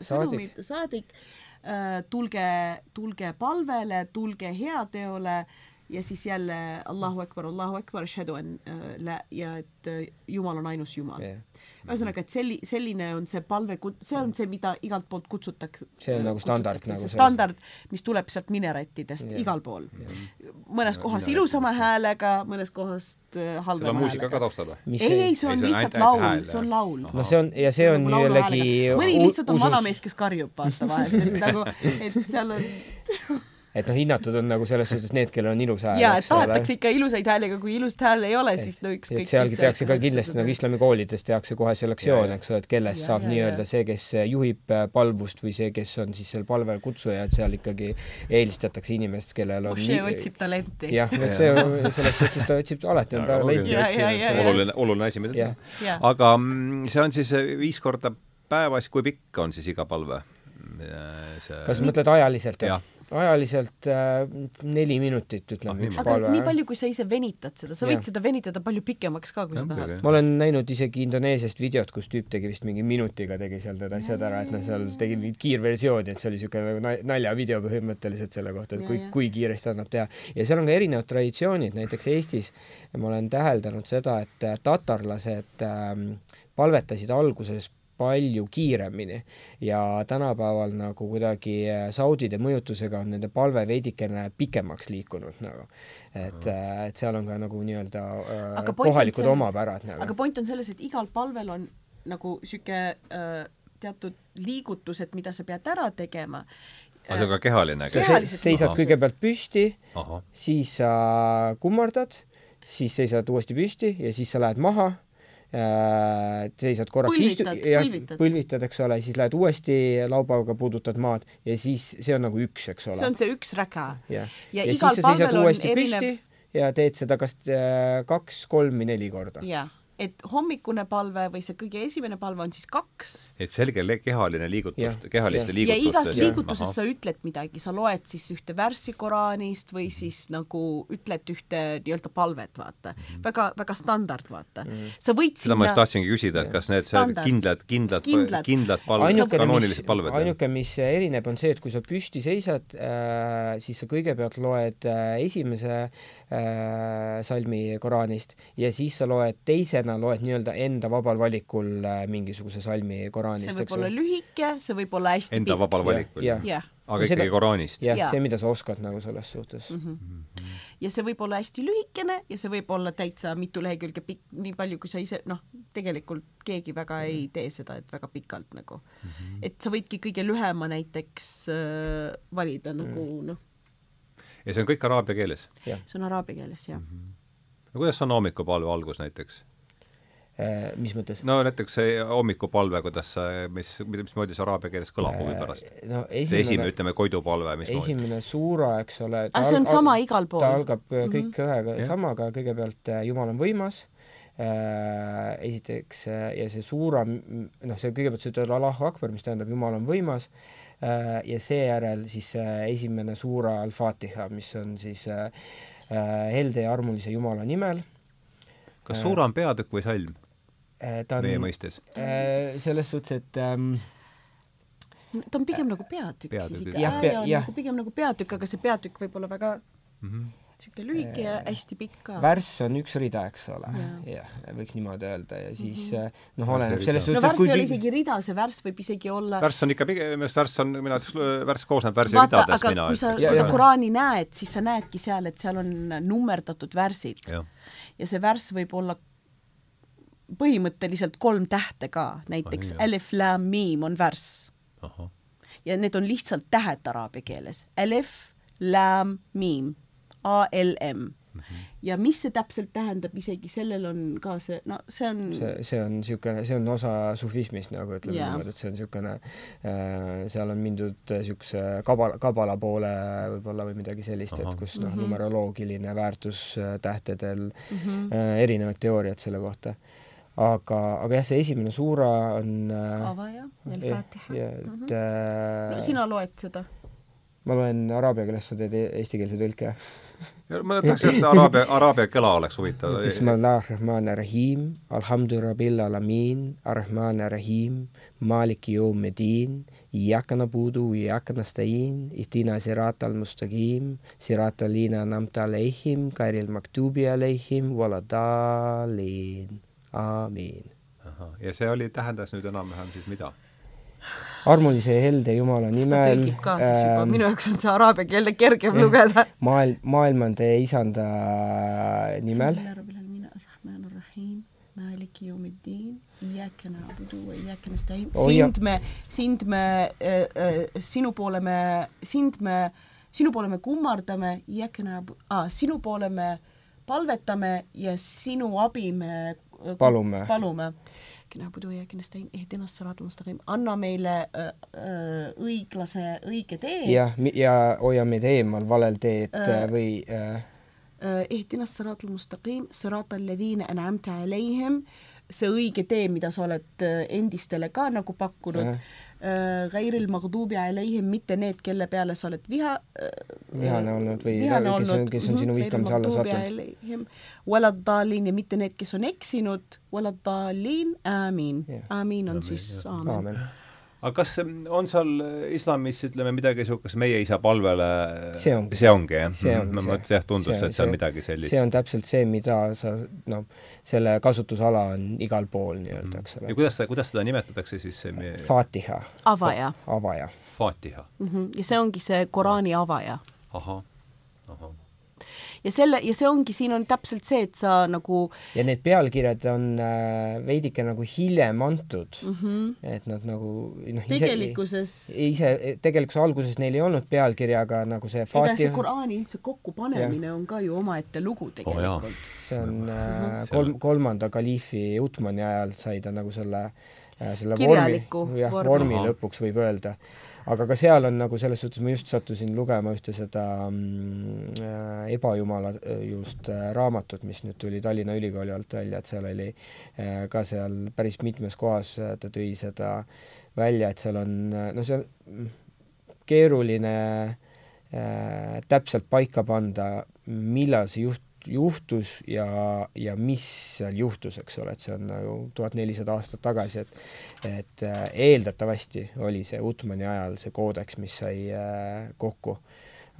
sõnumid, saadik äh,, tulge, tulge palvele, tulge heateole ja siis jälle Allahu Akbar, Allahu Akbar, ashhadu an äh, la ja et äh, Jumal on ainus Jumal Jah. Ühesõnaga, et selli-, selline on see palve, see on see, mida igalt poolt kutsutakse. See on nagu standard nagu standard, mis tuleb sealt minarettidest Jah. igal pool. mõnes kohas ilusama häälega, mõnes kohas äh, halvema on muusika ka häälega. taustal või? ei, ei, see on Ei, see on lihtsalt laul, see on laul. no see on, ja see on Nagu laulu jällegi häälega. mõni lihtsalt on vanamees, kes karjub, vaata vahest, et nagu, et seal on et noh, hinnatud on nagu selles suhtes need, kellel on ilus hääl, jaa, et tahetakse ikka ilusaid hääli, aga kui ilusat hääle ei ole, siis no ükskõik. et sealgi tehakse ka kindlasti nagu islamikoolides tehakse kohe selektsioon, eks ole, et kellest Ja, saab nii-öelda see, kes juhib äh, palvust või see, kes on siis seal palvel kutsuja, et seal ikkagi eelistatakse inimest, kellel on Mošee otsib talenti. jah, et see selles suhtes ta otsib alati on talenti oluline. otsinud oluline, oluline asi, mida teha. Aga mm, see on siis äh, viis korda päevas, kui pikk on siis iga palve? see kas mõtled ajaliselt Jah. Ajaliselt äh, neli minutit, Ah, ütleme, üks aga palve. nii palju, kui sa ise venitad seda, sa võid Jah. seda venitada palju pikemaks ka, kui Jah, sa tahad. ma olen näinud isegi Indoneesiast videot, kus tüüp tegi vist mingi minutiga tegi seal need asjad ära, et noh, seal tegi mingit kiirversiooni, et see oli niisugune nagu na- naljavideo põhimõtteliselt selle kohta, et Ja, kui ja., kui kiiresti annab teha. ja seal on ka erinevad traditsioonid, näiteks Eestis ma olen täheldanud seda, et äh, tatarlased ähm, palvetasid alguses palju kiiremini ja tänapäeval nagu kuidagi äh, saudide mõjutusega on nende palve veidikene pikemaks liikunud nagu. et, äh, et seal on ka nagu nii-öelda äh, kohalikud selles, omapärad nagu. aga point on selles, et igal palvel on nagu niisugune teatud liigutused, mida sa pead ära tegema aga see on ka kehaline? sa seisad kõigepealt püsti, siis sa kummardad, siis seisad uuesti püsti ja siis sa lähed maha seisad korraks istu- ja põlvitad, eks ole, siis lähed uuesti laubaga puudutad maad ja siis see on nagu üks, eks ole. see on see üks räga. ja, ja, ja siis sa seisad uuesti erinev... püsti ja teed seda kas äh, kaks, kolm või neli korda. jah et hommikune palve või see kõige esimene palve on siis kaks. et selge kehaline liigutus, kehaliste liigutuste ja igas liigutuses sa ütled midagi, sa loed siis ühte värssi Koraanist või siis nagu ütled ühte nii-öelda palvet, vaata mm. -hmm. väga, väga standard, vaata mm. -hmm. sa võid seda sinna... ma just tahtsingi küsida, et kas need standard. kindlad, kindlad, kindlad, kindlad palved, kanoonilised palved? ainuke, mis erineb, on see, et kui sa püsti seisad äh,, siis sa kõigepealt loed äh, esimese äh, salmi Koraanist ja siis sa loed teisena, loed nii-öelda enda vabal valikul äh, mingisuguse salmi Koraanist. see võib olla lühike, see võib olla hästi enda pikk. vabal valikul? aga ikkagi Koraanist? jah ja., see, mida sa oskad nagu selles suhtes mm. -hmm. ja see võib olla hästi lühikene ja see võib olla täitsa mitu lehekülge pikk, nii palju, kui sa ise, noh, tegelikult keegi väga ei mhm. tee seda, et väga pikalt nagu mm. -hmm. et sa võidki kõige lühema näiteks äh, valida nagu mm -hmm. noh ja see on kõik araabia keeles? see on araabia keeles, jah mm. -hmm. no kuidas on hommikupalve algus näiteks? Äh, mis mõttes? no näiteks see hommikupalve, kuidas see, mis, mismoodi see araabia keeles kõlab huvi pärast äh,? no esimene see esimene, ütleme, koidupalve, mismoodi? esimene suura, eks ole aga see on sama igal pool? ta algab mm -hmm. kõik ühega ja. samaga, kõigepealt äh, Jumal on võimas äh,, esiteks äh, ja see suura, noh, see kõigepealt sa ütled Allahu Akbar, mis tähendab Jumal on võimas äh,, Äh, ja seejärel siis äh, esimene suura al-Fatiha, mis on siis äh, helde ja armulise Jumala nimel. kas suura on peatükk või salm? ta on meie mõistes? selles suhtes, et ähm, ta on pigem nagu peatükk, peatükk siis ikka, jah, pea, jah. Nagu pigem nagu peatükk, aga see peatükk võib olla väga mm -hmm niisugune lühike ja hästi pikk ka. värss on üks rida, eks ole. jah, võiks niimoodi öelda ja siis mm -hmm. noh, oleneb selles suhtes no värss ei ole isegi rida, see värss võib isegi olla värss on ikka pigem, minu arust värss on, mina ütleks, värss koosneb värsi ridadest, mina aga kui sa ja, seda. Koraani näed, siis sa näedki seal, et seal on nummerdatud värsid. ja see värss võib olla põhimõtteliselt kolm tähte ka, näiteks alif, lam, miim on värss. ja need on lihtsalt tähed araabia keeles. alif, lam, miim ALM mm. -hmm. ja mis see täpselt tähendab, isegi sellel on ka see, no see on see, see on niisugune, see on osa sufismist nagu ütleme yeah. niimoodi, et see on niisugune äh,, seal on mindud niisuguse kabala, kabala poole võib-olla või midagi sellist, et kus noh mm -hmm., numeroloogiline väärtus äh, tähtedel mm, -hmm. äh, erinevad teooriad selle kohta aga, aga jah, see esimene suura on äh, Ava jah, El-Fatiha. et mm -hmm. äh, no sina loed seda? Ma loen araabia keeles, sa teed e-, eestikeelse tõlke ma tahaks, et araabia, araabia kõla oleks huvitav. Bismillahirrahmanirrahim, alhamdu rabbil alamin, arrahmanirrahim, maliki yawmiddin, iyyaka nabudu iyyaka nasta'in, ihdina siratal mustaqim, siratal lina an'amta alaihim, ghairil maktubi alaihim, waladallin. Amiin. ja see oli, tähendas nüüd enam-vähem siis mida? Armulise ja helde Jumala nimel. Äh, minu jaoks on see araabia keelde kergem lugeda. maailm, maailm on teie isanda nimel. sind me, sind me äh,, äh, sinu poole me, sind me, sinu poole me kummardame, ah, sinu poole me palvetame ja sinu abi me äh, palume, palume anna meile äh, õiglase, õige tee. jah, ja hoia meid eemal valel teed äh, või اهدنا الصراط المستقيم صراط الذين أنعمت عليهم see õige tee, mida sa oled endistele ka nagu pakkunud. Äh., Gairil Maghdubi Aleihim, mitte need, kelle peale sa oled viha vihane olnud või vihane kes on, kes on sinu mhm, vihkamise alla sattunud. Waladhalin ja mitte need, kes on eksinud, Waladhalin, amiin. amiin on siis aamen, aamen aga kas on seal islamis, ütleme, midagi niisugust meie isa palvele see ongi, see ongi jah? no ma jah, tundus, et seal see, midagi sellist. see on täpselt see, mida sa, noh, selle kasutusala on igal pool nii-öelda, eks ole. ja kuidas seda, kuidas seda nimetatakse siis see meie... Fatiha. avaja. avaja. Fatiha mm. -hmm. ja see ongi see Koraani avaja. ahah, ahah ja selle, ja see ongi, siin on täpselt see, et sa nagu ja need pealkirjad on äh, veidike nagu hiljem antud. Mm, -hmm. et nad nagu noh tegelikkuses ise, tegelikkuse alguses neil ei olnud pealkirja, aga nagu see Fatiha ega see Koraani üldse kokkupanemine on ka ju omaette lugu tegelikult. oh,. see on äh, kolm, kolmanda kaliifi Utmani ajal sai ta nagu selle äh, selle Kirjaliku vormi, jah, vormi lõpuks võib öelda aga ka seal on nagu selles suhtes, ma just sattusin lugema ühte seda mm, äh, ebajumala äh, just äh, raamatut, mis nüüd tuli Tallinna Ülikooli alt välja, et seal oli äh, ka seal päris mitmes kohas äh, ta tõi seda välja, et seal on, äh, no see on mm, keeruline äh, täpselt paika panda, millal see juht juhtus ja, ja mis seal juhtus, eks ole, et see on nagu tuhat nelisada aastat tagasi, et et äh, eeldatavasti oli see Utmani ajal see koodeks, mis sai äh, kokku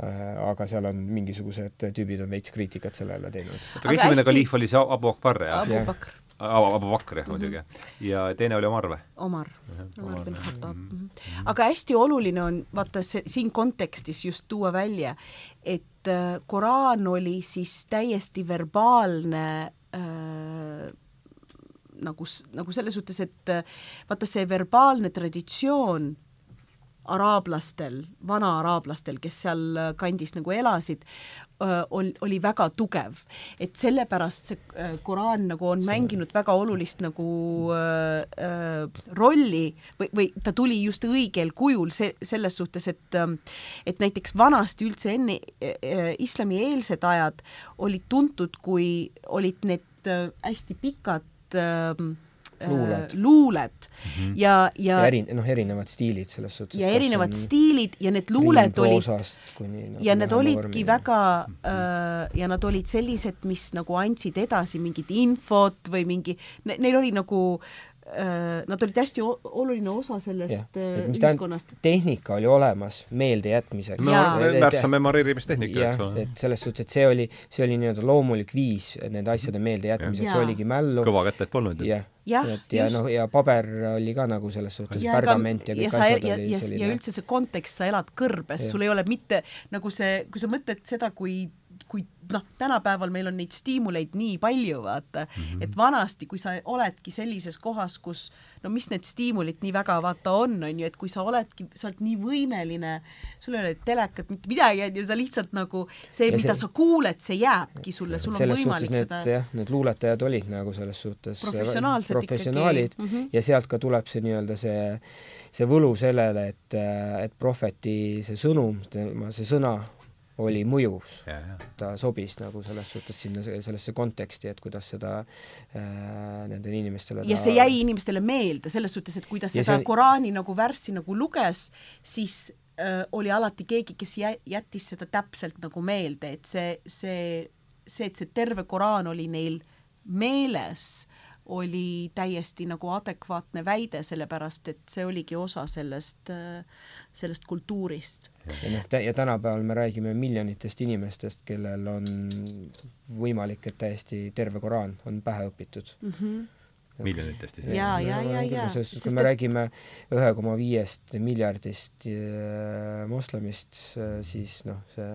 äh,. aga seal on mingisugused tüübid on veits kriitikat sellele teinud. oota, aga esimene hästi... kaliif oli see Abu Akbar, jah? Abu Bakr Abu Bakr jah, muidugi mm. -hmm. ja teine oli Omar või? Omar, Omar bin Khattab mm. -hmm. aga hästi oluline on vaata see, siin kontekstis just tuua välja, et äh, Koraan oli siis täiesti verbaalne äh, nagu, nagu selles suhtes, et äh, vaata see verbaalne traditsioon araablastel, vana-araablastel, kes seal kandis nagu elasid, ol-, oli väga tugev. et sellepärast see Koraan nagu on mänginud väga olulist nagu äh, rolli või, või ta tuli just õigel kujul see, selles suhtes, et et näiteks vanasti üldse enne äh, islamieelsed ajad olid tuntud, kui olid need äh, hästi pikad äh, luuled, luuled. Mm -hmm. ja, ja, ja eri, noh, erinevad stiilid selles suhtes. ja erinevad stiilid ja need luuled olid, kuni, no, ja need olidki vormi. väga äh, ja nad olid sellised, mis nagu andsid edasi mingit infot või mingi ne,, neil oli nagu äh, Nad olid hästi oluline osa sellest äh, ühiskonnast. tehnika oli olemas meeldejätmiseks. no värssa memoreerimistehnika, eks ole. et selles suhtes, et see oli, see oli nii-öelda loomulik viis nende asjade meeldejätmiseks, oligi mällu. kõvakätet polnud ju. jah et ja noh, ja paber oli ka nagu selles suhtes ja, pergament ja kõik ja asjad ja, oli ja, selline ja üldse see kontekst, sa elad kõrbes, sul ei ole mitte nagu see, kui sa mõtled seda, kui kui noh, tänapäeval meil on neid stiimuleid nii palju, vaata mm, -hmm. et vanasti, kui sa oledki sellises kohas, kus no mis need stiimulid nii väga vaata on, on ju, et kui sa oledki, sa oled nii võimeline, sul ei ole telekat, mitte midagi, on ju, sa lihtsalt nagu see, mida see, sa kuuled, see jääbki sulle, sul on võimalik need, seda jah, need luuletajad olid nagu selles suhtes professionaalsed professionaalid ikkagi. Mm -hmm. ja sealt ka tuleb see nii-öelda see see võlu sellele, et, et prohveti see sõnum, tema see sõna oli mõjus. ta sobis nagu selles suhtes sinna, sellesse konteksti, et kuidas seda äh, nendele inimestele ja ta... see jäi inimestele meelde, selles suhtes, et kui ta seda see... Koraani nagu värssi nagu luges, siis äh, oli alati keegi, kes jä-, jättis seda täpselt nagu meelde, et see, see, see, et see terve Koraan oli neil meeles, oli täiesti nagu adekvaatne väide, sellepärast et see oligi osa sellest, sellest kultuurist ja noh, ja tänapäeval me räägime miljonitest inimestest, kellel on võimalik, et täiesti terve Koraan on pähe õpitud mm. -hmm miljonitest isegi. ja, ja, ja, ja. sest kui me et... räägime ühe koma viiest miljardist äh, moslemist, äh, siis noh, see,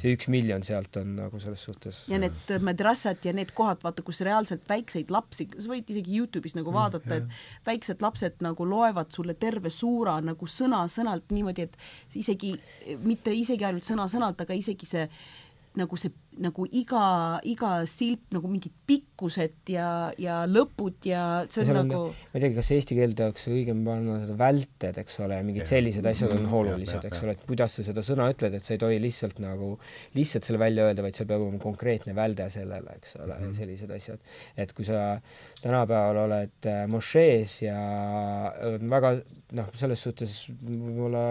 see üks miljon sealt on nagu selles suhtes. ja need madrassad ja need kohad, vaata, kus reaalselt väikseid lapsi, sa võid isegi Youtube'is nagu mm, vaadata et väiksed lapsed nagu loevad sulle terve suura nagu sõna-sõnalt niimoodi, et isegi, mitte isegi ainult sõna-sõnalt, aga isegi see nagu see, nagu iga, iga silp nagu mingid pikkused ja, ja lõpud ja see on ja nagu on, ma ei teagi, kas eesti keelde oleks õigem panna seda välted, eks ole, mingid ja. sellised asjad on olulised, eks ole, et kuidas sa seda sõna ütled, et sa ei tohi lihtsalt nagu, lihtsalt selle välja öelda, vaid seal peab olema konkreetne välde sellele, eks ole mm, -hmm. sellised asjad. et kui sa tänapäeval oled äh, mošees ja väga noh, selles suhtes võib-olla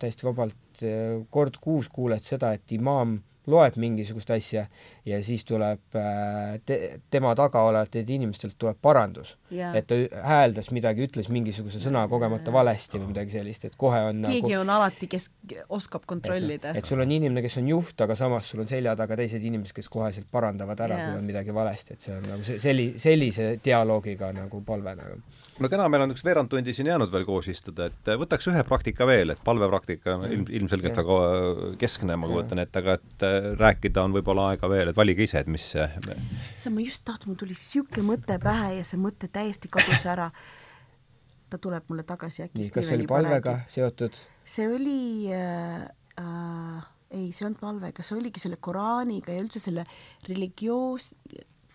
täiesti vabalt äh, kord kuus kuuled seda, et imaam loeb mingisugust asja ja siis tuleb äh, te, tema taga olevatelt inimestelt tuleb parandus Jaa. et ta hääldas midagi, ütles mingisuguse sõna kogemata valesti või midagi sellist, et kohe on keegi nagu on alati, kes oskab kontrollida. et sul on inimene, kes on juht, aga samas sul on selja taga teised inimesed, kes koheselt parandavad ära Jaa. kui on midagi valesti, et see on nagu selli-, sellise dialoogiga nagu palve nagu. No kena, meil on üks veerand tundi siin jäänud veel koos istuda, et võtaks ühe praktika veel, et palvepraktika on ilm, ilmselgelt väga äh, keskne, ma kujutan ette, aga et äh, rääkida on võib-olla aega veel, et valige ise, et mis see sa, ma just tahtsin, mul tuli siuke mõte pähe ja see mõte täiesti kadus ära. ta tuleb mulle tagasi äkki. nii, kas see oli palvega seotud? see oli äh, äh, ei, see ei olnud palvega, see oligi selle Koraaniga ja üldse selle religioos,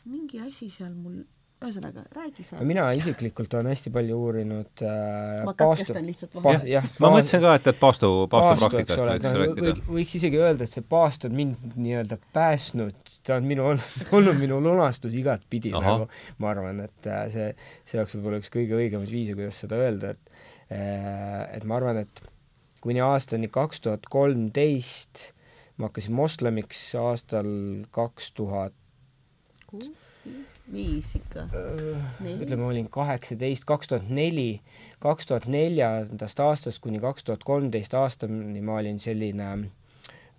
mingi asi seal mul, ühesõnaga, räägi sa. mina isiklikult olen hästi palju uurinud äh, ma paastu- katkestan lihtsalt pa- vahele. jah, ma mõtlesin ka, et, et paastu, paastu, paastupraktikast ole, võiks noh, rääkida võiks, võiks isegi öelda, et see paast on mind nii-öelda päästnud, ta on minu, olnud minu lunastus igatpidi nagu, ma arvan, et äh, see, see oleks võib-olla üks kõige õigemaid viise, kuidas seda öelda, et äh, et ma arvan, et kuni aastani kaks tuhat kolmteist ma hakkasin moslemiks aastal kaks tuhat viis ikka. Neli? ütleme, ma olin kaheksateist, kaks tuhat neli, kaks tuhat neljandast aastast kuni kaks tuhat kolmteist aastani ma olin selline noh,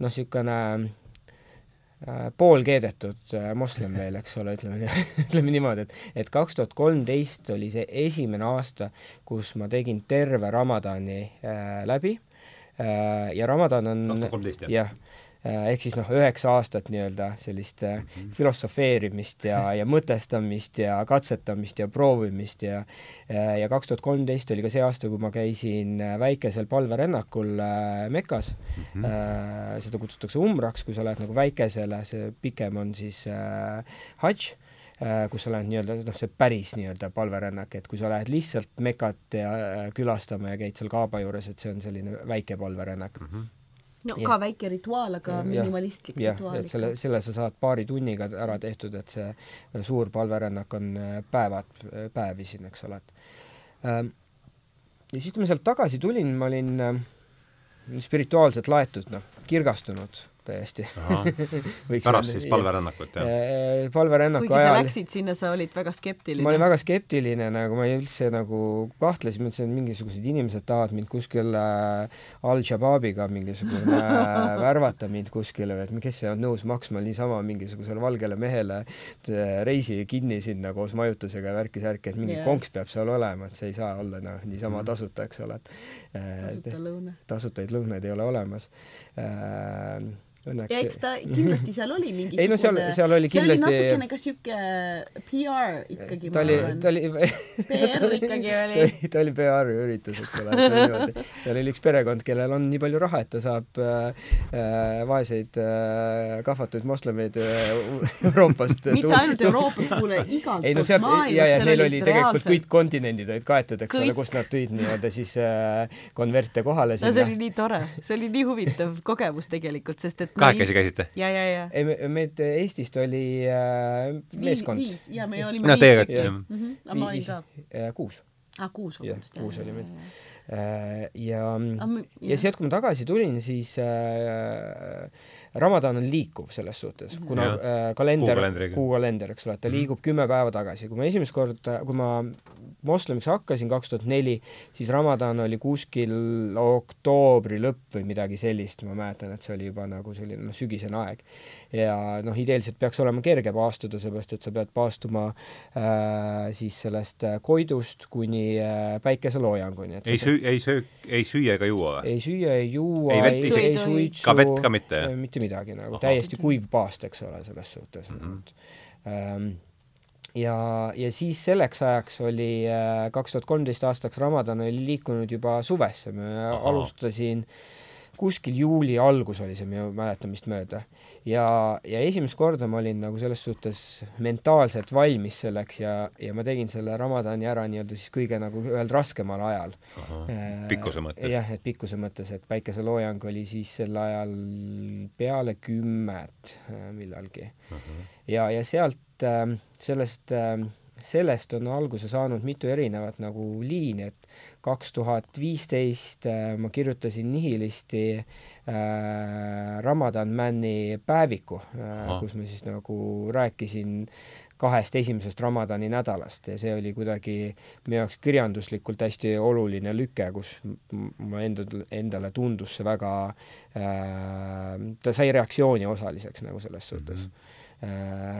niisugune äh, poolkeedetud äh, moslem veel, eks ole, ütleme nii- ütleme niimoodi, et et kaks tuhat kolmteist oli see esimene aasta, kus ma tegin terve Ramadani äh, läbi äh, ja Ramadan on kaks tuhat kolmteist, jah? Jah, ehk siis noh, üheksa aastat nii-öelda sellist äh, filosofeerimist ja, ja mõtestamist ja katsetamist ja proovimist ja ja kaks tuhat kolmteist oli ka see aasta, kui ma käisin äh, väikesel palverännakul äh, Mekas mm. -hmm. seda kutsutakse umraks, kui sa lähed nagu väikesele, see pikem on siis äh, hadž äh, kus sa lähed nii-öelda, noh, see päris nii-öelda palverännak, et kui sa lähed lihtsalt Mekat ja äh, külastama ja käid seal Kaaba juures, et see on selline väike palverännak mm. -hmm no Jah. ka väike rituaal, aga minimalistlik jah, rituaal selle, selle sa saad paari tunniga ära tehtud, et see suur palverännak on äh, päevad, päevi siin, eks ole, et ähm, ja siis, kui ma sealt tagasi tulin, ma olin äh, spirituaalselt laetud, noh, kirgastunud täiesti pärast siis palverännakut, jah? Äh, palverännaku kuigi sa ajal läksid sinna, sa olid väga skeptiline. ma olin väga skeptiline, nagu ma üldse nagu kahtlesin, mõtlesin, et mingisugused inimesed tahavad mind kuskil äh, Al-Shabaabiga mingisugune äh, värvata mind kuskile või et kes on nõus maksma niisama mingisugusele valgele mehele reisi kinni sinna koos majutusega ja värki-särki, et mingi yeah. konks peab seal olema, et see ei saa olla noh, niisama tasuta, eks ole, et tasuta lõuna. tasutaid lõunaid ei ole olemas äh, õnneks ja eks ta kindlasti seal oli mingisugune ei no seal, seal oli see oli kindlasti natukene ka siuke PR ikkagi, ta oli, ta oli PR ikkagi oli. ta oli PR-i üritus, eks ole, seal oli üks perekond, kellel on nii palju raha, et ta saab äh, äh, vaeseid äh, kahvatuid moslemeid äh, Euroopast mitte ainult Euroopast, kuule, igalt ei no poolt maailmast, ja, ja neil oli tegelikult kõik kontinendid olid kaetud, eks Kõik. ole, kust nad tõid nii-öelda siis äh, konverte kohale no see oli nii tore, see oli nii huvitav kogemus tegelikult, sest et kahekesi käisite? ja, ja, ja. ei, me- meid Eestist oli äh, meeskond. viis ja me olime no viis jah. Mhm, aga ma olin ka. äh, kuus. aa, kuus, jah, vabandust. kuus oli meid. ja. Äh, ja me- ja sealt, kui ma tagasi tulin, siis äh, Ramadan on liikuv selles suhtes, kuna Jah. äh, kalender, Kuukalendriga. kuukalender, eks ole, et ta Mhm. liigub kümme päeva tagasi. kui ma esimest korda, kui ma moslemiks hakkasin kaks tuhat neli, siis Ramadan oli kuskil oktoobri lõpp või midagi sellist, ma mäletan, et see oli juba nagu selline noh, sügisene aeg. Ja noh, ideeliselt peaks olema kerge paastuda, seepärast et sa pead paastuma äh, siis sellest äh, Koidust kuni äh, päikeseloojanguni. ei süü-, ei söö, ei süüa ega juua või? ei süüa, ei juua, Ei ei, ei suitsu. Ka vett ka mitte, mitte midagi nagu, täiesti kuiv paast, eks ole, selles suhtes mm. -hmm. ja, ja siis selleks ajaks oli äh, kaks tuhat kolmteist aastaks Ramadan oli liikunud juba suvesse, ma Ahah. alustasin kuskil juuli algus oli see minu mäletamist mööda. Ja, ja esimest korda ma olin nagu selles suhtes mentaalselt valmis selleks ja, ja ma tegin selle Ramadani ära nii-öelda siis kõige nagu öelda raskemal ajal. Äh, pikkuse mõttes? jah, et pikkuse mõttes, et päikeseloojang oli siis sel ajal peale kümmet äh, millalgi. ja, ja sealt, sellest, sellest on alguse saanud mitu erinevat nagu liini, et kaks tuhat viisteist äh, ma kirjutasin Nihilisti äh, Ramadan Mani päeviku äh,, kus ma siis nagu rääkisin kahest esimesest Ramadani nädalast ja see oli kuidagi minu jaoks kirjanduslikult hästi oluline lüke, kus ma enda, endale tundus see väga äh,, ta sai reaktsiooni osaliseks nagu selles suhtes mm. -hmm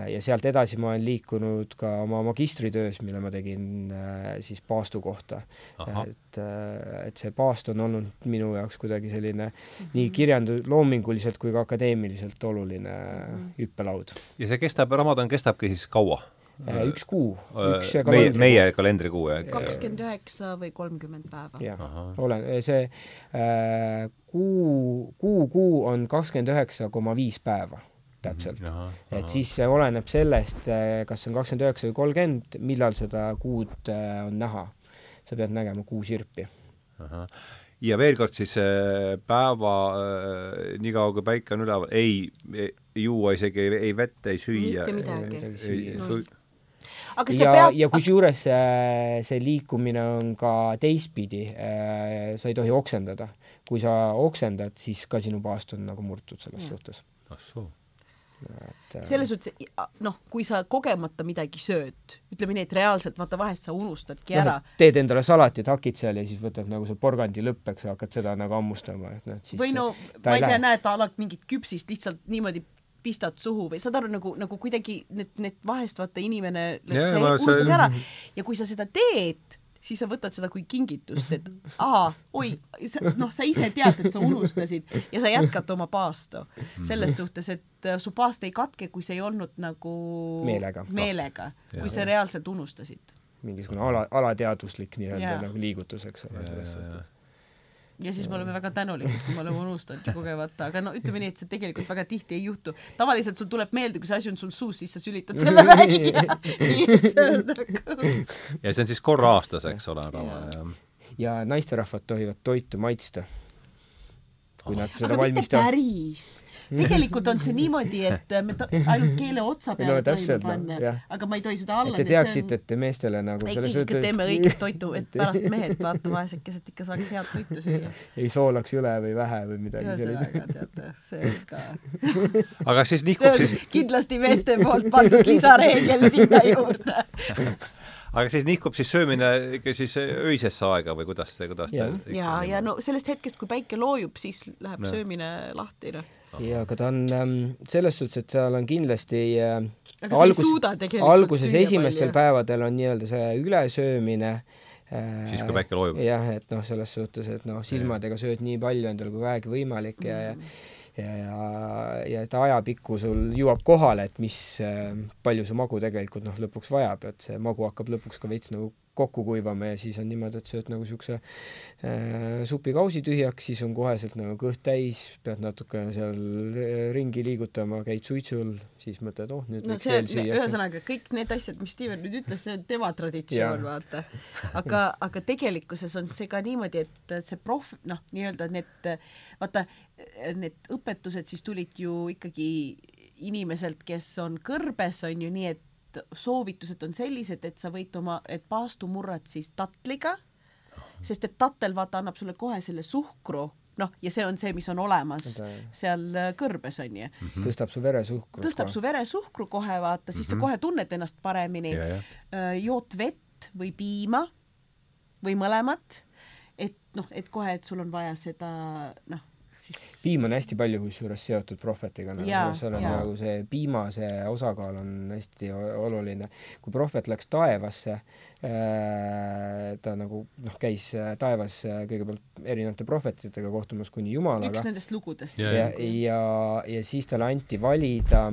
ja sealt edasi ma olen liikunud ka oma magistritöös, mille ma tegin äh, siis paastu kohta. et, äh, et see paast on olnud minu jaoks kuidagi selline mm -hmm. nii kirjandu-, loominguliselt kui ka akadeemiliselt oluline mm -hmm. hüppelaud. ja see kestab, Ramadan kestabki siis kaua? üks kuu, üks kalendrikuu. meie, meie kalendrikuu, jah? kakskümmend üheksa või kolmkümmend päeva. jah, olen, see äh, kuu, kuu, kuu on kakskümmend üheksa koma viis päeva täpselt. et siis see oleneb sellest, eh, kas see on kakskümmend üheksa või kolmkümmend, millal seda kuud eh, on näha. sa pead nägema kuu sirpi. ja veel kord siis päeva äh, niikaua, kui päike on üleval, ei, ei juua isegi ei, ei vett, ei süüa. mitte midagi. No. Aga ja peab..., ja kusjuures see, see liikumine on ka teistpidi, sa ei tohi oksendada. kui sa oksendad, siis ka sinu paast on nagu murtud selles ja. suhtes. ah soo et äh, selles suhtes, noh, kui sa kogemata midagi sööd, ütleme nii, et reaalselt vaata vahest sa unustadki ära. no,. teed endale salatit, hakid seal ja siis võtad nagu see porgandi lõpp, eks, ja hakkad seda nagu hammustama, et noh, et siis või no ma ei tea, näed, alad mingit küpsist lihtsalt niimoodi pistad suhu või saad aru, nagu, nagu kuidagi need, need vahest vaata inimene, sa unustad see... ära. Ja kui sa seda teed, siis sa võtad seda kui kingitust, et aa, oi, noh, sa ise tead, et sa unustasid ja sa jätkad oma paastu. selles suhtes, et äh, su paast ei katke, kui see ei olnud nagu meelega, meelega, kui sa reaalselt unustasid. mingisugune ala, alateadvuslik nii-öelda nagu liigutus, eks ole, selles suhtes ja siis me oleme väga tänulikud, kui me oleme unustanud ja kogemata, aga no ütleme nii, et see tegelikult väga tihti ei juhtu. tavaliselt sul tuleb meelde, kui see asi on sul suus, siis sa sülitad selle välja. nagu. ja see on siis korra aastas, eks ole, rava ja. ja naisterahvad tohivad toitu maitsta. kui nad seda aga valmistavad. päris tegelikult on see niimoodi, et me ainult keele otsa peale no, tohime panna, aga ma ei tohi seda alla. et te teaksite, et te meestele nagu ei, selles ikka teeme õiget toitu, et pärast mehed vaata vaesekesed ikka saaks head toitu süüa. ei soolaks jõle või vähe või midagi sellist. ühesõnaga teate, see ikka aga siis nihkub siis kindlasti meeste poolt pandud lisareegel sinna juurde aga siis nihkub siis söömine ikka siis öisesse aega või kuidas see, kuidas ja. ta ja, ja no sellest hetkest, kui päike loojub, siis läheb ja. söömine lahti, noh ja aga ta on ähm, selles suhtes, et seal on kindlasti äh, aga algus, alguses esimestel palju. päevadel on nii-öelda see ülesöömine äh, siis, kui päike loojub? jah, et noh, selles suhtes, et noh, silmadega sööd nii palju endale kui vähegi võimalik ja, ja ja, ja, ja et ajapikku sul jõuab kohale, et mis äh,, palju su magu tegelikult noh, lõpuks vajab, et see magu hakkab lõpuks ka veits nagu kokku kuivama ja siis on niimoodi, et sööd nagu niisuguse äh, supikausi tühjaks, siis on koheselt nagu kõht täis, pead natukene seal äh, ringi liigutama, käid suitsul, siis mõtled, oh nüüd no, võiks veel süüa. ühesõnaga, kõik need asjad, mis Steven nüüd ütles, see on tema traditsioon, vaata. aga, aga tegelikkuses on see ka niimoodi, et see prof-, noh, nii-öelda need, vaata, need õpetused siis tulid ju ikkagi inimeselt, kes on kõrbes, on ju nii, et soovitused on sellised, et sa võid oma, et paastu murrad siis tatliga, sest et tattel vaata annab sulle kohe selle suhkru, noh, ja see on see, mis on olemas Seda... seal äh, kõrbes onju mm. -hmm. tõstab su veresuhkru. tõstab kohe. su veresuhkru kohe vaata, siis mm -hmm. sa mhm. kohe tunned ennast paremini. Äh, jood vett või piima või mõlemat, et noh, et kohe, et sul on vaja seda noh siis piim on hästi palju kusjuures seotud prohvetiga, nagu seal on nagu see piima see osakaal on hästi oluline. kui prohvet läks taevasse äh,, ta nagu noh, käis äh, taevas äh, kõigepealt erinevate prohvetitega kohtumas kuni Jumalaga. üks nendest lugudest. ja, ja, ja, ja siis talle anti valida,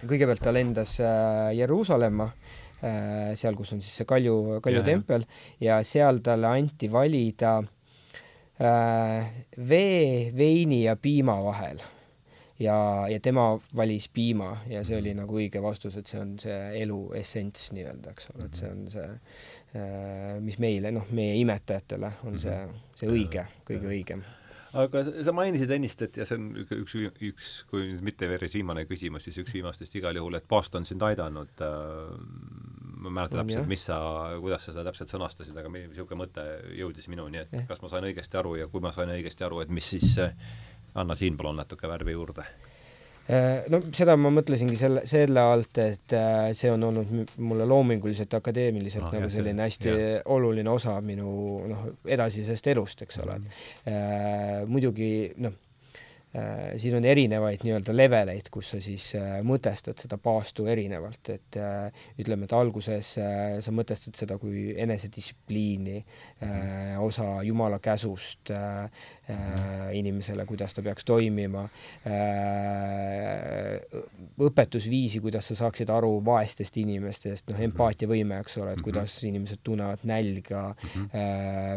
kõigepealt ta lendas äh, Jeruusalemma äh, seal, kus on siis see Kalju, Kalju ja, tempel ja seal talle anti valida Äh, vee, veini ja piima vahel. ja, ja tema valis piima ja see oli nagu õige vastus, et see on see elu essents nii-öelda, eks ole, et see on see, äh, mis meile, noh, meie imetajatele on see, see õige, kõige õigem. Aga sa mainisid ennist, et ja see on üks, üks, kui nüüd mitte päris viimane küsimus, siis üks viimastest igal juhul, et paast on sind aidanud äh, ma ei mäleta täpselt, mis sa, kuidas sa seda täpselt sõnastasid, aga niisugune mõte jõudis minuni, et ja. kas ma sain õigesti aru ja kui ma sain õigesti aru, et mis siis, anna siin palun natuke värvi juurde Äh, no seda ma mõtlesingi selle, selle alt, et see on olnud mulle loominguliselt, akadeemiliselt ah, nagu jah, selline hästi jah. oluline osa minu noh, edasisest elust, eks ole mm. -hmm. muidugi noh siin on erinevaid nii-öelda leveleid, kus sa siis äh, mõtestad seda paastu erinevalt, et äh, ütleme, et alguses sa mõtestad seda kui enesedistsipliini, osa Jumala käsust inimesele, kuidas ta peaks toimima, õpetusviisi, kuidas sa saaksid aru vaestest inimestest, noh, empaatiavõime, eks ole, et kuidas inimesed tunnevad nälga,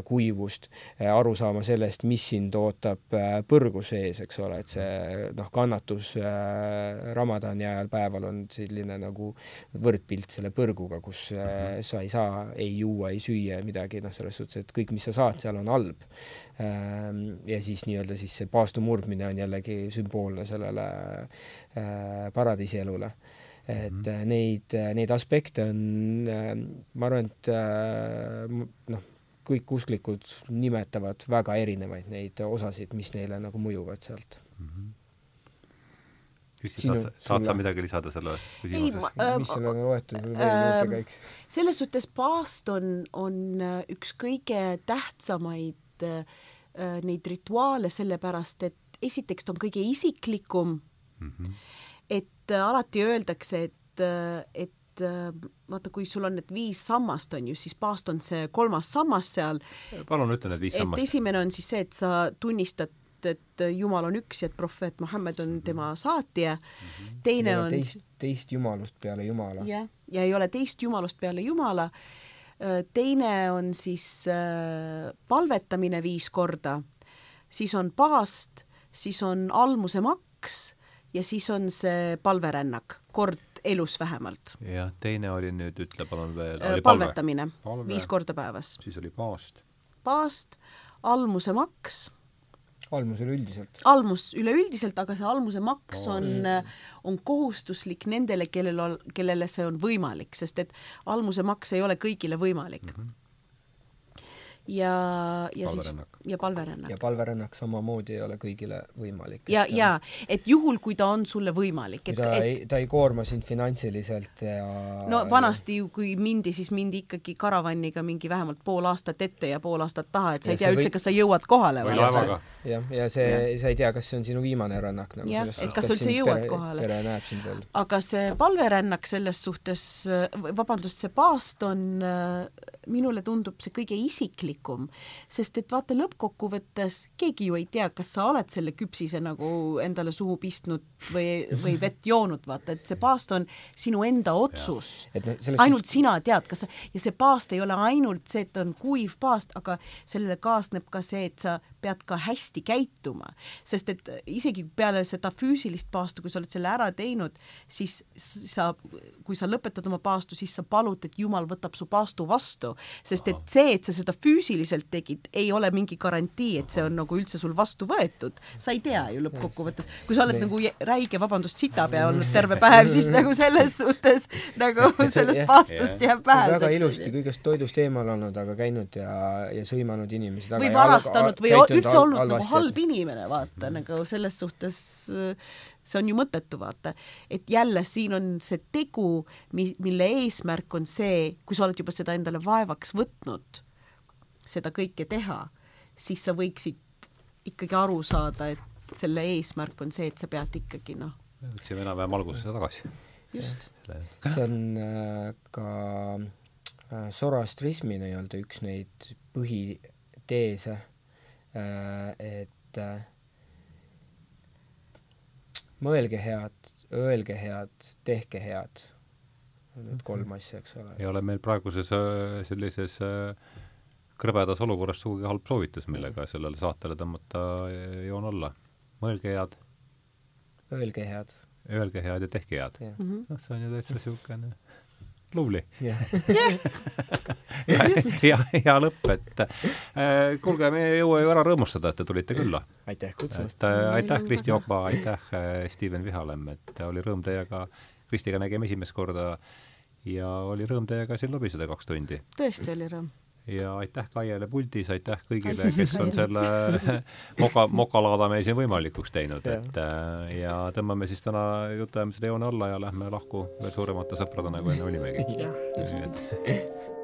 kuivust, aru saama sellest, mis sind ootab põrgu sees, eks ole, et see noh, kannatus äh, Ramadani ajal päeval on selline nagu võrdpilt selle põrguga, kus äh, sa ei saa ei juua, ei süüa midagi, noh, selles suhtes, et kõik, mis sa saad, seal on halb ähm,. ja siis nii-öelda siis see paastu murdmine on jällegi sümboolne sellele äh, paradiisielule et mm -hmm. neid, neid aspekte on, äh, ma arvan, et äh, noh, kõik usklikud nimetavad väga erinevaid neid osasid, mis neile nagu mõjuvad sealt mm. -hmm. Kristi, tahad, tahad sa midagi lisada selle küsimuses? Äh, mis selle loetud veel juurde käiks? selles suhtes paast on, on äh, üks kõige tähtsamaid äh, neid rituaale, sellepärast et esiteks ta on kõige isiklikum mm, -hmm. et äh, alati öeldakse, et, äh, et vaata, kui sul on need viis sammast, on ju, siis paast on see kolmas sammas seal. palun ütle need viis sammast. esimene on siis see, et sa tunnistad et Jumal on üks ja et prohvet Muhamed on tema saatja. teine on teist, teist jumalust peale Jumala. jah, ja ei ole teist jumalust peale Jumala. teine on siis äh, palvetamine viis korda, siis on paast, siis on almuse maks ja siis on see palverännak, kord elus vähemalt. jah, teine oli nüüd, ütle palun veel. palvetamine palve. viis korda päevas. siis oli paast. paast, almuse maks almus üleüldiselt? almus üleüldiselt, aga see almuse maks on, on kohustuslik nendele, kellel, kellele see on võimalik, sest et almuse maks ei ole kõigile võimalik mm. -hmm ja, ja siis ja palverännak. ja palverännak samamoodi ei ole kõigile võimalik. ja, ja et juhul, kui ta on sulle võimalik, et ta et, ei, ta ei koorma sind finantsiliselt ja no vanasti ju, kui mindi, siis mindi ikkagi karavanniga mingi vähemalt pool aastat ette ja pool aastat taha, et sa ja ei tea üldse, kas sa jõuad kohale või laevaga. jah, ja see, sa ei tea, kas see on sinu viimane rännak nagu jah, et kas sa üldse jõuad pere, kohale. pere näeb sind veel. aga see palverännak selles suhtes, vabandust, see paast on, minule tundub see kõige isiklikum sest et vaata, lõppkokkuvõttes keegi ju ei tea, kas sa oled selle küpsise nagu endale suhu pistnud või, või vett joonud, vaata, et see paast on sinu enda otsus. No, ainult sest... sina tead, kas sa, ja see paast ei ole ainult see, et on kuiv paast, aga sellele kaasneb ka see, et sa pead ka hästi käituma, sest et isegi peale seda füüsilist paastu, kui sa oled selle ära teinud, siis sa, kui sa lõpetad oma paastu, siis sa palud, et Jumal võtab su paastu vastu, sest et see, et sa seda füüsiliselt tegid, ei ole mingi garantii, et see on nagu üldse sul vastu võetud. sa ei tea ju lõppkokkuvõttes, kui sa oled nee. nagu räige, vabandust, sitapea olnud terve päev, siis nagu selles suhtes nagu sellest paastust jääb väheseks. väga ilusti kõigest toidust eemal olnud, aga käinud ja, ja sõimanud inimesi või varastanud või üldse olnud nagu halb inimene, vaata mm. nagu selles suhtes see on ju mõttetu, vaata. et jälle siin on see tegu, mi-, mille eesmärk on see, kui sa oled juba seda endale vaevaks võtnud, seda kõike teha, siis sa võiksid ikkagi aru saada, et selle eesmärk on see, et sa pead ikkagi noh. jõudsime enam-vähem algusesse tagasi. just. see on äh, ka äh, Zoroastrismi nii-öelda üks neid põhiteese Äh, et äh, mõelge head, öelge head, tehke head. Need kolm mhm. asja, eks ole. ei ole meil praeguses äh, sellises krõbedas olukorras sugugi halb soovitus, millega sellele saatele tõmmata joon alla. mõelge head. Öelge head. Öelge head ja tehke head. noh, see on ju täitsa niisugune Lovely yeah. ja, ja hea lõpp, et äh, kuulge, me ei jõua ju ära rõõmustada, et te tulite külla. aitäh kutsumast! äh, aitäh, Kristi Okba, aitäh äh,, Steven Vihalem, et oli rõõm teiega, Kristiga nägime esimest korda ja oli rõõm teiega siin lobiseda kaks tundi. tõesti oli rõõm ja aitäh Kaiele puldis, aitäh kõigile, kes on selle moka, mokalaada meil siin võimalikuks teinud, et äh, ja tõmbame siis täna jutuajamisele joone alla ja lähme lahku veel suuremate sõpradena, kui enne olimegi.